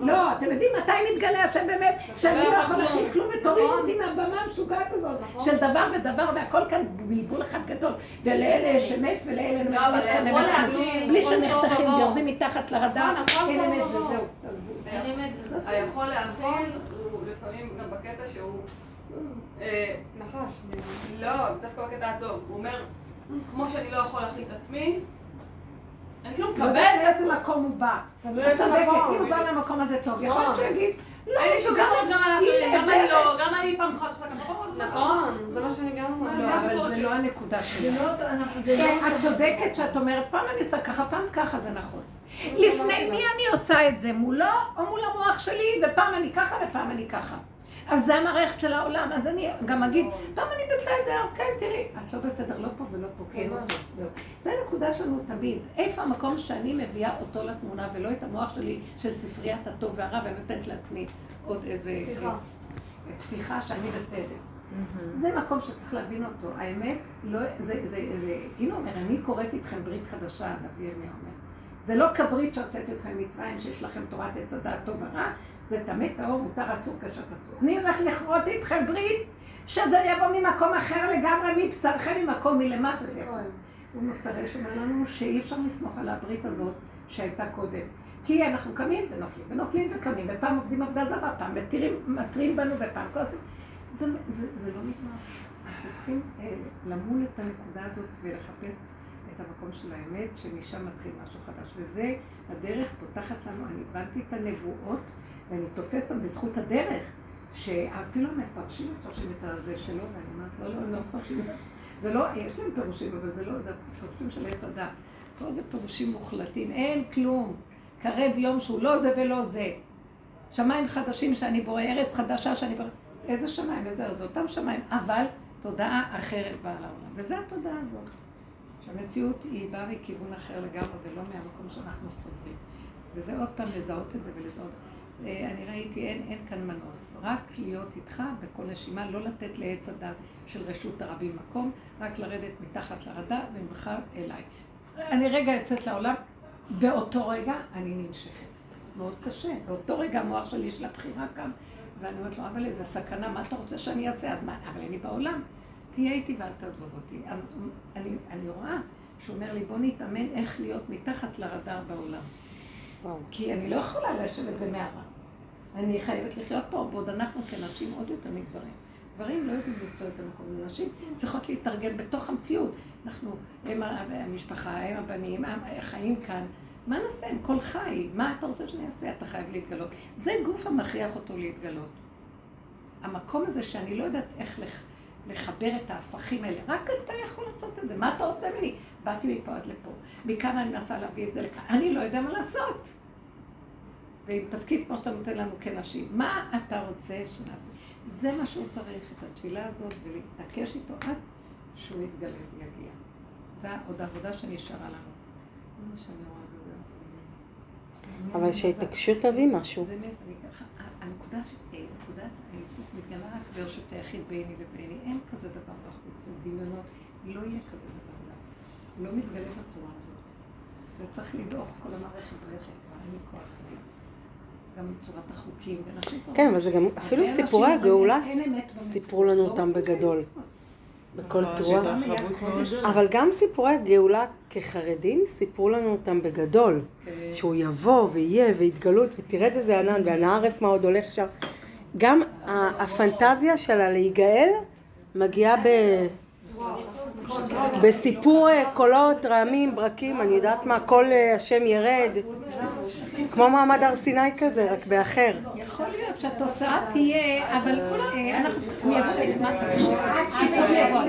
[SPEAKER 2] לא, אתם יודעים מתי מתגלה השם באמת? שאני לא יכול להכיל כלום ותוריד אותי מהבמה המשוגעת הזאת של דבר ודבר והכל כאן בלבול אחד גדול. ולאלה יש אמת ולאלה אמת
[SPEAKER 7] לא, אבל
[SPEAKER 2] כאן אמת
[SPEAKER 7] להכיל
[SPEAKER 2] בלי שנחתכים ויורדים מתחת לרדאר
[SPEAKER 7] נכון,
[SPEAKER 2] אין אמת. וזהו.
[SPEAKER 7] היכול להכיל הוא לפעמים גם בקטע שהוא... אה,
[SPEAKER 5] נחש.
[SPEAKER 7] לא, דווקא בקטע הטוב. הוא אומר, כמו שאני לא יכול להכיל את עצמי, אני כאילו
[SPEAKER 2] לא
[SPEAKER 7] מקבל
[SPEAKER 2] יודעת מאיזה. מקום הוא בא. את
[SPEAKER 5] מאיזה
[SPEAKER 2] צודקת,
[SPEAKER 5] מקום,
[SPEAKER 2] אם הוא בא מהמקום הזה טוב. יכול להיות שהוא יגיד, לא,
[SPEAKER 7] אין לי שום
[SPEAKER 2] גם-
[SPEAKER 7] על האחרים, גם אני. לא, גם אני פעם אחת עושה ככה.
[SPEAKER 5] נכון, זה מה שאני גם אומרת.
[SPEAKER 2] לא, אבל זה לא הנקודה שלי. כן, את צודקת שאת אומרת, פעם אני עושה ככה, פעם ככה, זה נכון. לפני מי אני עושה את זה? מולו או מול המוח שלי? ופעם אני ככה ופעם אני ככה. אז זה המערכת של העולם, אז אני גם אגיד, פעם אני בסדר, כן, תראי, את לא בסדר, לא פה ולא פה, כן, פה. זהו. זה הנקודה שלנו תמיד. איפה המקום שאני מביאה אותו לתמונה ולא את המוח שלי של ספריית הטוב והרע ונותנת לעצמי עוד איזה תפיחה שאני בסדר. זה מקום שצריך להבין אותו. האמת, לא, זה, זה, זה, הנה אומר, אני קוראת איתכם ברית חדשה, הנביא ירמיה אומר. זה לא כברית שהוצאתי אתכם ממצרים, שיש לכם תורת עץ הדעת טוב ורע, זה טמא טהור, מותר אסור קשת אסור. אני הולך לכרות איתכם ברית, שזה יבוא ממקום אחר לגמרי, מבשרכם, ממקום מלמטה. הוא מפרש, אומר לנו שאי אפשר לסמוך על הברית הזאת שהייתה קודם. כי אנחנו קמים ונופלים, ונופלים וקמים, ופעם עובדים עבודה זרה, פעם מתירים, מתרים בנו, ופעם כל זה. זה, זה, זה לא נגמר. אנחנו צריכים אה, למול את הנקודה הזאת ולחפש את המקום של האמת, שמשם מתחיל משהו חדש. וזה, הדרך פותחת לנו, אני הבנתי את הנבואות, ואני תופסת אותן בזכות הדרך, שאפילו המפרשים מפרשים את הזה שלו, ואני אומרת, לא, לא, לא מפרשים את זה. זה לא, יש להם פירושים, אבל זה לא, זה פירושים של עץ הדת. כל זה פירושים מוחלטים, אין כלום. קרב יום שהוא לא זה ולא זה. שמיים חדשים שאני בורא, ארץ חדשה שאני בורא. איזה שמיים, איזה ארץ, זה אותם שמיים, אבל תודעה אחרת באה לעולם. וזו התודעה הזאת. שהמציאות היא באה מכיוון אחר לגמרי ולא מהמקום שאנחנו סובלים. וזה עוד פעם לזהות את זה ולזהות. אה, אני ראיתי, אין, אין כאן מנוס. רק להיות איתך בכל נשימה, לא לתת לעץ הדת של רשות הרבים מקום, רק לרדת מתחת לרדאר וממך אליי. אני רגע יוצאת לעולם, באותו רגע אני ננשכת. מאוד קשה. באותו רגע המוח שלי יש לה בחירה כאן, ואני אומרת לו, אבל איזה סכנה, מה אתה רוצה שאני אעשה? אז מה, אבל אני בעולם. תהיה איתי ואל תעזוב אותי. אז אני, אני רואה שהוא אומר לי, בוא נתאמן איך להיות מתחת לרדאר בעולם.
[SPEAKER 3] וואו.
[SPEAKER 2] כי אני לא יכולה לשבת במערה. אני חייבת לחיות פה, בעוד אנחנו כנשים עוד יותר מגברים. גברים לא יודעים למצוא את המקום, נשים צריכות להתארגן בתוך המציאות. אנחנו, הם המשפחה, הם הבנים, הם חיים כאן. מה נעשה? הם כל חי. מה אתה רוצה שאני אעשה? אתה חייב להתגלות. זה גוף המכריח אותו להתגלות. המקום הזה שאני לא יודעת איך לח... לחבר את ההפכים האלה, רק אתה יכול לעשות את זה. מה אתה רוצה ממני? באתי מפה עד לפה. מכאן אני מנסה להביא את זה לכאן. אני לא יודע מה לעשות. ועם תפקיד כמו שאתה נותן לנו כנשים, מה אתה רוצה שנעשה? זה מה שהוא צריך, את התפילה הזאת, ולהתעקש איתו עד שהוא יתגלה ויגיע. זו עוד עבודה שנשארה לנו. זה מה שאני רואה בזה.
[SPEAKER 3] אבל שהתעקשות תביא משהו.
[SPEAKER 2] באמת, אני ככה, הנקודה, ש- אה, נקודת האיתות מתגלה רק ברשות היחיד ביני לביני. אין כזה דבר בחוץ, זה דמיונות. לא יהיה כזה. לא מתגלה בצורה הזאת. זה צריך לדעוך כל המערכת הולכת, כבר אין לי כוח. גם בצורת החוקים, ונשים.
[SPEAKER 3] כן, אבל זה גם, אפילו סיפורי הגאולה. סיפרו לנו
[SPEAKER 2] לא
[SPEAKER 3] אותם בגדול. בכל תרועה. אבל גם סיפורי הגאולה כחרדים סיפרו לנו אותם בגדול.
[SPEAKER 2] כן.
[SPEAKER 3] שהוא יבוא ויהיה והתגלות ותרד איזה ענן והנערף מה עוד הולך שם. גם ה- הפנטזיה שלה להיגאל מגיעה ב... בסיפור אה, קולות, רעמים, ברקים, אני יודעת מה, קול אה, השם ירד, כמו מעמד הר סיני כזה, רק באחר.
[SPEAKER 2] יכול להיות שהתוצאה תהיה, אבל אה, אנחנו צריכים לבוא למטה בשקט. פתאום יבוא,